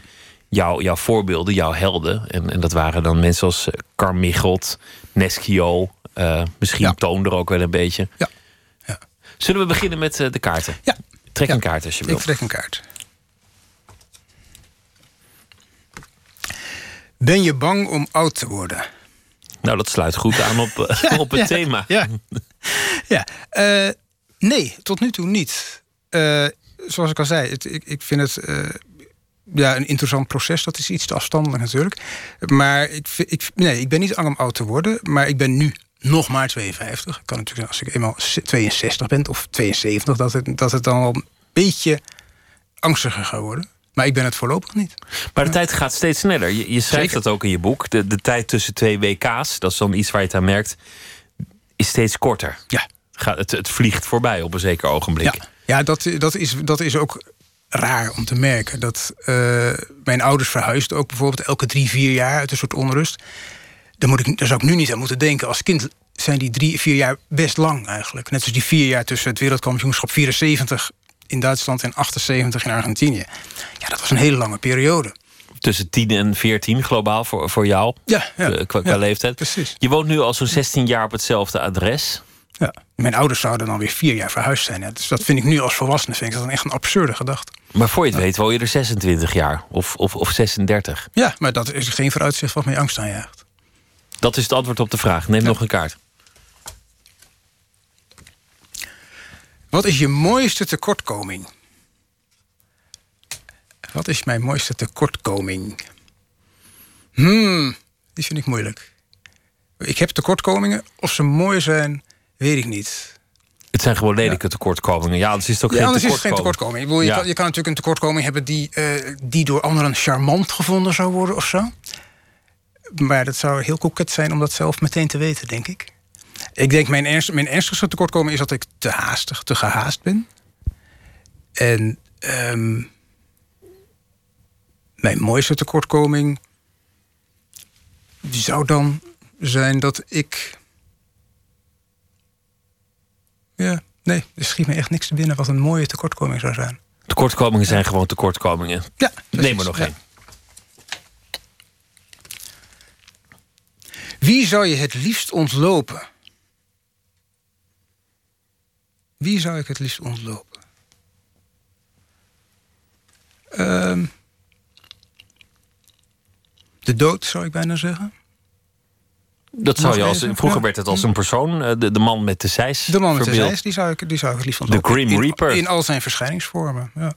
jouw, jouw voorbeelden, jouw helden. En, en dat waren dan mensen als eh, Carmichelt, Neschio. eh, misschien Toon er ook wel een beetje. Ja. Zullen we beginnen met de kaarten? Ja. Trek een kaart als je Ik wilt. trek een kaart. Ben je bang om oud te worden? Nou, dat sluit goed aan op, eh, *laughs* op het ja, thema. Ja, ja. eh, nee, tot nu toe niet. Eh, zoals ik al zei, het, ik, ik vind het ja, een interessant proces. Dat is iets te afstandelijk natuurlijk. Maar ik, ik, nee, ik ben niet bang om oud te worden. Maar ik ben nu nog maar 52. Ik kan natuurlijk als ik eenmaal 62 ben of 72... dat het, dat het dan al een beetje angstiger gaat worden. Maar ik ben het voorlopig niet. Maar de tijd gaat steeds sneller. Je, je schrijft Zeker. dat ook in je boek. De, de tijd tussen twee WK's, dat is dan iets waar je het aan merkt, is steeds korter. Ja. Gaat, het, het vliegt voorbij op een zeker ogenblik. Ja, ja dat, dat, is, dat is ook raar om te merken. Dat eh, mijn ouders verhuisden ook bijvoorbeeld elke drie, vier jaar uit een soort onrust. Daar, moet ik, daar zou ik nu niet aan moeten denken. Als kind zijn die drie, vier jaar best lang eigenlijk. Net zoals die vier jaar tussen het wereldkampioenschap 74 in Duitsland en 78 in Argentinië. Ja, dat was een hele lange periode. Tussen 10 en 14 globaal voor, voor jou. Ja, ja. eh, qua, qua Ja, leeftijd. Precies. Je woont nu al zo'n 16 jaar op hetzelfde adres. Ja. Mijn ouders zouden dan weer vier jaar verhuisd zijn. Ja, dus dat vind ik nu als volwassene vind ik dat een echt een absurde gedachte. Maar voor je het weet woon je er 26 jaar. Of, of, of 36. Ja, maar dat is geen vooruitzicht wat mij angst aanjaagt. Dat is het antwoord op de vraag. Neem nog een kaart. Wat is je mooiste tekortkoming? Wat is mijn mooiste tekortkoming? Hmm, die vind ik moeilijk. Ik heb tekortkomingen. Of ze mooi zijn, weet ik niet. Het zijn gewoon lelijke tekortkomingen. Ja, anders is het ook Ja, geen anders is het geen tekortkoming. tekortkoming. Ik bedoel, je, Ja. kan, je kan natuurlijk een tekortkoming hebben die, eh, die door anderen charmant gevonden zou worden of zo. Maar dat zou heel koket zijn om dat zelf meteen te weten, denk ik. Ik denk, mijn, ernst, mijn ernstigste tekortkoming is dat ik te haastig, te gehaast ben. En ehm, mijn mooiste tekortkoming zou dan zijn dat ik. Ja, nee, er schiet me echt niks te binnen wat een mooie tekortkoming zou zijn. Tekortkomingen zijn gewoon tekortkomingen. Ja, Neem er nog ja. één. Wie zou je het liefst ontlopen? Wie zou ik het liefst ontlopen? Ehm, de dood, zou ik bijna zeggen. Dat zou je als, vroeger Ja. werd het als een persoon, eh, de, de man met de zeis. De man met de zeis, die zou ik, die zou ik het liefst De ontlopen. Grim In- Reaper. In al zijn verschijningsvormen, ja.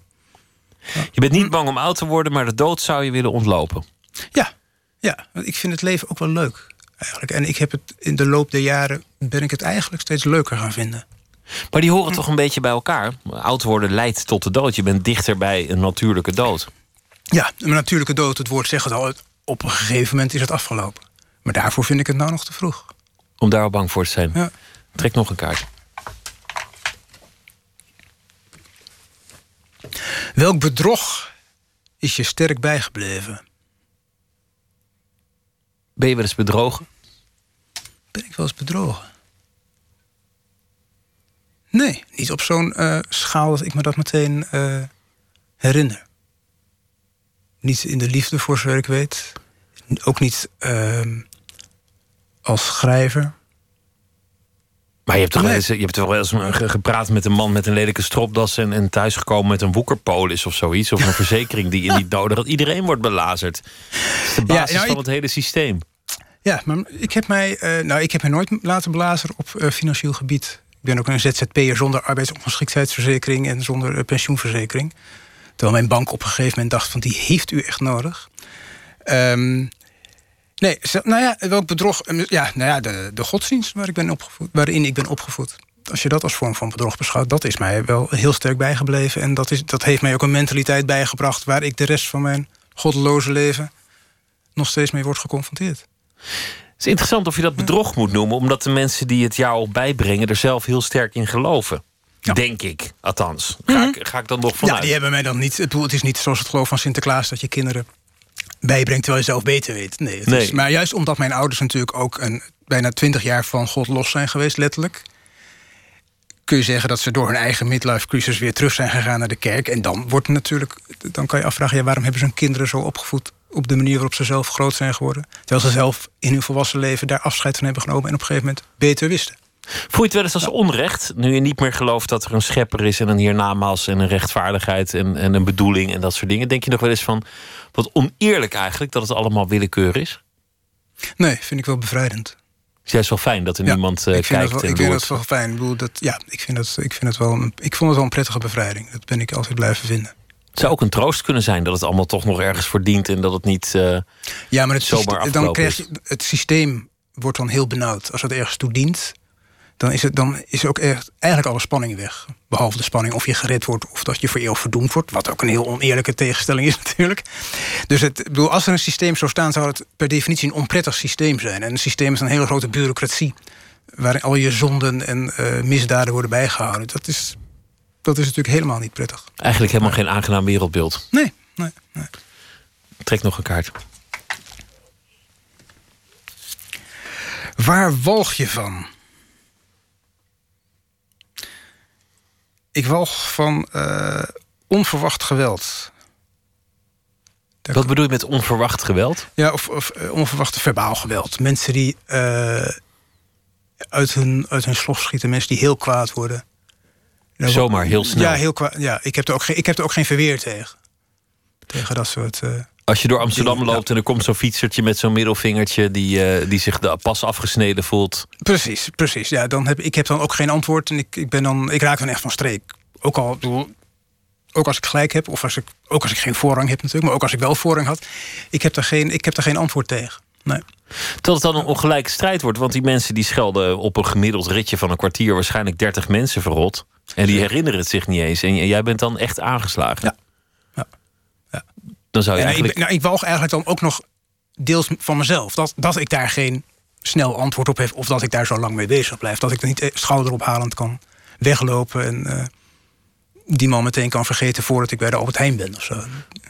Je bent niet bang om oud te worden, maar de dood zou je willen ontlopen. Ja, ja, want ik vind het leven ook wel leuk. Eigenlijk. En ik heb het in de loop der jaren ben ik het eigenlijk steeds leuker gaan vinden. Maar die horen toch een beetje bij elkaar? Oud worden leidt tot de dood. Je bent dichter bij een natuurlijke dood. Ja, een natuurlijke dood, het woord zegt het al. Op een gegeven moment is het afgelopen. Maar daarvoor vind ik het nou nog te vroeg. Om daar al bang voor te zijn. Ja. Trek nog een kaart. Welk bedrog is je sterk bijgebleven? Ben je wel eens bedrogen? Ben ik wel eens bedrogen? Nee, niet op zo'n eh, schaal dat ik me dat meteen eh, herinner. Niet in de liefde, voor zover ik weet. Ook niet ehm, als schrijver. Maar je hebt toch wel eens, je hebt toch wel eens ge- gepraat met een man met een lelijke stropdas en, en thuisgekomen met een woekerpolis of zoiets. Of een *laughs* verzekering die je niet nodig had. Iedereen wordt belazerd. Dat is de basis nou, van ik- het hele systeem. Ja, maar ik heb mij, eh, nou, ik heb mij nooit laten blazen op financieel gebied. Ben ook een ZZP'er zonder arbeidsongeschiktheidsverzekering en zonder eh, pensioenverzekering. Terwijl mijn bank op een gegeven moment dacht van die heeft u echt nodig. Ehm, nee, nou ja, welk bedrog? eh, Ja, nou ja, de, de godsdienst waar ik ben opgevoed, waarin ik ben opgevoed. Als je dat als vorm van bedrog beschouwt, dat is mij wel heel sterk bijgebleven. En dat, is, dat heeft mij ook een mentaliteit bijgebracht waar ik de rest van mijn goddeloze leven nog steeds mee word geconfronteerd. Het is interessant of je dat bedrog moet noemen, omdat de mensen die het jou al bijbrengen er zelf heel sterk in geloven. Denk ik, althans. Ga, ik, ga ik dan nog vanuit? Ja, die hebben mij dan niet. Het is niet zoals het geloof van Sinterklaas dat je kinderen bijbrengt terwijl je zelf beter weet. Nee, het Nee. Is, maar juist omdat mijn ouders natuurlijk ook een, bijna twintig jaar van God los zijn geweest, letterlijk. Kun je zeggen dat ze door hun eigen midlife crisis weer terug zijn gegaan naar de kerk. En dan wordt het natuurlijk. Dan kan je afvragen, ja, waarom hebben ze hun kinderen zo opgevoed op de manier waarop ze zelf groot zijn geworden? Terwijl ze zelf in hun volwassen leven daar afscheid van hebben genomen en op een gegeven moment beter wisten. Voel je het wel eens als onrecht? Nu je niet meer gelooft dat er een schepper is en een hiernamaals en een rechtvaardigheid en, en een bedoeling en dat soort dingen. Denk je nog wel eens van wat oneerlijk eigenlijk dat het allemaal willekeur is? Nee, vind ik wel bevrijdend. Het is juist wel fijn dat er Ja, niemand ik vind kijkt dat wel, ik vind dat wel fijn. Ik bedoel, dat, ja, ik vind, dat, ik, vind het wel ik vond het wel een prettige bevrijding. Dat ben ik altijd blijven vinden. Het zou ook een troost kunnen zijn dat het allemaal toch nog ergens verdient en dat het niet eh, Ja, maar het, zomaar syste- dan krijg je, het systeem wordt dan heel benauwd. Als het ergens toe dient, dan is, het, dan is ook echt, eigenlijk alle spanning weg. Behalve de spanning of je gered wordt of dat je voor eeuwig verdoemd wordt. Wat ook een heel oneerlijke tegenstelling is *laughs* natuurlijk. Dus het, bedoel, als er een systeem zou staan, zou het per definitie een onprettig systeem zijn. En een systeem is een hele grote bureaucratie. Waarin al je zonden en eh, misdaden worden bijgehouden. Dat is, dat is natuurlijk helemaal niet prettig. eigenlijk helemaal geen aangenaam wereldbeeld. Nee, nee, nee. Trek nog een kaart. Waar walg je van? Ik walg van eh, onverwacht geweld. Wat bedoel je met onverwacht geweld? Ja, of, of eh, onverwachte verbaal geweld. Mensen die eh, uit, hun, uit hun slof schieten, mensen die heel kwaad worden. Nou, Zomaar, heel snel. Ja, heel. Ja, ik, heb er ook geen, ik heb er ook geen verweer tegen. Tegen dat soort. eh, Als je door Amsterdam loopt en er komt zo'n fietsertje met zo'n middelvingertje die, eh, die zich de pas afgesneden voelt. Precies, precies. Ja, dan heb, ik heb dan ook geen antwoord en ik, ik, ben dan, ik raak dan echt van streek. Ook al, bedoel, ook als ik gelijk heb, of als ik, ook als ik geen voorrang heb natuurlijk, maar ook als ik wel voorrang had, ik heb daar geen, ik heb daar geen antwoord tegen. Nee. Terwijl het dan een ongelijke strijd wordt. Want die mensen die schelden op een gemiddeld ritje van een kwartier waarschijnlijk 30 mensen verrot. En die herinneren het zich niet eens. En jij bent dan echt aangeslagen. Ja. Ja. Dan zou je Ja, ik, eigenlijk. ben- nou, ik walg eigenlijk dan ook nog deels van mezelf. Dat, dat ik daar geen snel antwoord op heb, of dat ik daar zo lang mee bezig blijf. Dat ik er niet schouderophalend kan weglopen en eh, die man meteen kan vergeten voordat ik bij de Albert Heijn ben of zo.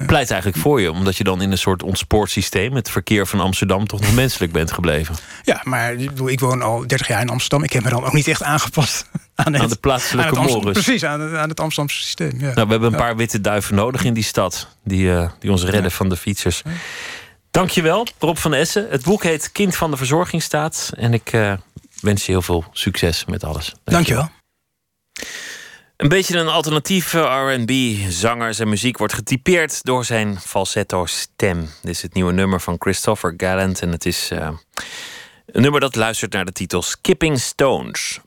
pleit eigenlijk voor je. Omdat je dan in een soort ontspoord systeem. het verkeer van Amsterdam toch nog menselijk bent gebleven. Ja, maar ik, woon al 30 jaar in Amsterdam. Ik heb me dan ook niet echt aangepast aan, het, Aan de plaatselijke aan Amsterdam-. Precies, aan het, aan het Amsterdamse systeem. Ja. Nou, we hebben een paar witte duiven nodig in die stad. Die, eh, die ons redden van de fietsers. Dankjewel, Rob van Essen. Het boek heet Kind van de Verzorgingsstaat. En ik eh, wens je heel veel succes met alles. Dankjewel. Een beetje een alternatieve R&B-zanger. Zijn muziek wordt getypeerd door zijn falsetto stem. Dit is het nieuwe nummer van Christopher Gallant. En het is eh, een nummer dat luistert naar de titel Skipping Stones.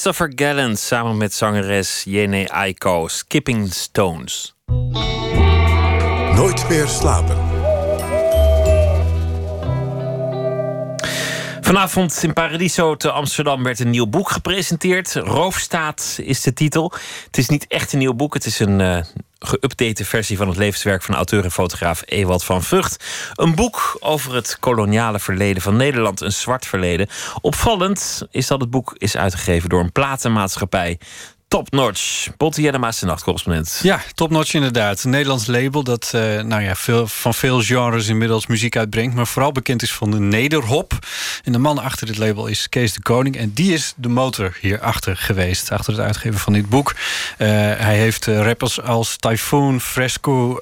Christopher Gallant samen met zangeres Jene Aiko, Skipping Stones. Nooit meer slapen. Vanavond in Paradiso te Amsterdam werd een nieuw boek gepresenteerd. Roofstaat is de titel. Het is niet echt een nieuw boek. Het is een uh, geüpdate versie van het levenswerk van auteur en fotograaf Ewald van Vught. Een boek over het koloniale verleden van Nederland, een zwart verleden. Opvallend is dat het boek is uitgegeven door een platenmaatschappij. Top Notch. Botte Jellema de nachtcorrespondent. Ja, Top Notch inderdaad. Een Nederlands label dat uh, nou ja, veel, van veel genres inmiddels muziek uitbrengt. Maar vooral bekend is van de nederhop. En de man achter dit label is Kees de Koning. En die is de motor hierachter geweest. Achter het uitgeven van dit boek. Uh, hij heeft uh, rappers als Typhoon, Fresco,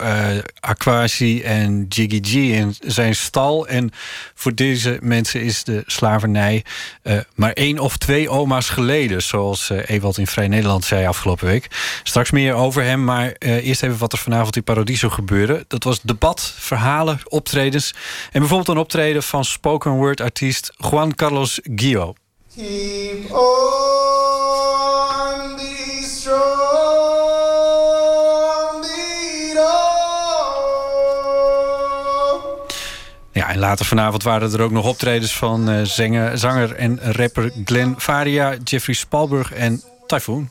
Aquasi en Jiggy G in zijn stal. En voor deze mensen is de slavernij maar één of twee oma's geleden. Zoals Ewald in Vrij Nederland zei afgelopen week. Straks meer over hem, maar uh, eerst even wat er vanavond in Paradiso gebeurde. Dat was debat, verhalen, optredens. En bijvoorbeeld een optreden van spoken word artiest Juan Carlos Guillo. Keep on the strong beat Ja, en later vanavond waren er ook nog optredens van uh, zanger, zanger en rapper Glenn Faria, Jeffrey Spalberg en Typhoon.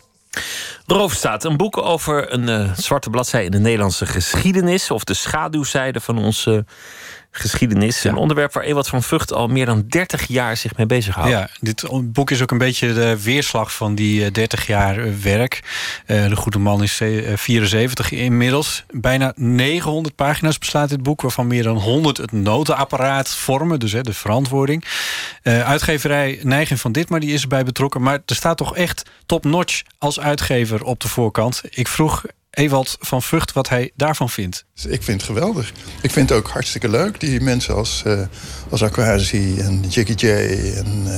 Roofstaat, een boek over een uh, zwarte bladzij in de Nederlandse geschiedenis. Of de schaduwzijde van onze geschiedenis. Ja. Een onderwerp waar Ewald van Vught al meer dan 30 jaar zich mee bezighoudt. Ja, dit boek is ook een beetje de weerslag van die 30 jaar werk. Uh, de goede man is 74 inmiddels. Bijna 900 pagina's beslaat dit boek, waarvan meer dan 100 het notenapparaat vormen. Dus hè, de verantwoording. Uh, uitgeverij Neiging van dit, maar die is erbij betrokken. Maar er staat toch echt top-notch als uitgever op de voorkant. Ik vroeg Ewald van Vught wat hij daarvan vindt. Ik vind het geweldig. Ik vind het ook hartstikke leuk. Die mensen als, uh, als Aquasi en Jiggy J en uh,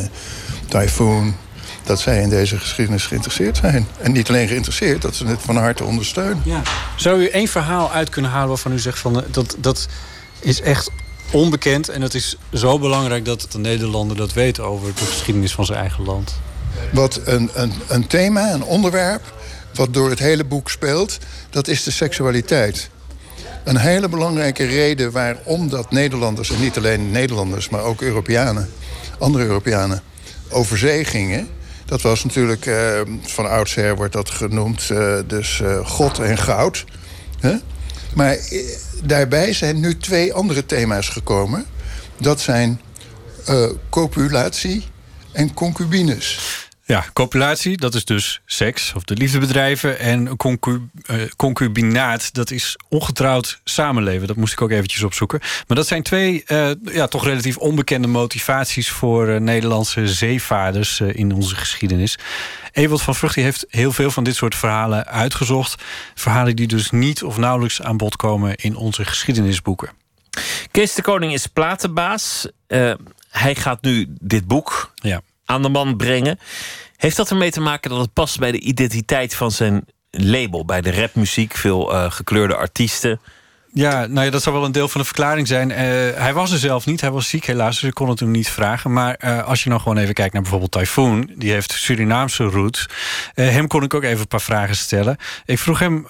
Typhoon... dat zij in deze geschiedenis geïnteresseerd zijn. En niet alleen geïnteresseerd, dat ze het van harte ondersteunen. Ja. Zou u één verhaal uit kunnen halen waarvan u zegt... van dat, dat is echt onbekend en het is zo belangrijk... dat de Nederlander dat weet over de geschiedenis van zijn eigen land? Wat een, een, een thema, een onderwerp wat door het hele boek speelt, dat is de seksualiteit. Een hele belangrijke reden waarom dat Nederlanders, en niet alleen Nederlanders, maar ook Europeanen, andere Europeanen, over zee gingen. Dat was natuurlijk, uh, van oudsher wordt dat genoemd, uh, dus uh, God en goud. Maar daarbij zijn nu twee andere thema's gekomen. Dat zijn copulatie en concubines. Ja, copulatie, dat is dus seks of de liefdebedrijven. En concu uh, concubinaat, dat is ongetrouwd samenleven. Dat moest ik ook eventjes opzoeken. Maar dat zijn twee uh, ja, toch relatief onbekende motivaties... voor uh, Nederlandse zeevaarders in onze geschiedenis. Ewald van Vrucht heeft heel veel van dit soort verhalen uitgezocht. Verhalen die dus niet of nauwelijks aan bod komen in onze geschiedenisboeken. Kees de Koning is platenbaas. hij gaat nu dit boek ja aan de man brengen. Heeft dat ermee te maken dat het past bij de identiteit van zijn label, bij de rapmuziek, veel uh, gekleurde artiesten? Ja, nou ja, dat zou wel een deel van de verklaring zijn. Uh, hij was er zelf niet, hij was ziek helaas, dus ik kon het hem niet vragen. Maar uh, als je nou gewoon even kijkt naar bijvoorbeeld Typhoon... die heeft Surinaamse roots. Hem kon ik ook even een paar vragen stellen. Ik vroeg hem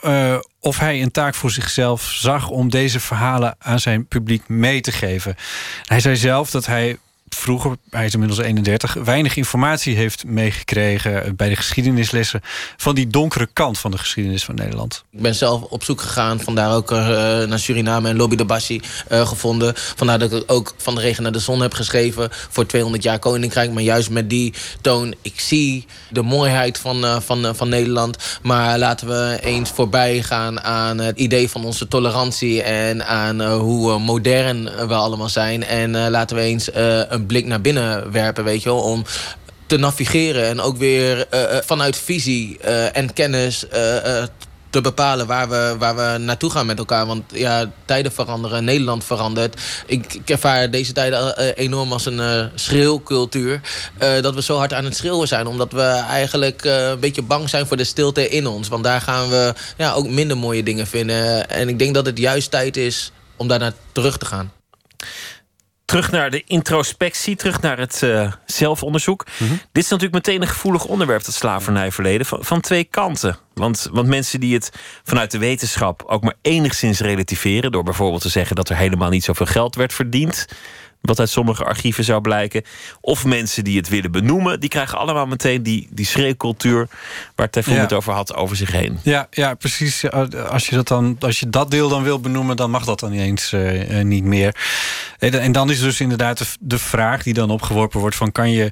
of hij een taak voor zichzelf zag... om deze verhalen aan zijn publiek mee te geven. Hij zei zelf dat hij vroeger, hij is inmiddels 31, weinig informatie heeft meegekregen bij de geschiedenislessen van die donkere kant van de geschiedenis van Nederland. Ik ben zelf op zoek gegaan, vandaar ook uh, naar Suriname en Lobby de Bassi uh, gevonden. Vandaar dat ik ook van de regen naar de zon heb geschreven voor 200 jaar Koninkrijk. Maar juist met die toon, ik zie de mooiheid van, uh, van, van Nederland. Maar laten we eens voorbij gaan aan het idee van onze tolerantie en aan hoe modern we allemaal zijn. En laten we eens een een blik naar binnen werpen, weet je wel. Om te navigeren en ook weer uh, vanuit visie uh, en kennis te bepalen waar we, waar we naartoe gaan met elkaar. Want ja, tijden veranderen, Nederland verandert. Ik, ik ervaar deze tijden enorm als een schreeuwcultuur. Dat we zo hard aan het schreeuwen zijn. Omdat we eigenlijk een beetje bang zijn voor de stilte in ons. Want daar gaan we ja, ook minder mooie dingen vinden. En ik denk dat het juist tijd is om daar naar terug te gaan. Terug naar de introspectie, terug naar het uh, zelfonderzoek. Mhm. Dit is natuurlijk meteen een gevoelig onderwerp, dat slavernijverleden, van, van twee kanten. Want, want mensen die het vanuit de wetenschap ook maar enigszins relativeren, door bijvoorbeeld te zeggen dat er helemaal niet zoveel geld werd verdiend, wat uit sommige archieven zou blijken. Of mensen die het willen benoemen, die krijgen allemaal meteen die, die schreeuwcultuur waar Typhoon ja. het over had, over zich heen. Ja, ja, precies. Als je dat, dan, als je dat deel dan wil benoemen, dan mag dat dan niet eens uh, niet meer. En dan is dus inderdaad de, de, vraag die dan opgeworpen wordt: van kan je, uh,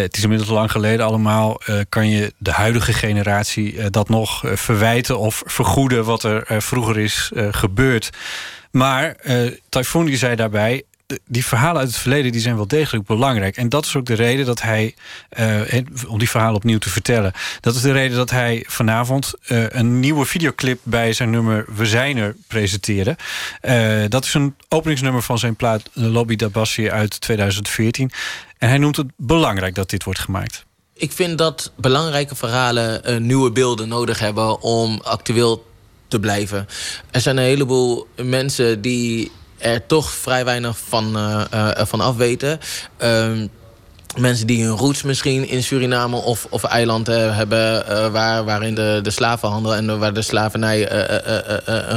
het is inmiddels lang geleden allemaal, uh, kan je de huidige generatie dat nog verwijten of vergoeden wat er vroeger is gebeurd? Maar Typhoon die zei daarbij: die verhalen uit het verleden die zijn wel degelijk belangrijk. En dat is ook de reden dat hij, uh, om die verhalen opnieuw te vertellen, dat is de reden dat hij vanavond uh, een nieuwe videoclip bij zijn nummer We zijn er presenteerde. Uh, dat is een openingsnummer van zijn plaat Lobby Dabassi uit 2014. En hij noemt het belangrijk dat dit wordt gemaakt. Ik vind dat belangrijke verhalen nieuwe beelden nodig hebben om actueel te blijven. Er zijn een heleboel mensen die er toch vrij weinig van, uh, uh, van af weten. Uh, mensen die hun roots misschien in Suriname of, of eilanden hebben... Uh, waar, waarin de, de slavenhandel en waar de slavernij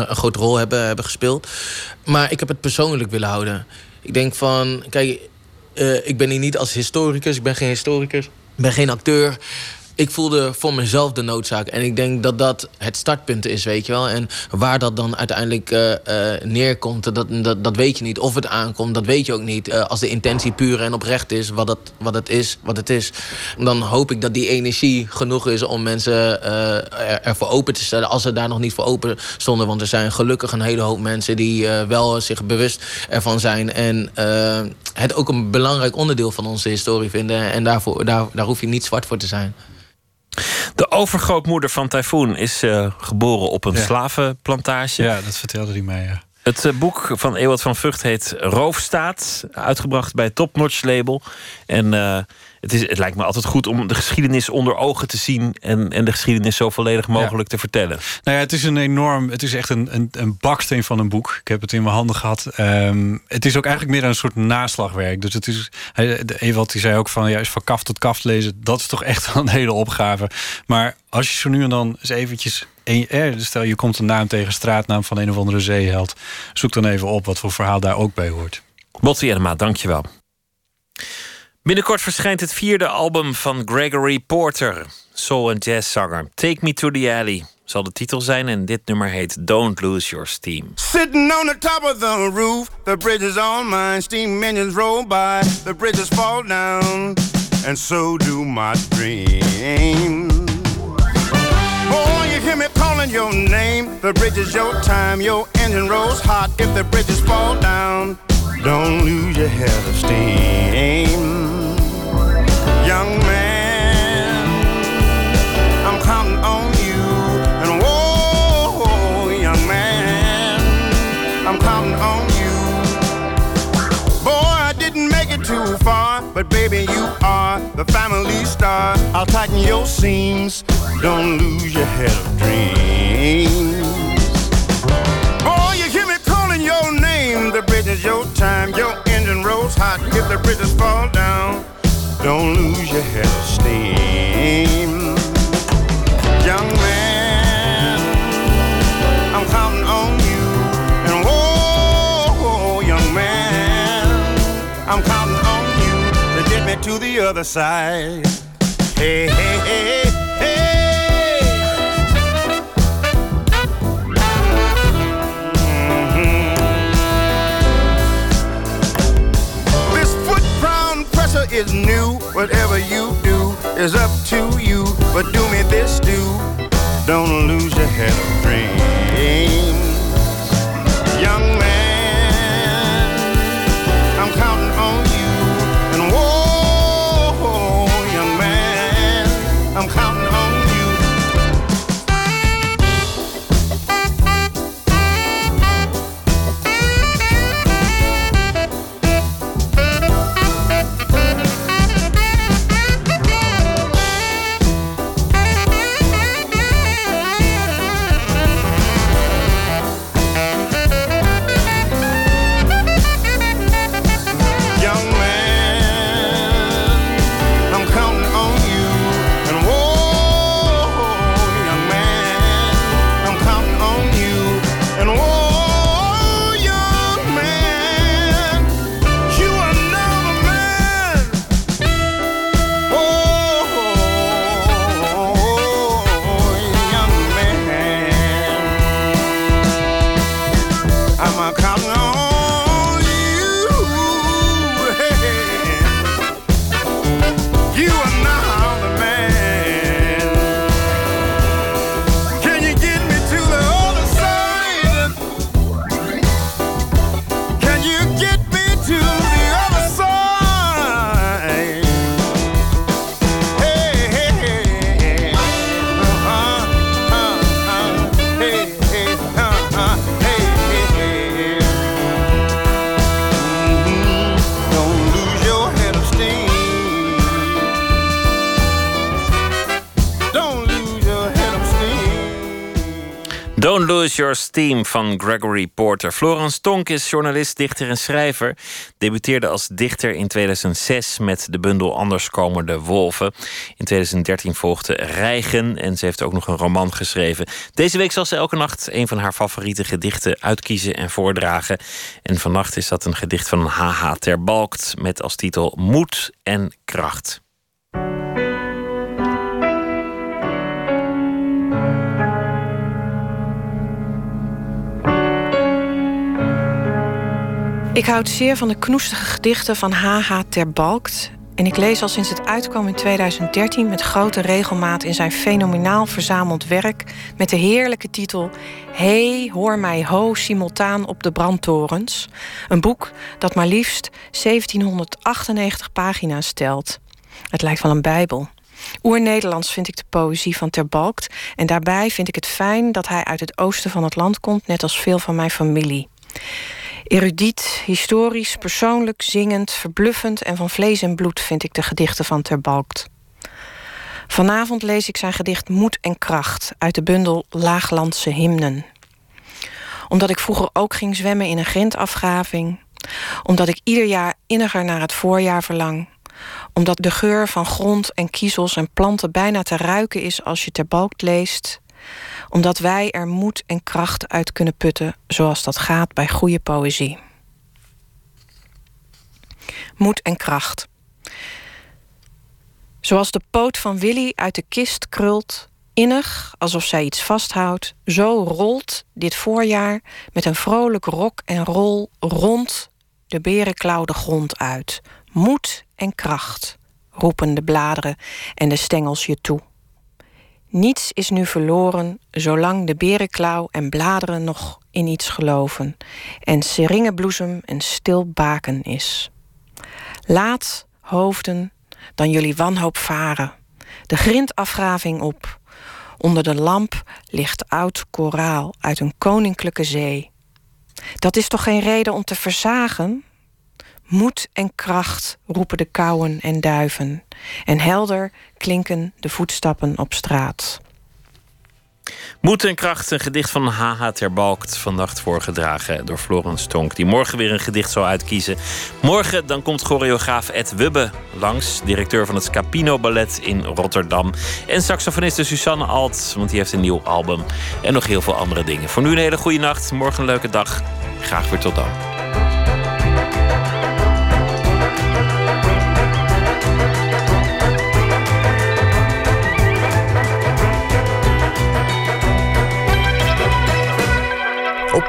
een grote rol hebben, hebben gespeeld. Maar ik heb het persoonlijk willen houden. Ik denk van, kijk, ik ben hier niet als historicus, ik ben geen historicus... Ik ben geen acteur ik voelde voor mezelf de noodzaak. En ik denk dat dat het startpunt is, weet je wel. En waar dat dan uiteindelijk uh, uh, neerkomt, dat, dat, dat weet je niet. Of het aankomt, dat weet je ook niet. Uh, als de intentie puur en oprecht is, wat het, wat het is, wat het is. Dan hoop ik dat die energie genoeg is om mensen er, ervoor open te stellen. Als ze daar nog niet voor open stonden. Want er zijn gelukkig een hele hoop mensen die wel zich bewust ervan zijn. En het ook een belangrijk onderdeel van onze historie vinden. En daarvoor, daar, daar hoef je niet zwart voor te zijn. De overgrootmoeder van Typhoon is uh, geboren op een ja. slavenplantage. Ja, dat vertelde hij mij. Ja. Het uh, boek van Ewald van Vught heet Roofstaat. Uitgebracht bij Top Notch Label. En uh, het, is, het lijkt me altijd goed om de geschiedenis onder ogen te zien. En, en de geschiedenis zo volledig mogelijk ja. te vertellen. Nou ja, het is een enorm. Het is echt een, een, een baksteen van een boek. Ik heb het in mijn handen gehad. Um, het is ook eigenlijk meer een soort naslagwerk. Dus het is. Ewald die zei ook van ja, van kaft tot kaft lezen. Dat is toch echt *laughs* een hele opgave. Maar als je zo nu en dan eens eventjes. En, stel je komt een naam tegen straatnaam van een of andere zeeheld. Zoek dan even op wat voor verhaal daar ook bij hoort. Botti Enema, dankjewel. Binnenkort verschijnt het vierde album van Gregory Porter, soul- en jazzzanger. Take Me to the Alley zal de titel zijn en dit nummer heet Don't Lose Your Steam. Sitting on the top of the roof, the bridge is on mine, steam engines roll by, the bridges fall down. and so do my dreams. Boy, you hear me calling your name. The bridge is your time, your engine rolls hot. If the bridges fall down, don't lose your head of steam. Young man, but baby, you are the family star. I'll tighten your seams. Don't lose your head of dreams. Boy, you hear me calling your name. The bridge is your time. Your engine rolls hot. If the bridges fall down, don't lose your head of steam. Young man, I'm counting on you. And whoa, young man, I'm me to the other side. Hey, hey, hey, hey. Mm-hmm. This foot pressure is new. Whatever you do is up to you. But do me this, do. Don't lose your head of dreams. Don't Lose Your Steam van Gregory Porter. Florence Tonk is journalist, dichter en schrijver. Debuteerde als dichter in 2006 met de bundel Anders komen de wolven. In 2013 volgde Rijgen en ze heeft ook nog een roman geschreven. Deze week zal ze elke nacht een van haar favoriete gedichten uitkiezen en voordragen. En vannacht is dat een gedicht van H.H. Terbalkt met als titel Moed en Kracht. Ik houd zeer van de knoestige gedichten van H.H. Terbalkt. En ik lees al sinds het uitkwam in 2013 met grote regelmaat in zijn fenomenaal verzameld werk met de heerlijke titel Hey, hoor mij ho, simultaan op de brandtorens. Een boek dat maar liefst 1798 pagina's stelt. Het lijkt wel een bijbel. Oer-Nederlands vind ik de poëzie van Terbalkt. En daarbij vind ik het fijn dat hij uit het oosten van het land komt, net als veel van mijn familie. Erudiet, historisch, persoonlijk, zingend, verbluffend en van vlees en bloed vind ik de gedichten van Terbalkt. Vanavond lees ik zijn gedicht Moed en Kracht uit de bundel Laaglandse Hymnen. Omdat ik vroeger ook ging zwemmen in een grindafgraving. Omdat ik ieder jaar inniger naar het voorjaar verlang. Omdat de geur van grond en kiezels en planten bijna te ruiken is als je Terbalkt leest omdat wij er moed en kracht uit kunnen putten, zoals dat gaat bij goede poëzie. Moed en kracht. Zoals de poot van Willy uit de kist krult, innig alsof zij iets vasthoudt, zo rolt dit voorjaar met een vrolijk rok en rol rond de berenklauw de grond uit. Moed en kracht roepen de bladeren en de stengels je toe. Niets is nu verloren zolang de berenklauw en bladeren nog in iets geloven en seringenbloesem een stil baken is. Laat, hoofden, dan jullie wanhoop varen, de grindafgraving op. Onder de lamp ligt oud koraal uit een koninklijke zee. Dat is toch geen reden om te verzagen? Moed en kracht roepen de kauwen en duiven, en helder klinken de voetstappen op straat. Moed en kracht, een gedicht van H.H. Terbalkt. Vannacht voorgedragen door Florence Tonk, die morgen weer een gedicht zal uitkiezen. Morgen dan komt choreograaf Ed Wubbe langs, directeur van het Scapino Ballet in Rotterdam. En saxofoniste Susanne Alt, want die heeft een nieuw album. En nog heel veel andere dingen. Voor nu een hele goede nacht, morgen een leuke dag. Graag weer tot dan.